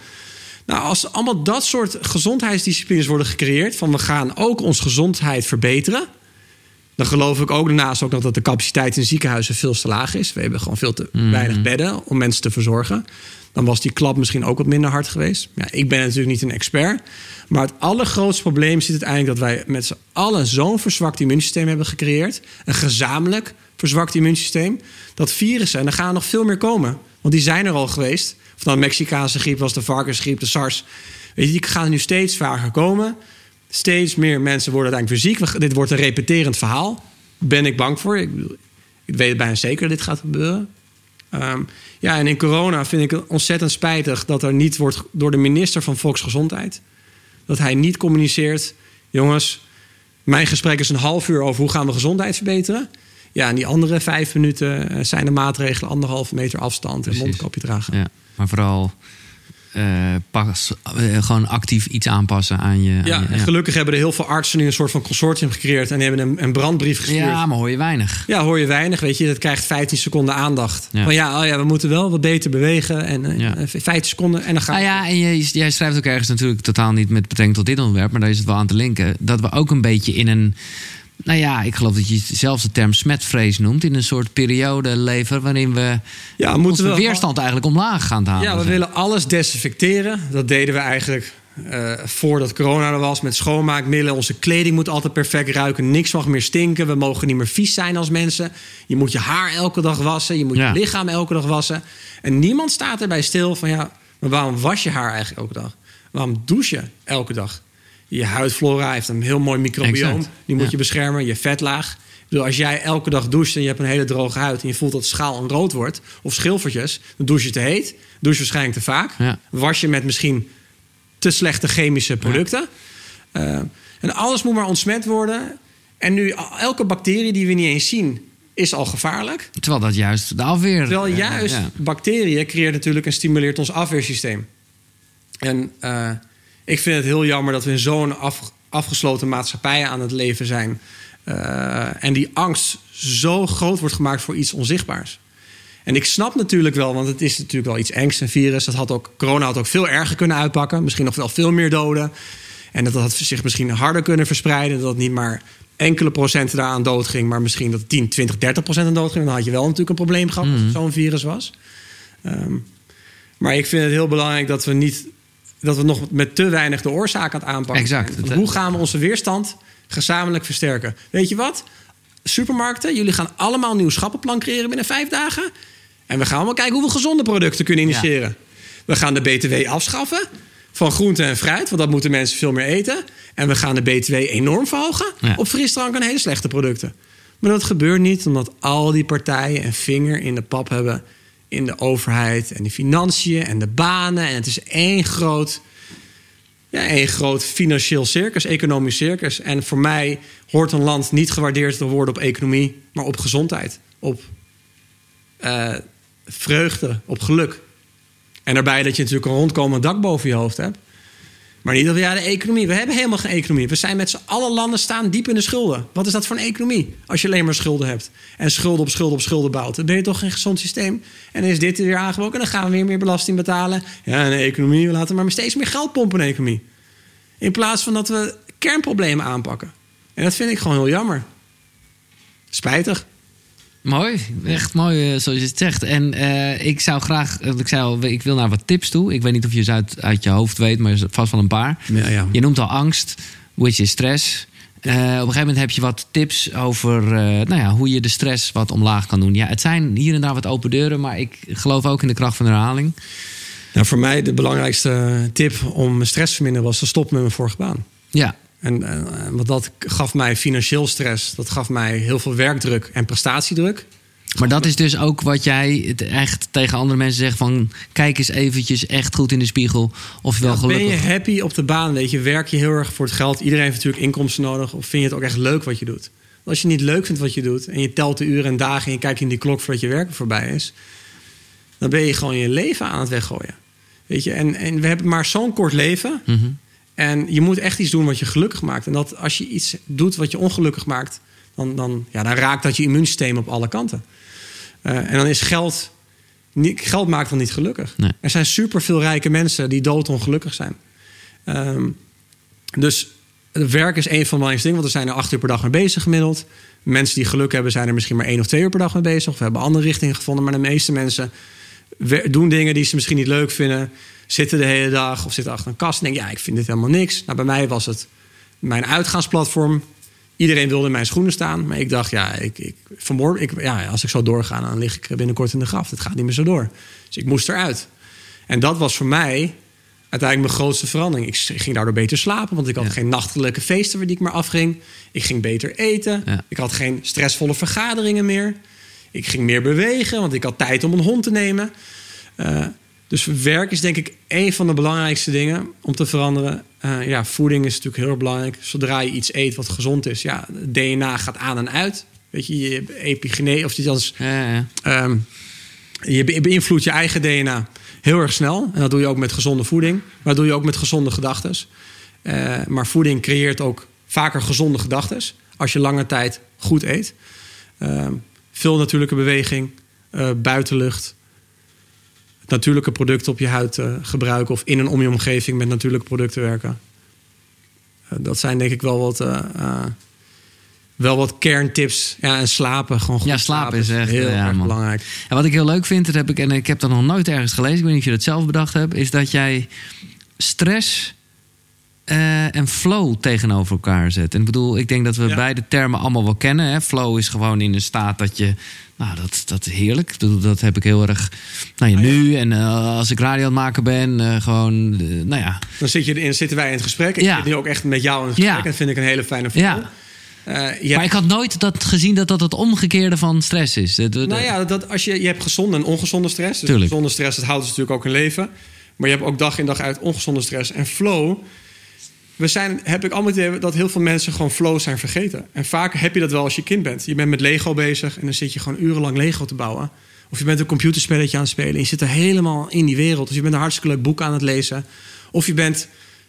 Nou, als allemaal dat soort gezondheidsdisciplines worden gecreëerd... van we gaan ook onze gezondheid verbeteren... dan geloof ik ook daarnaast ook nog dat de capaciteit in ziekenhuizen veel te laag is. We hebben gewoon veel te weinig bedden om mensen te verzorgen. Dan was die klap misschien ook wat minder hard geweest. Ja, ik ben natuurlijk niet een expert. Maar het allergrootste probleem zit uiteindelijk dat wij met z'n allen zo'n verzwakt immuunsysteem hebben gecreëerd. Een gezamenlijk verzwakt immuunsysteem. Dat virussen, en er gaan nog veel meer komen. Want die zijn er al geweest. Of dan de Mexicaanse griep was, de varkensgriep, de SARS. Weet je, die gaan nu steeds vaker komen. Steeds meer mensen worden uiteindelijk. We- Dit wordt een repeterend verhaal. Ben ik bang voor. Ik, weet bijna zeker dat dit gaat gebeuren. Ehm, ja, en in corona vind ik het ontzettend spijtig dat er niet wordt door de minister van Volksgezondheid. Dat hij niet communiceert. Jongens, mijn gesprek is een half uur over hoe gaan we gezondheid verbeteren. Ja, en die andere vijf minuten eh, zijn de maatregelen anderhalve meter afstand en mondkapje dragen. Ja. Maar vooral eh, pas, eh, gewoon actief iets aanpassen aan je... Ja, aan je- en gelukkig hebben er heel veel artsen nu een soort van consortium gecreëerd en die hebben een, een brandbrief gestuurd. ja, maar hoor je weinig. Ja, hoor je weinig, weet je. Dat krijgt 15 seconden aandacht. Ja. Van ja, oh ja, we moeten wel wat beter bewegen. En eh, Ja. 15 seconden en dan gaat Nou ja, en jij, jij schrijft ook ergens natuurlijk totaal niet met betrekking tot dit onderwerp, maar daar is het wel aan te linken. Dat we ook een beetje in een. Nou ja, ik geloof dat je zelfs de term smetvrees noemt. In een soort periode leven waarin we. Ja, onze moeten we weerstand eigenlijk omlaag gaan halen. Ja, we willen alles desinfecteren. Dat deden we eigenlijk eh, voordat corona er was met schoonmaakmiddelen. Onze kleding moet altijd perfect ruiken. Niks mag meer stinken. We mogen niet meer vies zijn als mensen. Je moet je haar elke dag wassen. Je moet Ja. je lichaam elke dag wassen. En niemand staat erbij stil van ja, maar waarom was je haar eigenlijk elke dag? Waarom douche je elke dag? Je huidflora heeft een heel mooi microbioom. Exact. Die moet Ja. je beschermen. Je vetlaag. Bedoel, als jij elke dag doucht en je hebt een hele droge huid... en je voelt dat schaal en rood wordt, of schilfertjes... dan douche je te heet, douche je waarschijnlijk te vaak. Ja. Was je met misschien te slechte chemische producten. Eh, en alles moet maar ontsmet worden. En nu, elke bacterie die we niet eens zien, is al gevaarlijk. Terwijl dat juist de afweer. Terwijl juist ja. bacteriën creëert natuurlijk en stimuleert ons afweersysteem. En eh, ik vind het heel jammer dat we in zo'n af- afgesloten maatschappij aan het leven zijn. Eh, en die angst zo groot wordt gemaakt voor iets onzichtbaars. En ik snap natuurlijk wel, want het is natuurlijk wel iets engs, een virus. Dat had ook, corona had ook veel erger kunnen uitpakken. Misschien nog wel veel meer doden. En dat had zich misschien harder kunnen verspreiden. Dat het niet maar enkele procenten daaraan dood ging, maar misschien dat 10, 20, 30 procent aan dood ging. Dan had je wel natuurlijk een probleem gehad als het zo'n virus was. Ehm, maar ik vind het heel belangrijk dat we niet dat we nog met te weinig de oorzaak aan het aanpakken. Exact. zijn. Want Hoe gaan we onze weerstand gezamenlijk versterken? Weet je wat? Supermarkten, jullie gaan allemaal een nieuw schappenplan creëren binnen vijf dagen. En we gaan allemaal kijken hoe we gezonde producten kunnen initiëren. We gaan de BTW afschaffen. van groente en fruit, want dat moeten mensen veel meer eten. En we gaan de BTW enorm verhogen Ja. op frisdrank en hele slechte producten. Maar dat gebeurt niet omdat al die partijen een vinger in de pap hebben in de overheid en de financiën en de banen. En het is één groot, ja, één groot financieel circus, economisch circus. En voor mij hoort een land niet gewaardeerd te worden op economie, maar op gezondheid, op eh, vreugde, op geluk. En daarbij dat je natuurlijk een rondkomend dak boven je hoofd hebt. Maar niet dat we, ja, de economie. We hebben helemaal geen economie. We zijn met z'n alle landen staan diep in de schulden. Wat is dat voor een economie? Als je alleen maar schulden hebt. En schulden op schulden op schulden bouwt. Dan ben je toch geen gezond systeem. En is dit weer aangebroken. En dan gaan we weer meer belasting betalen. Ja, een economie. We laten maar steeds meer geld pompen in de economie. In plaats van dat we kernproblemen aanpakken. En dat vind ik gewoon heel jammer. Spijtig. Mooi, echt mooi eh, zoals je het zegt. En eh, ik zou graag, eh, ik, zei al, ik wil naar wat tips toe. Ik weet niet of je ze uit, uit je hoofd weet, maar vast wel een paar. Ja, ja. Je noemt al angst, which is stress. Op een gegeven moment heb je wat tips over nou ja, hoe je de stress wat omlaag kan doen. Ja, het zijn hier en daar wat open deuren, maar ik geloof ook in de kracht van de herhaling. Nou, voor mij de belangrijkste tip om stress te verminderen was te stoppen met mijn vorige baan. Ja, En, eh, want dat gaf mij financieel stress. Dat gaf mij heel veel werkdruk en prestatiedruk. maar dat is dus ook wat jij het echt tegen andere mensen zegt van... kijk eens eventjes echt goed in de spiegel of je wel ben gelukkig... je happy op de baan? Weet je, werk je heel erg voor het geld? Iedereen heeft natuurlijk inkomsten nodig. Of vind je het ook echt leuk wat je doet? Want Als je niet leuk vindt wat je doet en je telt de uren en dagen en je kijkt in die klok voordat je werk voorbij is, dan ben je gewoon je leven aan het weggooien. Weet je, en, en we hebben maar zo'n kort leven. Mhm. En je moet echt iets doen wat je gelukkig maakt. En dat als je iets doet wat je ongelukkig maakt, dan, dan, ja, dan raakt dat je immuunsysteem op alle kanten. Eh, en dan is geld. Niet, geld maakt dan niet gelukkig. Nee. Er zijn superveel rijke mensen die doodongelukkig zijn. Ehm, dus werk is een van de belangrijkste dingen, want er zijn er acht uur per dag mee bezig gemiddeld. Mensen die geluk hebben, zijn er misschien maar één of twee uur per dag mee bezig. Of we hebben andere richtingen gevonden. Maar de meeste mensen doen dingen die ze misschien niet leuk vinden. Zitten de hele dag of zitten achter een kast en denken: ja, ik vind dit helemaal niks. Nou, bij mij was het mijn uitgaansplatform. Iedereen wilde in mijn schoenen staan. Maar ik dacht, ja, ik, ik, vanmorgen, ik, ja, als ik zo doorga, dan lig ik binnenkort in de graf. Het gaat niet meer zo door. Dus ik moest eruit. En dat was voor mij uiteindelijk mijn grootste verandering. Ik ging daardoor beter slapen, want ik had Ja. geen nachtelijke feesten waar die ik maar afging. Ik ging beter eten. Ja. Ik had geen stressvolle vergaderingen meer. Ik ging meer bewegen, want ik had tijd om een hond te nemen. Eh, dus werk is denk ik een van de belangrijkste dingen om te veranderen. Eh, ja, voeding is natuurlijk heel belangrijk. Zodra je iets eet wat gezond is, ja, DNA gaat aan en uit. Weet je, je epigenee of iets anders. Ja, ja. Ehm, je be- beïnvloedt je eigen DNA heel erg snel. En dat doe je ook met gezonde voeding. Maar dat doe je ook met gezonde gedachten. maar voeding creëert ook vaker gezonde gedachten. Als je lange tijd goed eet. Ehm, veel natuurlijke beweging, eh, buitenlucht. Natuurlijke producten op je huid eh, gebruiken. Of in en om je omgeving met natuurlijke producten werken. Eh, dat zijn denk ik wel wat... eh, wel wat kerntips. Ja, en slapen. Gewoon goed Ja, slapen is echt, heel ja, erg man. belangrijk. En wat ik heel leuk vind, dat heb ik, en ik heb dat nog nooit ergens gelezen, ik weet niet of je dat zelf bedacht hebt, is dat jij stress eh, en flow tegenover elkaar zet. En ik bedoel, ik denk dat we Ja. beide termen allemaal wel kennen. Hè? Flow is gewoon in een staat dat je, nou, dat, dat is heerlijk. Dat heb ik heel erg, nou ja, Ah, ja. nu en eh, als ik radio aan het maken ben, eh, gewoon, nou ja, Dan zit je erin, zitten wij in het gesprek. Ik zit nu ook echt met jou in het gesprek. En dat vind ik een hele fijne flow. Maar ik had nooit dat gezien dat dat het omgekeerde van stress is. Dat- dat- nou ja, dat, als je, je hebt gezonde en ongezonde stress. Dus Tuurlijk. gezonde stress, dat houdt dus natuurlijk ook in leven. Maar je hebt ook dag in dag uit ongezonde stress. En flow, we zijn, heb ik allemaal idee dat heel veel mensen gewoon flow zijn vergeten. En vaak heb je dat wel als je kind bent. Je bent met Lego bezig en dan zit je gewoon urenlang Lego te bouwen. Of je bent een computerspelletje aan het spelen en je zit er helemaal in die wereld. Dus je bent een hartstikke leuk boek aan het lezen. Of je bent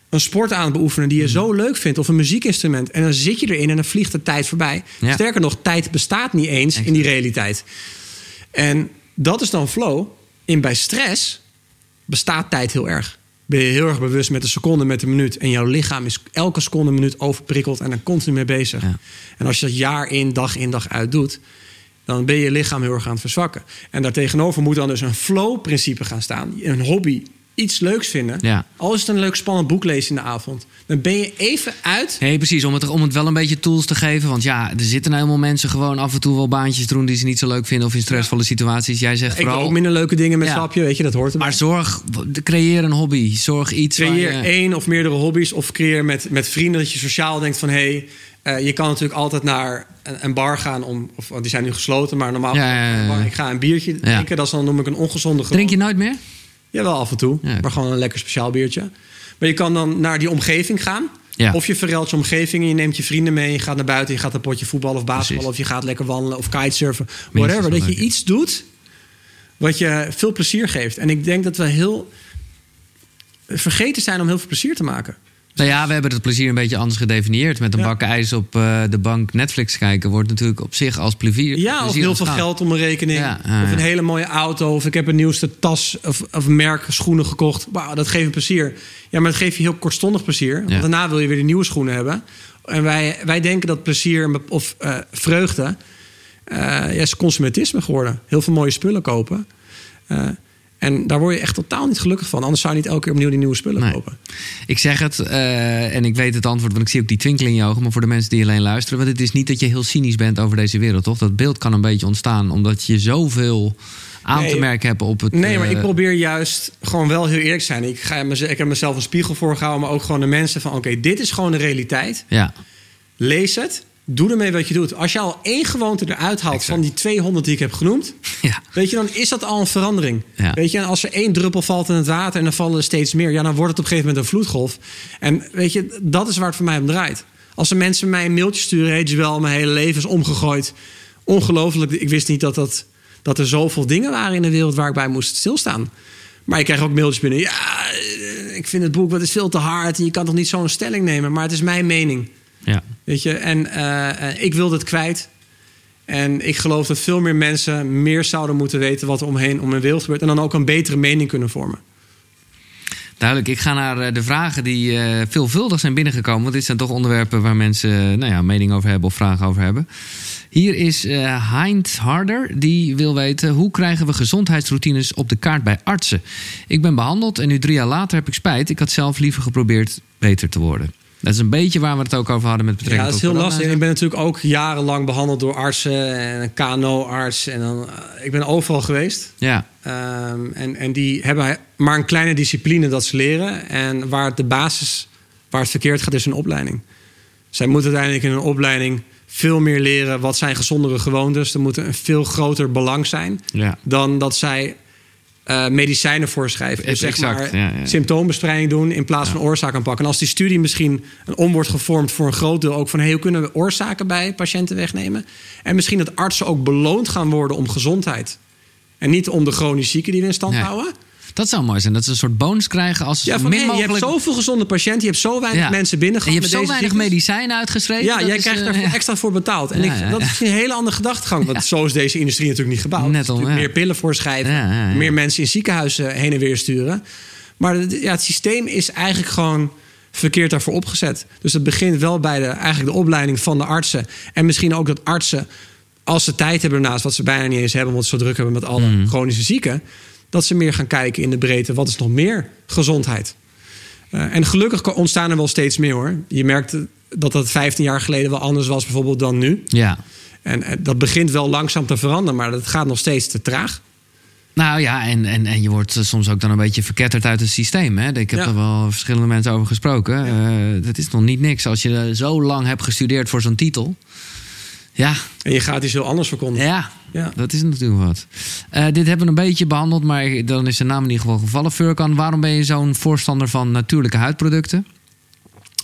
een sport aan het beoefenen die je zo leuk vindt. Of een muziekinstrument. En dan zit je erin en dan vliegt de tijd voorbij. Ja. Sterker nog, tijd bestaat niet eens in die realiteit. En dat is dan flow. In bij stress bestaat tijd heel erg. Ben je heel erg bewust met de seconde, met de minuut. En jouw lichaam is elke seconde, minuut overprikkeld en er continu mee bezig. Ja. En als je dat jaar in, dag in, dag uit doet, dan ben je je lichaam heel erg aan het verzwakken. En daartegenover moet dan dus een flow-principe gaan staan. Een hobby iets leuks vinden. Ja. Al is het een leuk spannend boek lezen in de avond. Dan ben je even uit. Nee, precies. Om het, om het wel een beetje tools te geven. Want ja, er zitten nou helemaal mensen gewoon af en toe wel baantjes doen die ze niet zo leuk vinden. Of in stressvolle situaties. Jij zegt Ik wil vooral. ook minder leuke dingen met Ja. stapje, weet je, dat hoort erbij. Maar zorg, creëer een hobby. Zorg iets. Creëer je- één of meerdere hobby's. Of creëer met, met vrienden dat je sociaal denkt van... hé, hey, je kan natuurlijk altijd naar een, bar gaan. Om, of want die zijn nu gesloten, maar normaal... Ja, ja, ja, ja. maar Ik ga een biertje drinken. Dat is dan noem ik een ongezonde Drink je nooit meer? Ja, wel af en toe. Ja. Maar gewoon een lekker speciaal biertje. Maar je kan dan naar die omgeving gaan. Ja. Of je verruilt je omgeving en je neemt je vrienden mee. Je gaat naar buiten, je gaat een potje voetballen of. Precies. Of je gaat lekker wandelen of kitesurfen. Whatever. Dat je iets doet wat je veel plezier geeft. En ik denk dat we heel vergeten zijn om heel veel plezier te maken. Nou ja, we hebben het plezier een beetje anders gedefinieerd. Met een Ja. bak ijs op eh, de bank Netflix kijken wordt natuurlijk op zich als plezier. Ja, of heel veel geld om een rekening. Ja, Of een hele mooie auto. Of ik heb een nieuwste tas of, of merk schoenen gekocht. Wauw, dat geeft me plezier. Ja, maar dat geeft je heel kortstondig plezier. Want Ja. daarna wil je weer de nieuwe schoenen hebben. En wij, wij denken dat plezier of eh, vreugde... eh, ja, is consumentisme geworden. Heel veel mooie spullen kopen. Eh, en daar word je echt totaal niet gelukkig van. Anders zou je niet elke keer opnieuw die nieuwe spullen Nee. kopen. Ik zeg het eh, en ik weet het antwoord, want ik zie ook die twinkel in je ogen. Maar voor de mensen die alleen luisteren, want het is niet dat je heel cynisch bent over deze wereld, toch? Dat beeld kan een beetje ontstaan omdat je zoveel aan Nee. te merken hebt op het. Nee, maar eh, ik probeer juist gewoon wel heel eerlijk te zijn. Ik, ga ik heb mezelf een spiegel voorgehouden, maar ook gewoon de mensen van... oké, dit is gewoon de realiteit. Ja, Lees het. Doe ermee wat je doet. Als je al één gewoonte eruit haalt Exact. van die 200 die ik heb genoemd... ja, weet je, dan is dat al een verandering. Ja. Weet je, en als er één druppel valt in het water... en dan vallen er steeds meer... ja, dan wordt het op een gegeven moment een vloedgolf. En weet je, dat is waar het voor mij om draait. Als er mensen mij een mailtje sturen... heet je wel, mijn hele leven is omgegooid. Ongelooflijk. Ik wist niet dat, dat, dat er zoveel dingen waren in de wereld... waar ik bij moest stilstaan. Maar ik krijg ook mailtjes binnen. Ja, eh, ik vind het boek wat is veel te hard... en je kan toch niet zo'n stelling nemen. Maar het is mijn mening. ja. Weet je, en eh, eh, ik wilde het kwijt. En ik geloof dat veel meer mensen meer zouden moeten weten wat er omheen om hun wereld gebeurt. En dan ook een betere mening kunnen vormen. Duidelijk, ik ga naar eh, de vragen die veelvuldig zijn binnengekomen. Want dit zijn toch onderwerpen waar mensen nou ja, mening over hebben of vragen over hebben. Hier is Hind Harder, die wil weten... hoe krijgen we gezondheidsroutines op de kaart bij artsen? Ik ben behandeld en nu drie jaar later heb ik spijt. Ik had zelf liever geprobeerd beter te worden. Dat is een beetje waar we het ook over hadden met Ja, betrekking dat is tot heel lastig. Ik ben natuurlijk ook jarenlang behandeld door artsen en een KNO-arts. En dan, eh, ik ben overal geweest. Ja, Ehm, en, en die hebben maar een kleine discipline dat ze leren. En waar het de basis, waar het verkeerd gaat, is een opleiding. Zij moeten uiteindelijk in een opleiding veel meer leren wat zijn gezondere gewoontes. Er moet een veel groter belang zijn ja. dan dat zij eh, medicijnen voorschrijven. Dus zeg Exact, maar ja, ja. symptoombestrijding doen in plaats van oorzaak aanpakken. En als die studie misschien een om wordt gevormd voor een groot deel ook van hey, hoe kunnen we oorzaken bij patiënten wegnemen? En misschien dat artsen ook beloond gaan worden om gezondheid. En niet om de chronisch zieken die we in stand Nee. houden. Dat zou mooi zijn, dat ze een soort bonus krijgen als ze Ja, zo van, min hey, je hebt zoveel gezonde patiënten, je hebt zo weinig Ja. mensen en binnengehaald je hebt zo weinig ziektes. medicijnen uitgeschreven. Ja, dat jij is, krijgt eh, daar [laughs] ja. extra voor betaald. En ik, dat is een hele andere gedachtegang. Want zo is deze industrie natuurlijk niet gebouwd. Net. Meer pillen voorschrijven. Meer mensen in ziekenhuizen heen en weer sturen. Maar het- ja, het systeem is eigenlijk gewoon verkeerd daarvoor opgezet. Dus het begint wel bij de, eigenlijk de opleiding van de artsen. En misschien ook dat artsen, als ze tijd hebben daarnaast... wat ze bijna niet eens hebben, omdat ze zo druk hebben met alle Mhm. chronische zieken... dat ze meer gaan kijken in de breedte. Wat is nog meer gezondheid? Eh, en gelukkig ontstaan er wel steeds meer hoor. Je merkt dat dat 15 jaar geleden wel anders was bijvoorbeeld dan nu. Ja. En eh, dat begint wel langzaam te veranderen, maar dat gaat nog steeds te traag. Nou ja, en, en, en je wordt eh, soms ook dan een beetje verketterd uit het systeem. Hè? Ik heb Ja. er wel verschillende mensen over gesproken. Eh, dat is nog niet niks als je zo lang hebt gestudeerd voor zo'n titel. Ja, En je gaat iets heel anders verkondigen. ja, Ja. dat is natuurlijk wat. Eh, dit hebben we een beetje behandeld, maar dan is de naam in ieder geval gevallen. Furkan, waarom ben je zo'n voorstander van natuurlijke huidproducten?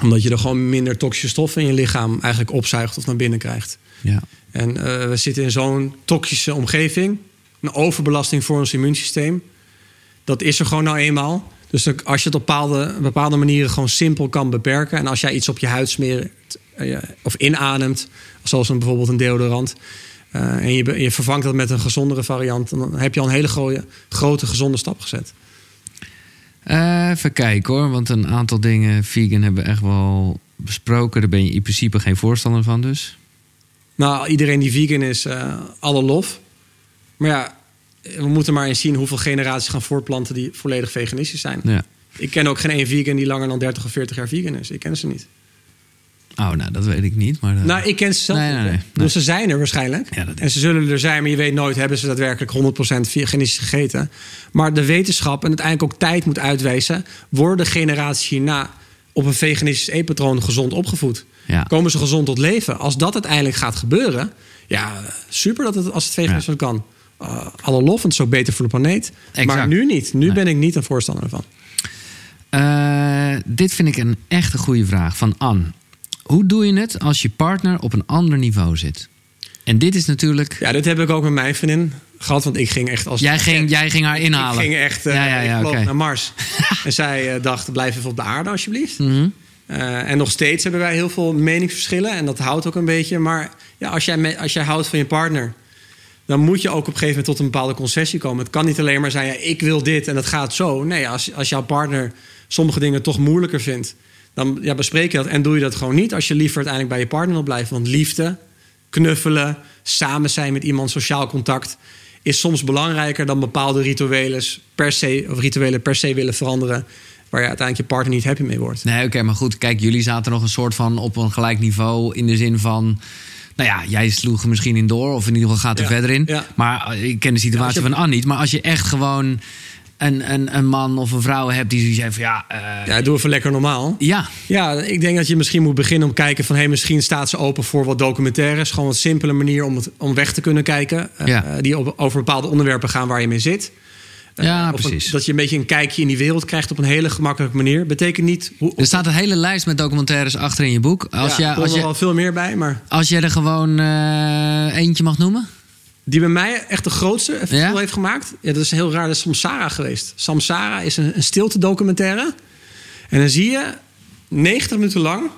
Omdat je er gewoon minder toxische stoffen in je lichaam eigenlijk opzuigt of naar binnen krijgt. Ja. En eh, we zitten in zo'n toxische omgeving. Een overbelasting voor ons immuunsysteem. Dat is er gewoon nou eenmaal. Dus als je het op bepaalde, bepaalde manieren gewoon simpel kan beperken. En als jij iets op je huid smeert of inademt, zoals een, bijvoorbeeld een deodorant. eh, en je, je vervangt dat met een gezondere variant. Dan heb je al een hele grote, grote gezonde stap gezet. Eh, even kijken hoor, want een aantal dingen vegan hebben we echt wel besproken. Daar ben je in principe geen voorstander van dus. Nou, iedereen die vegan is, eh, alle lof. Maar ja, we moeten maar eens zien hoeveel generaties gaan voortplanten die volledig veganistisch zijn. Ja. Ik ken ook geen één vegan die langer dan 30 of 40 jaar vegan is. Ik ken ze niet. Oh, nou, dat weet ik niet. Maar, eh, Nou, ik ken ze zelf Nee, niet, nee, hè. nee, Dus ze zijn er waarschijnlijk. Ja, en ze zullen er zijn, maar je weet nooit... hebben ze daadwerkelijk 100% veganistisch gegeten. Maar de wetenschap en uiteindelijk ook tijd moet uitwijzen... worden generaties hierna op een veganistisch eetpatroon gezond opgevoed. Ja. Komen ze gezond tot leven. Als dat uiteindelijk gaat gebeuren... ja, super dat het als het veganisme kan. Uh, alle lof, is ook beter voor de planeet. Exact. Maar nu niet. Nu ben ik niet een voorstander ervan. Eh, dit vind ik een echt goede vraag van Anne. Hoe doe je het als je partner op een ander niveau zit? En dit is natuurlijk... Ja, dit heb ik ook met mijn vriendin gehad. Want ik ging echt als... Jij ging, jij ging haar inhalen. Ik ging echt eh Ja, ja, ja, ik vloog oké. naar Mars. [laughs] en zij eh, dacht, blijf even op de aarde alsjeblieft. Mhm. Eh, en nog steeds hebben wij heel veel meningsverschillen. En dat houdt ook een beetje. Maar ja, als, jij als jij houdt van je partner... dan moet je ook op een gegeven moment tot een bepaalde concessie komen. Het kan niet alleen maar zijn, ja, ik wil dit en het gaat zo. Nee, als, als jouw partner sommige dingen toch moeilijker vindt... dan ja, bespreek je dat en doe je dat gewoon niet... als je liever uiteindelijk bij je partner wil blijven. Want liefde, knuffelen, samen zijn met iemand, sociaal contact... is soms belangrijker dan bepaalde rituelen per se, of rituelen per se willen veranderen... waar je uiteindelijk je partner niet happy mee wordt. Nee, oké, maar goed. Kijk, jullie zaten nog een soort van op een gelijk niveau. In de zin van. Nou ja, jij sloeg er misschien in door. Of in ieder geval gaat er Ja, verder in. ja. Maar eh, ik ken de situatie Ja, als je- van Anne niet. Maar als je echt gewoon een, een, een man of een vrouw hebt die zoiets heeft van ja. eh, Ja, doe even lekker normaal. ja. Ja, ik denk dat je misschien moet beginnen om te kijken van... Hey, misschien staat ze open voor wat documentaires. Gewoon een simpele manier om, het, om weg te kunnen kijken. eh, Ja. eh, die op, over bepaalde onderwerpen gaan waar je mee zit. Ja, een- precies. dat je een beetje een kijkje in die wereld krijgt op een hele gemakkelijke manier. Betekent niet... Hoe, Er staat een hele lijst met documentaires achter in je boek. Als, ja, er komt als, je, wel veel meer bij, maar... als jij er gewoon eentje mag noemen. Die bij mij echt de grootste Ja? heeft gemaakt. Ja, dat is heel raar. Dat is Samsara geweest. Samsara is een, een stilte documentaire. En dan zie je 90 minuten lang...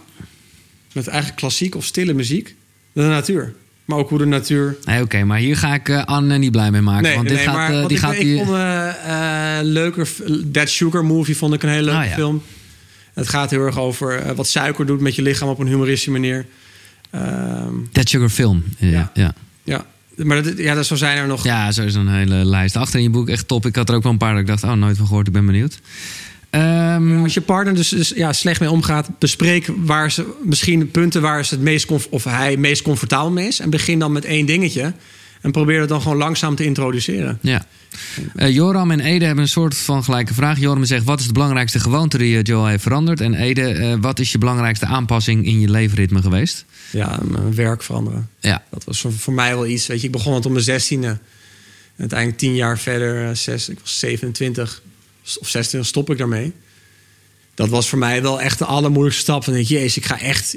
met eigenlijk klassiek of stille muziek... de natuur. Maar ook hoe de natuur... Nee, oké, maar hier ga ik eh, Anne niet blij mee maken. Nee, want dit nee, gaat, maar eh, die ik, gaat ik die- vond een eh, leuker... That Sugar Movie vond ik een hele leuke Ah, ja. film. Het gaat heel erg over eh, wat suiker doet met je lichaam... op een humoristische manier. Ehm, That Sugar Film. Ja. Ja. ja. Maar dat, ja, dat zo zijn er nog... Ja, zo is een hele lijst. Achter in je boek echt top. Ik had er ook wel een paar dat ik dacht, oh, nooit van gehoord. Ik ben benieuwd. Ehm, Als je partner dus, dus ja, slecht mee omgaat, bespreek waar ze misschien punten waar ze het meest of hij het meest comfortabel mee is. En begin dan met één dingetje. En probeer het dan gewoon langzaam te introduceren. ja. Eh, Joram en Ede hebben een soort van gelijke vraag. Joram zegt, wat is de belangrijkste gewoonte die eh, Joel heeft veranderd? En Ede, eh, wat is je belangrijkste aanpassing in je leefritme geweest? Ja, mijn werk veranderen. Ja, Dat was voor, voor mij wel iets. Weet je, ik begon het om mijn zestiende. En uiteindelijk tien jaar verder, eh, zes, ik was 27 of 26, stop ik daarmee. Dat was voor mij wel echt de allermoeilijkste stap. Van, jezus, ik ga echt,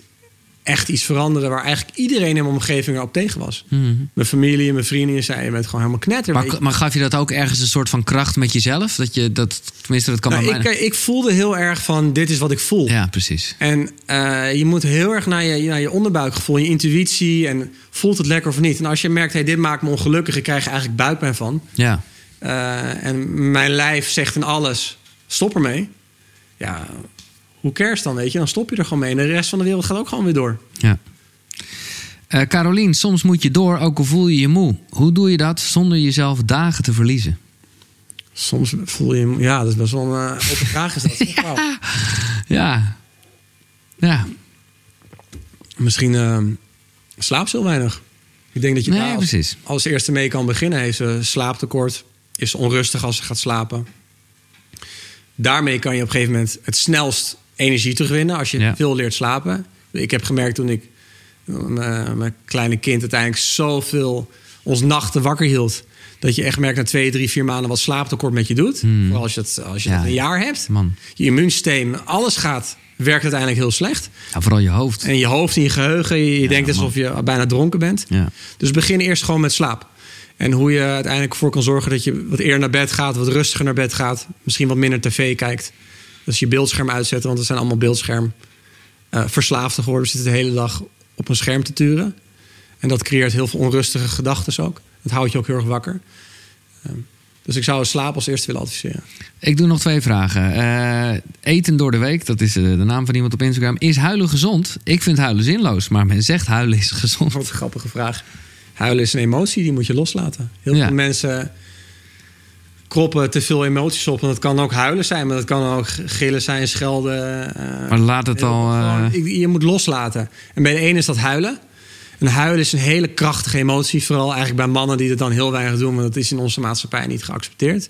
echt iets veranderen... waar eigenlijk iedereen in mijn omgeving erop tegen was. Mijn familie en mijn vrienden zeiden... je bent gewoon helemaal knetter. maar, maar gaf je dat ook ergens een soort van kracht met jezelf? Dat je dat, tenminste, dat kan Nou, ik, ik voelde heel erg van, dit is wat ik voel. Ja, precies. En eh, je moet heel erg naar je, naar je onderbuikgevoel, je intuïtie... en voelt het lekker of niet. En als je merkt, hey, dit maakt me ongelukkig... ik krijg eigenlijk buikpijn van... Ja, Eh, en mijn lijf zegt in alles: stop ermee. Ja, hoe cares dan, weet je? Dan stop je er gewoon mee. En de rest van de wereld gaat ook gewoon weer door. ja. Eh Carolien, soms moet je door, ook al voel je je moe. Hoe doe je dat zonder jezelf dagen te verliezen? Soms voel je... Ja, dat is best wel een uh, open [laughs] vraag. Is dat. Wauw. Ja. Ja, Misschien uh, slaapt ze heel weinig. Ik denk dat je Nee, daar als, eerste mee kan beginnen. Heeft ze slaaptekort. Is onrustig als ze gaat slapen. Daarmee kan je op een gegeven moment het snelst energie terugwinnen. Als je Ja. veel leert slapen. Ik heb gemerkt toen ik mijn, mijn kleine kind uiteindelijk zoveel ons nachten wakker hield. Dat je echt merkt na twee, drie, vier maanden wat slaaptekort met je doet. Vooral als je het, als je Hmm. Ja. een jaar hebt. man. Je immuunsysteem, alles gaat, werkt uiteindelijk heel slecht. Ja, vooral je hoofd. En je hoofd en je geheugen, je, je denkt man. alsof je bijna dronken bent. Dus begin eerst gewoon met slaap. En hoe je uiteindelijk ervoor kan zorgen dat je wat eerder naar bed gaat, wat rustiger naar bed gaat. Misschien wat minder tv kijkt. Dus je beeldscherm uitzetten, want het zijn allemaal beeldscherm eh, verslaafden geworden. We zitten de hele dag op een scherm te turen. En dat creëert heel veel onrustige gedachten ook. Dat houdt je ook heel erg wakker. Ehm, dus ik zou slaap als eerste willen adviseren. Ik doe nog twee vragen. Eh, eten door de week, dat is eh, de naam van iemand op Instagram. Is huilen gezond? Ik vind huilen zinloos, maar men zegt huilen is gezond. Wat een grappige vraag. Huilen is een emotie, die moet je loslaten. Heel Ja. veel mensen kroppen te veel emoties op. En dat kan ook huilen zijn, maar dat kan ook gillen zijn, schelden. eh, Maar laat het al... eh, gewoon, je moet loslaten. En bij de ene is dat huilen. En huilen is een hele krachtige emotie. Vooral eigenlijk bij mannen die dat dan heel weinig doen. Want dat is in onze maatschappij niet geaccepteerd.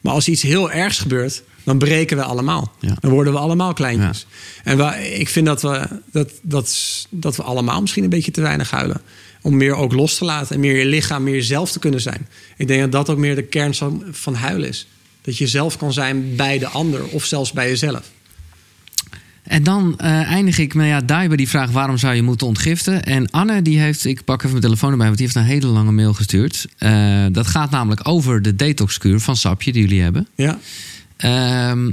Maar als iets heel ergs gebeurt, dan breken we allemaal. Ja. Dan worden we allemaal kleintjes. En wa- ik vind dat we, dat, dat, dat we allemaal misschien een beetje te weinig huilen. Om meer ook los te laten. En meer je lichaam, meer jezelf te kunnen zijn. Ik denk dat dat ook meer de kern van, van huilen is. Dat je zelf kan zijn bij de ander. Of zelfs bij jezelf. En dan eh, eindig ik met ja, bij die vraag: waarom zou je moeten ontgiften? En Anne, die heeft, ik pak even mijn telefoon erbij, want die heeft een hele lange mail gestuurd. Eh, dat gaat namelijk over de detoxkuur van Sapje die jullie hebben. Ja. Ehm,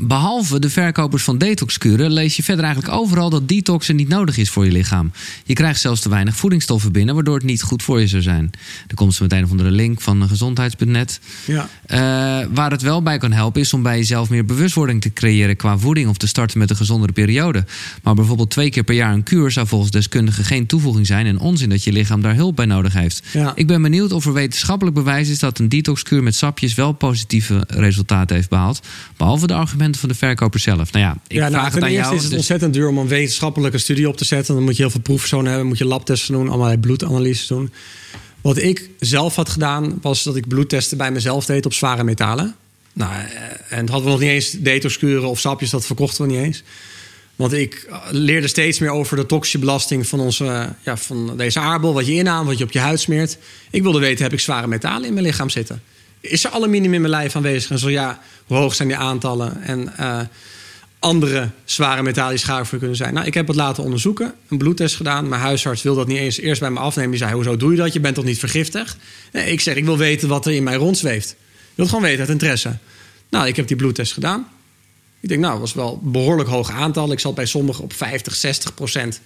behalve de verkopers van detoxkuren lees je verder eigenlijk overal dat detoxen niet nodig is voor je lichaam. Je krijgt zelfs te weinig voedingsstoffen binnen, waardoor het niet goed voor je zou zijn. Er komt zo meteen een of andere link van gezondheids.net. Ja. Eh, waar het wel bij kan helpen is om bij jezelf meer bewustwording te creëren qua voeding of te starten met een gezondere periode. Maar bijvoorbeeld twee keer per jaar een kuur zou volgens deskundigen geen toevoeging zijn en onzin dat je lichaam daar hulp bij nodig heeft. Ja. Ik ben benieuwd of er wetenschappelijk bewijs is dat een detoxkuur met sapjes wel positieve resultaten heeft behaald. Behalve de argumenten van de verkoper zelf. Nou ja, ik ja, nou, vraag het aan eerste jou. is het dus- ontzettend duur om een wetenschappelijke studie op te zetten. Dan moet je heel veel proefpersonen hebben, moet je labtesten doen, allerlei bloedanalyses doen. Wat ik zelf had gedaan, was dat ik bloedtesten bij mezelf deed op zware metalen. Nou, eh, en hadden we nog niet eens detoxkuren of sapjes, dat verkochten we niet eens. Want ik eh, leerde steeds meer over de toxische belasting van, onze, ja, van deze aardbol. Wat je inhaamt, wat je op je huid smeert. Ik wilde weten, heb ik zware metalen in mijn lichaam zitten? Is er aluminium in mijn lijf aanwezig? En zo ja, hoe hoog zijn die aantallen? En eh, andere zware metalen die kunnen zijn. Nou, ik heb het laten onderzoeken, een bloedtest gedaan. Mijn huisarts wil dat niet eens eerst bij me afnemen. Die zei, hoezo doe je dat? Je bent toch niet vergiftigd? Nee, ik zeg, ik wil weten wat er in mij rondzweeft. Ik wil het gewoon weten uit interesse. Nou, ik heb die bloedtest gedaan. Ik denk, nou, dat was wel een behoorlijk hoog aantal. Ik zat bij sommigen op 50, 60 procent.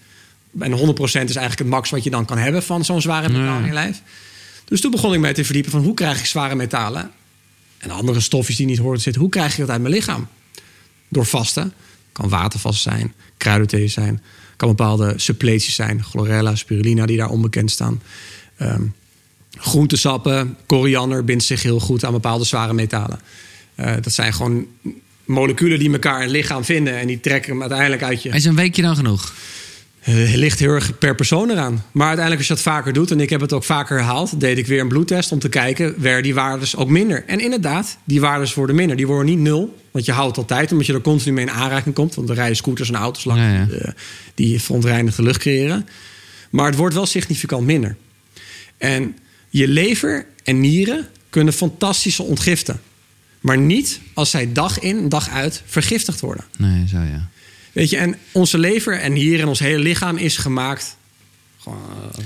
En 100 procent is eigenlijk het max wat je dan kan hebben van zo'n zware metaal in je lijf. Dus toen begon ik mij te verdiepen van hoe krijg ik zware metalen en andere stofjes die niet horen te zitten. Hoe krijg ik dat uit mijn lichaam? Door vasten. Kan watervast zijn, kruidenthee zijn. Kan bepaalde suppleties zijn. Chlorella, spirulina die daar onbekend staan. Ehm, groentesappen, koriander bindt zich heel goed aan bepaalde zware metalen. Eh, dat zijn gewoon moleculen die elkaar in het lichaam vinden. En die trekken hem uiteindelijk uit je. Is een weekje dan genoeg? Het ligt heel erg per persoon eraan. Maar uiteindelijk als je dat vaker doet... en ik heb het ook vaker herhaald... deed ik weer een bloedtest om te kijken... werden die waardes ook minder. En inderdaad, die waardes worden minder. Die worden niet nul, want je houdt altijd... omdat je er continu mee in aanraking komt. Want er rijden scooters en auto's langs... Ja, ja. eh, die verontreinigde lucht creëren. Maar het wordt wel significant minder. En je lever en nieren kunnen fantastische ontgiften. Maar niet als zij dag in, dag uit vergiftigd worden. Nee, zo ja. Weet je, en onze lever en hier en ons hele lichaam is gemaakt. Eh,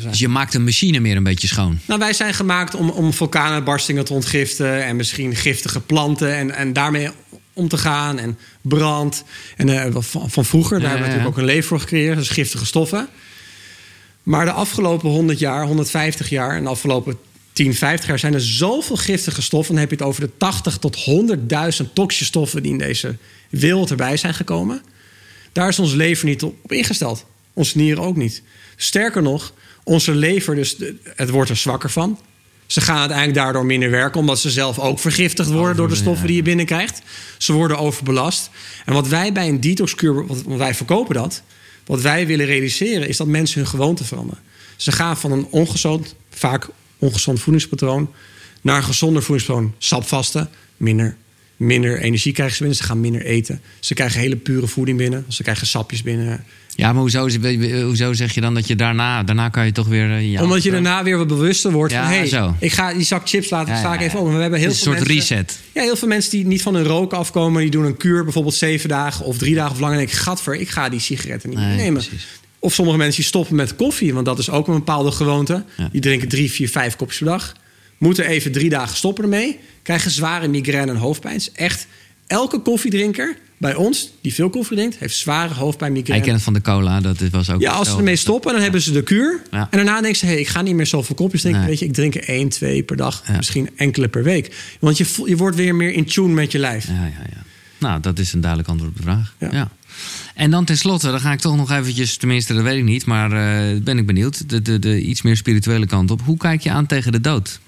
Dus je maakt de machine meer een beetje schoon. nou, wij zijn gemaakt om, om vulkaanuitbarstingen te ontgiften. En misschien giftige planten. En, en daarmee om te gaan. En brand. En eh, van, van vroeger, daar Ja, hebben we ja, natuurlijk ook een leven voor gecreëerd. Dus giftige stoffen. Maar de afgelopen 100 jaar, 150 jaar en de afgelopen 10, 50 jaar zijn er zoveel giftige stoffen. Dan heb je het over de 80 tot 100.000 toxische stoffen die in deze wereld erbij zijn gekomen. Daar is ons lever niet op ingesteld. Onze nieren ook niet. Sterker nog, onze lever, dus het wordt er zwakker van. Ze gaan uiteindelijk daardoor minder werken, omdat ze zelf ook vergiftigd worden door de stoffen die je binnenkrijgt. Ze worden overbelast. En wat wij bij een detoxkuur, wat want wij verkopen dat, wat wij willen realiseren, is dat mensen hun gewoonte veranderen. Ze gaan van een ongezond, vaak ongezond voedingspatroon, naar een gezonder voedingspatroon. Sapvasten, minder, minder energie krijgen ze binnen. Ze gaan minder eten. Ze krijgen hele pure voeding binnen. Ze krijgen sapjes binnen. Ja, maar hoezo, hoezo zeg je dan dat je daarna... Daarna kan je toch weer... eh, ja, Omdat je daarna weer wat bewuster wordt Ja, van... hey, zo. ik ga die zak chips laten, Ja, ik even. Maar we hebben heel veel een soort mensen, reset. Ja, heel veel mensen die niet van hun roken afkomen... die doen een kuur, bijvoorbeeld zeven dagen of drie dagen of langer... en ik, gadver, ik ga die sigaretten niet Nee, meer nemen. precies. Of sommige mensen die stoppen met koffie... want dat is ook een bepaalde gewoonte. Die drinken drie, vier, vijf kopjes per dag. Moeten even drie dagen stoppen ermee. Krijgen zware migraine en hoofdpijn. Het is Echt, elke koffiedrinker bij ons die veel koffie drinkt... heeft zware hoofdpijn, Hij migraine. kent het van de cola, dat was ook... Ja, als ze ermee stoppen, dan hebben ze de kuur. Ja. En daarna denken ze, hey, ik ga niet meer zoveel kopjes drinken. Nee. Weet je, ik drink er één, twee per dag. Ja. Misschien enkele per week. Want je, je wordt weer meer in tune met je lijf. Ja, ja, ja. Nou, dat is een duidelijk antwoord op de vraag. Ja. Ja. En dan tenslotte, dan ga ik toch nog eventjes... Tenminste, dat weet ik niet, maar eh, ben ik benieuwd. De, de, de iets meer spirituele kant op. Hoe kijk je aan tegen de dood?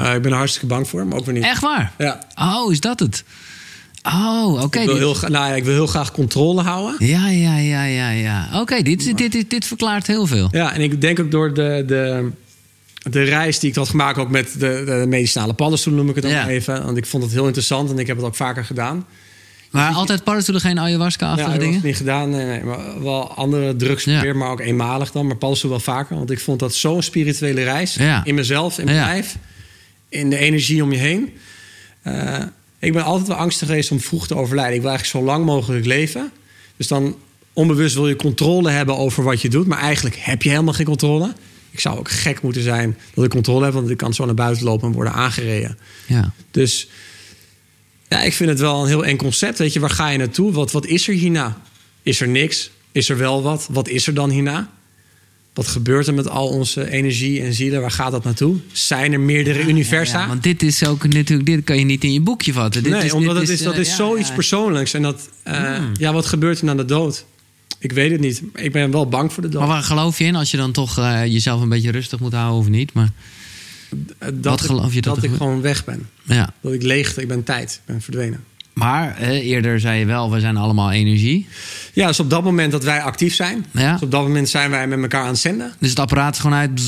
Uh, ik ben er hartstikke bang voor, maar ook weer niet. Echt waar? Ja. Oh, is dat het? Oh, oké. Ik, wil heel nou ja, ik wil heel graag controle houden. Ja, ja, ja, ja, ja. Oké, dit, dit, dit, dit verklaart heel veel. Ja, en ik denk ook door de, de, de reis die ik had gemaakt... ook met de, de medicinale paddenstoelen noem ik het ook Ja. even. Want ik vond het heel interessant en ik heb het ook vaker gedaan. Maar altijd paddenstoelen, geen ayahuasca-achtige Ja, ik heb dingen? het niet gedaan. Nee, nee, maar wel andere drugs Ja. maar ook eenmalig dan. Maar paddenstoel wel vaker. Want ik vond dat zo'n spirituele reis. Ja. In mezelf, in mijn Ja. lijf. In de energie om je heen. Eh, ik ben altijd wel angstig geweest om vroeg te overlijden. Ik wil eigenlijk zo lang mogelijk leven. Dus dan onbewust wil je controle hebben over wat je doet. Maar eigenlijk heb je helemaal geen controle. Ik zou ook gek moeten zijn dat ik controle heb. Want ik kan zo naar buiten lopen en worden aangereden. Ja. Dus ja, ik vind het wel een heel eng concept. Weet je, waar ga je naartoe? Wat, wat is er hierna? Is er niks? Is er wel wat? Wat is er dan hierna? Wat gebeurt er met al onze energie en zielen? Waar gaat dat naartoe? Zijn er meerdere universa? Ja, ja, want dit is ook natuurlijk, dit kan je niet in je boekje vatten. Dit nee, is, omdat dit het is, dat eh, is zoiets persoonlijks. En dat, eh, ja, wat gebeurt er na de dood? Ik weet het niet. Ik ben wel bang voor de dood. Maar waar geloof je in als je dan toch eh, jezelf een beetje rustig moet houden of niet? Maar dat wat geloof je dat dat ik ge- gewoon weg ben. ja. Dat ik leegte, ik ben tijd, ik ben verdwenen. Maar eerder zei je wel, we zijn allemaal energie. Ja, dus op dat moment dat wij actief zijn, Ja. dus op dat moment zijn wij met elkaar aan het zenden. Dus het apparaat is gewoon uit.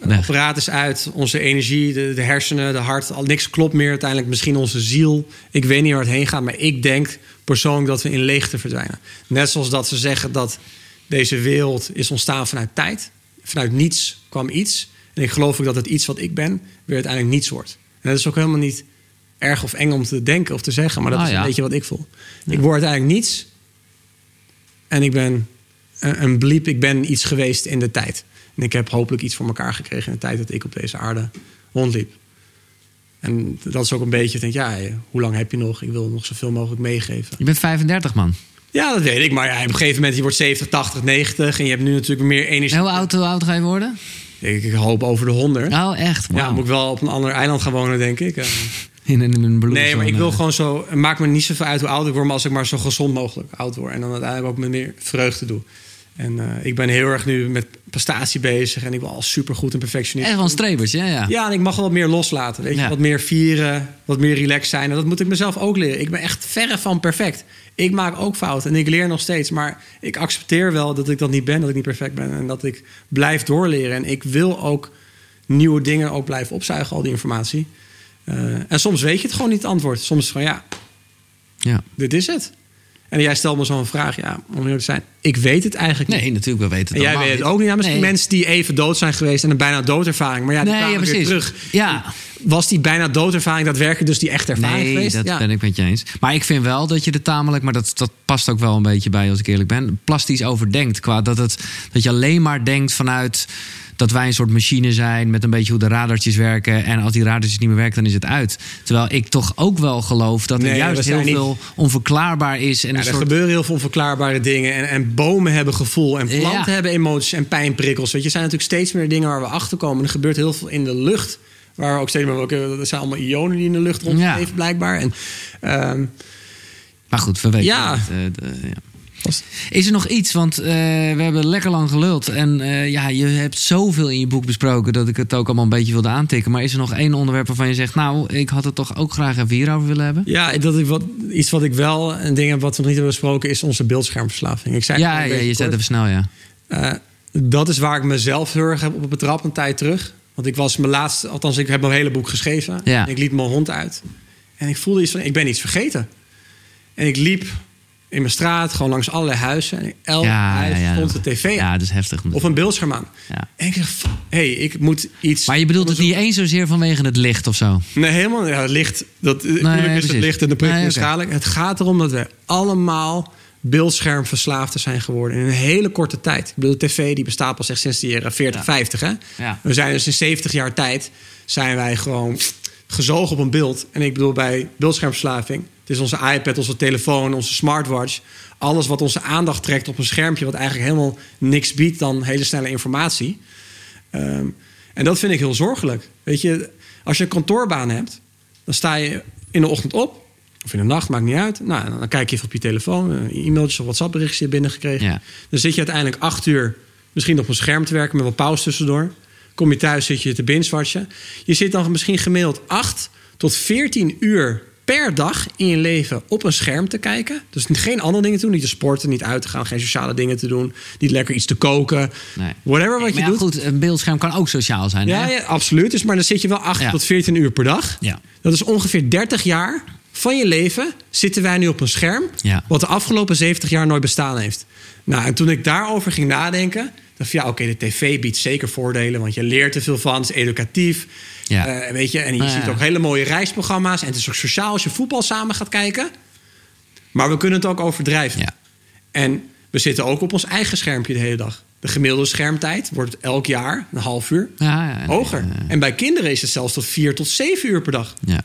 Het apparaat is uit, onze energie, de, de hersenen, de hart, al, niks klopt meer. Uiteindelijk misschien onze ziel. Ik weet niet waar het heen gaat, maar ik denk persoonlijk dat we in leegte verdwijnen. Net zoals dat ze zeggen dat deze wereld is ontstaan vanuit tijd. Vanuit niets kwam iets. En ik geloof ook dat het iets wat ik ben, weer uiteindelijk niets wordt. En dat is ook helemaal niet erg of eng om te denken of te zeggen, maar dat Ah, is ja. een beetje wat ik voel. Ik word uiteindelijk niets. En ik ben een, een bliep, ik ben iets geweest in de tijd. En ik heb hopelijk iets voor elkaar gekregen in de tijd dat ik op deze aarde rondliep. En dat is ook een beetje, denk, ja, hoe lang heb je nog? Ik wil nog zoveel mogelijk meegeven. Je bent 35 man. Ja, dat weet ik. Maar ja, op een gegeven moment, je wordt 70, 80, 90 en je hebt nu natuurlijk meer energie. En hoe oud, hoe oud ga je worden? Ik, ik hoop over de 100. Oh, echt? Ja, moet ik wel op een ander eiland gaan wonen, denk ik. In, een nee, maar ik wil gewoon zo... Het maakt me niet zoveel uit hoe oud ik word... maar als ik maar zo gezond mogelijk oud word. En dan uiteindelijk ook met meer vreugde doe. En eh, ik ben heel erg nu met prestatie bezig... en ik wil al supergoed en perfectionist. Echt wel een strebers, ja, ja. Ja, en ik mag wel wat meer loslaten. Weet je? Ja. Wat meer vieren, wat meer relaxed zijn. En dat moet ik mezelf ook leren. Ik ben echt verre van perfect. Ik maak ook fouten en ik leer nog steeds. Maar ik accepteer wel dat ik dat niet ben, dat ik niet perfect ben. En dat ik blijf doorleren. En ik wil ook nieuwe dingen ook blijven opzuigen, al die informatie. Eh, en soms weet je het gewoon niet, het antwoord. Soms gewoon, ja, ja. dit is het. En jij stelt me zo'n vraag, ja, om eerlijk te zijn. Ik weet het eigenlijk niet. Nee, natuurlijk, we weten het En jij weet het ook niet. Ja, misschien Nee. mensen die even dood zijn geweest en een bijna doodervaring. Maar ja, die Nee, kwamen ja, weer terug. Ja. Was die bijna doodervaring daadwerkelijk dus die echte ervaring Nee, geweest? dat ja. ben ik met je eens. Maar ik vind wel dat je er tamelijk, maar dat, dat past ook wel een beetje bij als ik eerlijk ben, plastisch overdenkt. Qua dat, het, dat je alleen maar denkt vanuit dat wij een soort machine zijn met een beetje hoe de radartjes werken. En als die radartjes niet meer werken, dan is het uit. Terwijl ik toch ook wel geloof dat er Nee, juist heel niet- veel onverklaarbaar is. En Ja, er soort... gebeuren heel veel onverklaarbare dingen. En, en bomen hebben gevoel. En planten Ja. hebben emoties en pijnprikkels. Weet je, er zijn natuurlijk steeds meer dingen waar we achter komen. Er gebeurt heel veel in de lucht. Waar we ook steeds meer... oké, Er zijn allemaal ionen die in de lucht rondgeven, Ja. blijkbaar. En, ehm, Maar goed, we weten Ja. het. eh, de- ja. Is er nog iets? Want eh, we hebben lekker lang geluld. En eh, ja, je hebt zoveel in je boek besproken dat ik het ook allemaal een beetje wilde aantikken. Maar is er nog één onderwerp waarvan je zegt, nou, ik had het toch ook graag even hierover willen hebben? ja, dat ik wat, iets wat ik wel... Een ding wat we nog niet hebben besproken... is onze beeldschermverslaving. Ik zei Ja, je zet even snel, ja. Eh, dat is waar ik mezelf heel erg heb op betrapt een tijd terug. Want ik was mijn laatste, althans, ik heb mijn hele boek geschreven. Ja. En ik liet mijn hond uit. En ik voelde iets van, ik ben iets vergeten. En ik liep in mijn straat, gewoon langs allerlei huizen. En elk Ja, huis ja, ja. stond de tv aan. Ja, dat is heftig. Of een beeldscherm aan. En ik hé, hey, ik moet iets... Maar je bedoelt het niet eens zozeer vanwege het licht of zo? Nee, helemaal ja, het licht. Dat, natuurlijk is precies. het licht en de prikkel Nee, schadelijk. Het gaat erom dat we allemaal beeldschermverslaafden zijn geworden in een hele korte tijd. Ik bedoel, de tv die bestaat pas echt sinds de jaren 40, Ja. 50. Hè? Ja. We zijn dus in 70 jaar tijd zijn wij gewoon gezogen op een beeld. En ik bedoel bij beeldschermverslaving. Het is onze iPad, onze telefoon, onze smartwatch. Alles wat onze aandacht trekt op een schermpje... wat eigenlijk helemaal niks biedt dan hele snelle informatie. Ehm, en dat vind ik heel zorgelijk. Weet je, als je een kantoorbaan hebt... dan sta je in de ochtend op... of in de nacht, maakt niet uit. Nou, dan kijk je even op je telefoon... eh, e-mailtjes of WhatsApp-berichtjes je binnengekregen. Ja. Dan zit je uiteindelijk acht uur... misschien op een scherm te werken met wat pauze tussendoor. Kom je thuis, zit je te binge-watchen. Je zit dan misschien gemiddeld 8 tot 14 uur per dag in je leven op een scherm te kijken. Dus geen andere dingen te doen. Niet te sporten, niet uit te gaan, geen sociale dingen te doen. Niet lekker iets te koken. Nee. Whatever wat Maar je ja, doet. goed, een beeldscherm kan ook sociaal zijn. Ja, hè? ja, absoluut. Dus, maar dan zit je wel 8 Ja. tot 14 uur per dag. Ja. Dat is ongeveer 30 jaar van je leven zitten wij nu op een scherm. Ja. Wat de afgelopen 70 jaar nooit bestaan heeft. Nou, en toen ik daarover ging nadenken, dacht ja, oké, de tv biedt zeker voordelen, want je leert er veel van, het is educatief. Ja. Eh, weet je, en je ziet ja. ook hele mooie reisprogramma's. En het is ook sociaal als je voetbal samen gaat kijken. Maar we kunnen het ook overdrijven. Ja. En we zitten ook op ons eigen schermpje de hele dag. De gemiddelde schermtijd wordt elk jaar een half uur Ja, ja, hoger. En bij kinderen is het zelfs tot vier tot zeven uur per dag. Ja.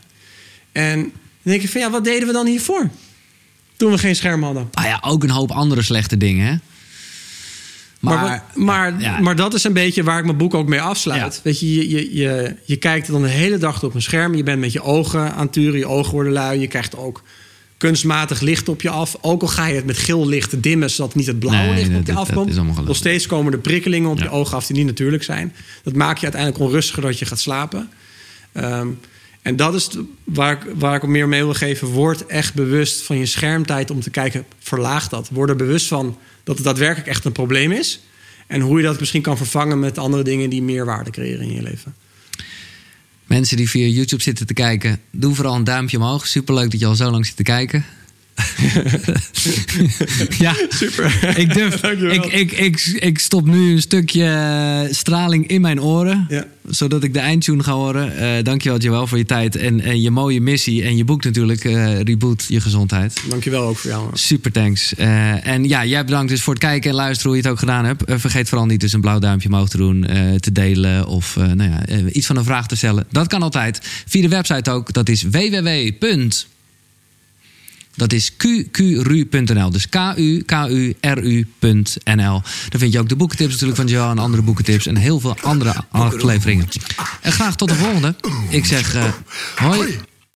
En dan denk je van ja, wat deden we dan hiervoor? Toen we geen scherm hadden. Ah ja, ook een hoop andere slechte dingen, hè? Maar, Maar, maar, ja. maar dat is een beetje waar ik mijn boek ook mee afsluit. Ja. Weet je, je, je, je, je kijkt dan de hele dag op een scherm. Je bent met je ogen aan het turen. Je ogen worden lui. Je krijgt ook kunstmatig licht op je af. Ook al ga je het met geel licht dimmen... zodat niet het blauwe Nee, licht op je dat- afkomt. dat. Nog steeds komen er prikkelingen op Ja. je ogen af... die niet natuurlijk zijn. Dat maakt je uiteindelijk onrustiger dat je gaat slapen. Ehm, en dat is waar ik, waar ik meer mee wil geven. Word echt bewust van je schermtijd om te kijken, verlaag dat. Word er bewust van dat het daadwerkelijk echt een probleem is. En hoe je dat misschien kan vervangen met andere dingen die meer waarde creëren in je leven. Mensen die via YouTube zitten te kijken, doe vooral een duimpje omhoog. Superleuk dat je al zo lang zit te kijken. [laughs] ja, Super. ik durf. [laughs] Ik, ik, ik, ik stop nu een stukje eh, straling in mijn oren. Ja. Zodat ik de eindtune ga horen. Eh dankjewel Joël voor je tijd en, en je mooie missie. En je boek natuurlijk, eh, Reboot Je Gezondheid. Dankjewel ook voor jou. Super thanks. En ja, jij bedankt dus voor het kijken en luisteren hoe je het ook gedaan hebt. Vergeet vooral niet dus een blauw duimpje omhoog te doen, te delen of nou ja, iets van een vraag te stellen. Dat kan altijd. Via de website ook. Dat is www. Dat is qqru.nl. Dus k-u-k-u-r-u.nl. Daar vind je ook de boekentips natuurlijk van Johan andere boekentips en heel veel andere afleveringen. En graag tot de volgende. Ik zeg eh, hoi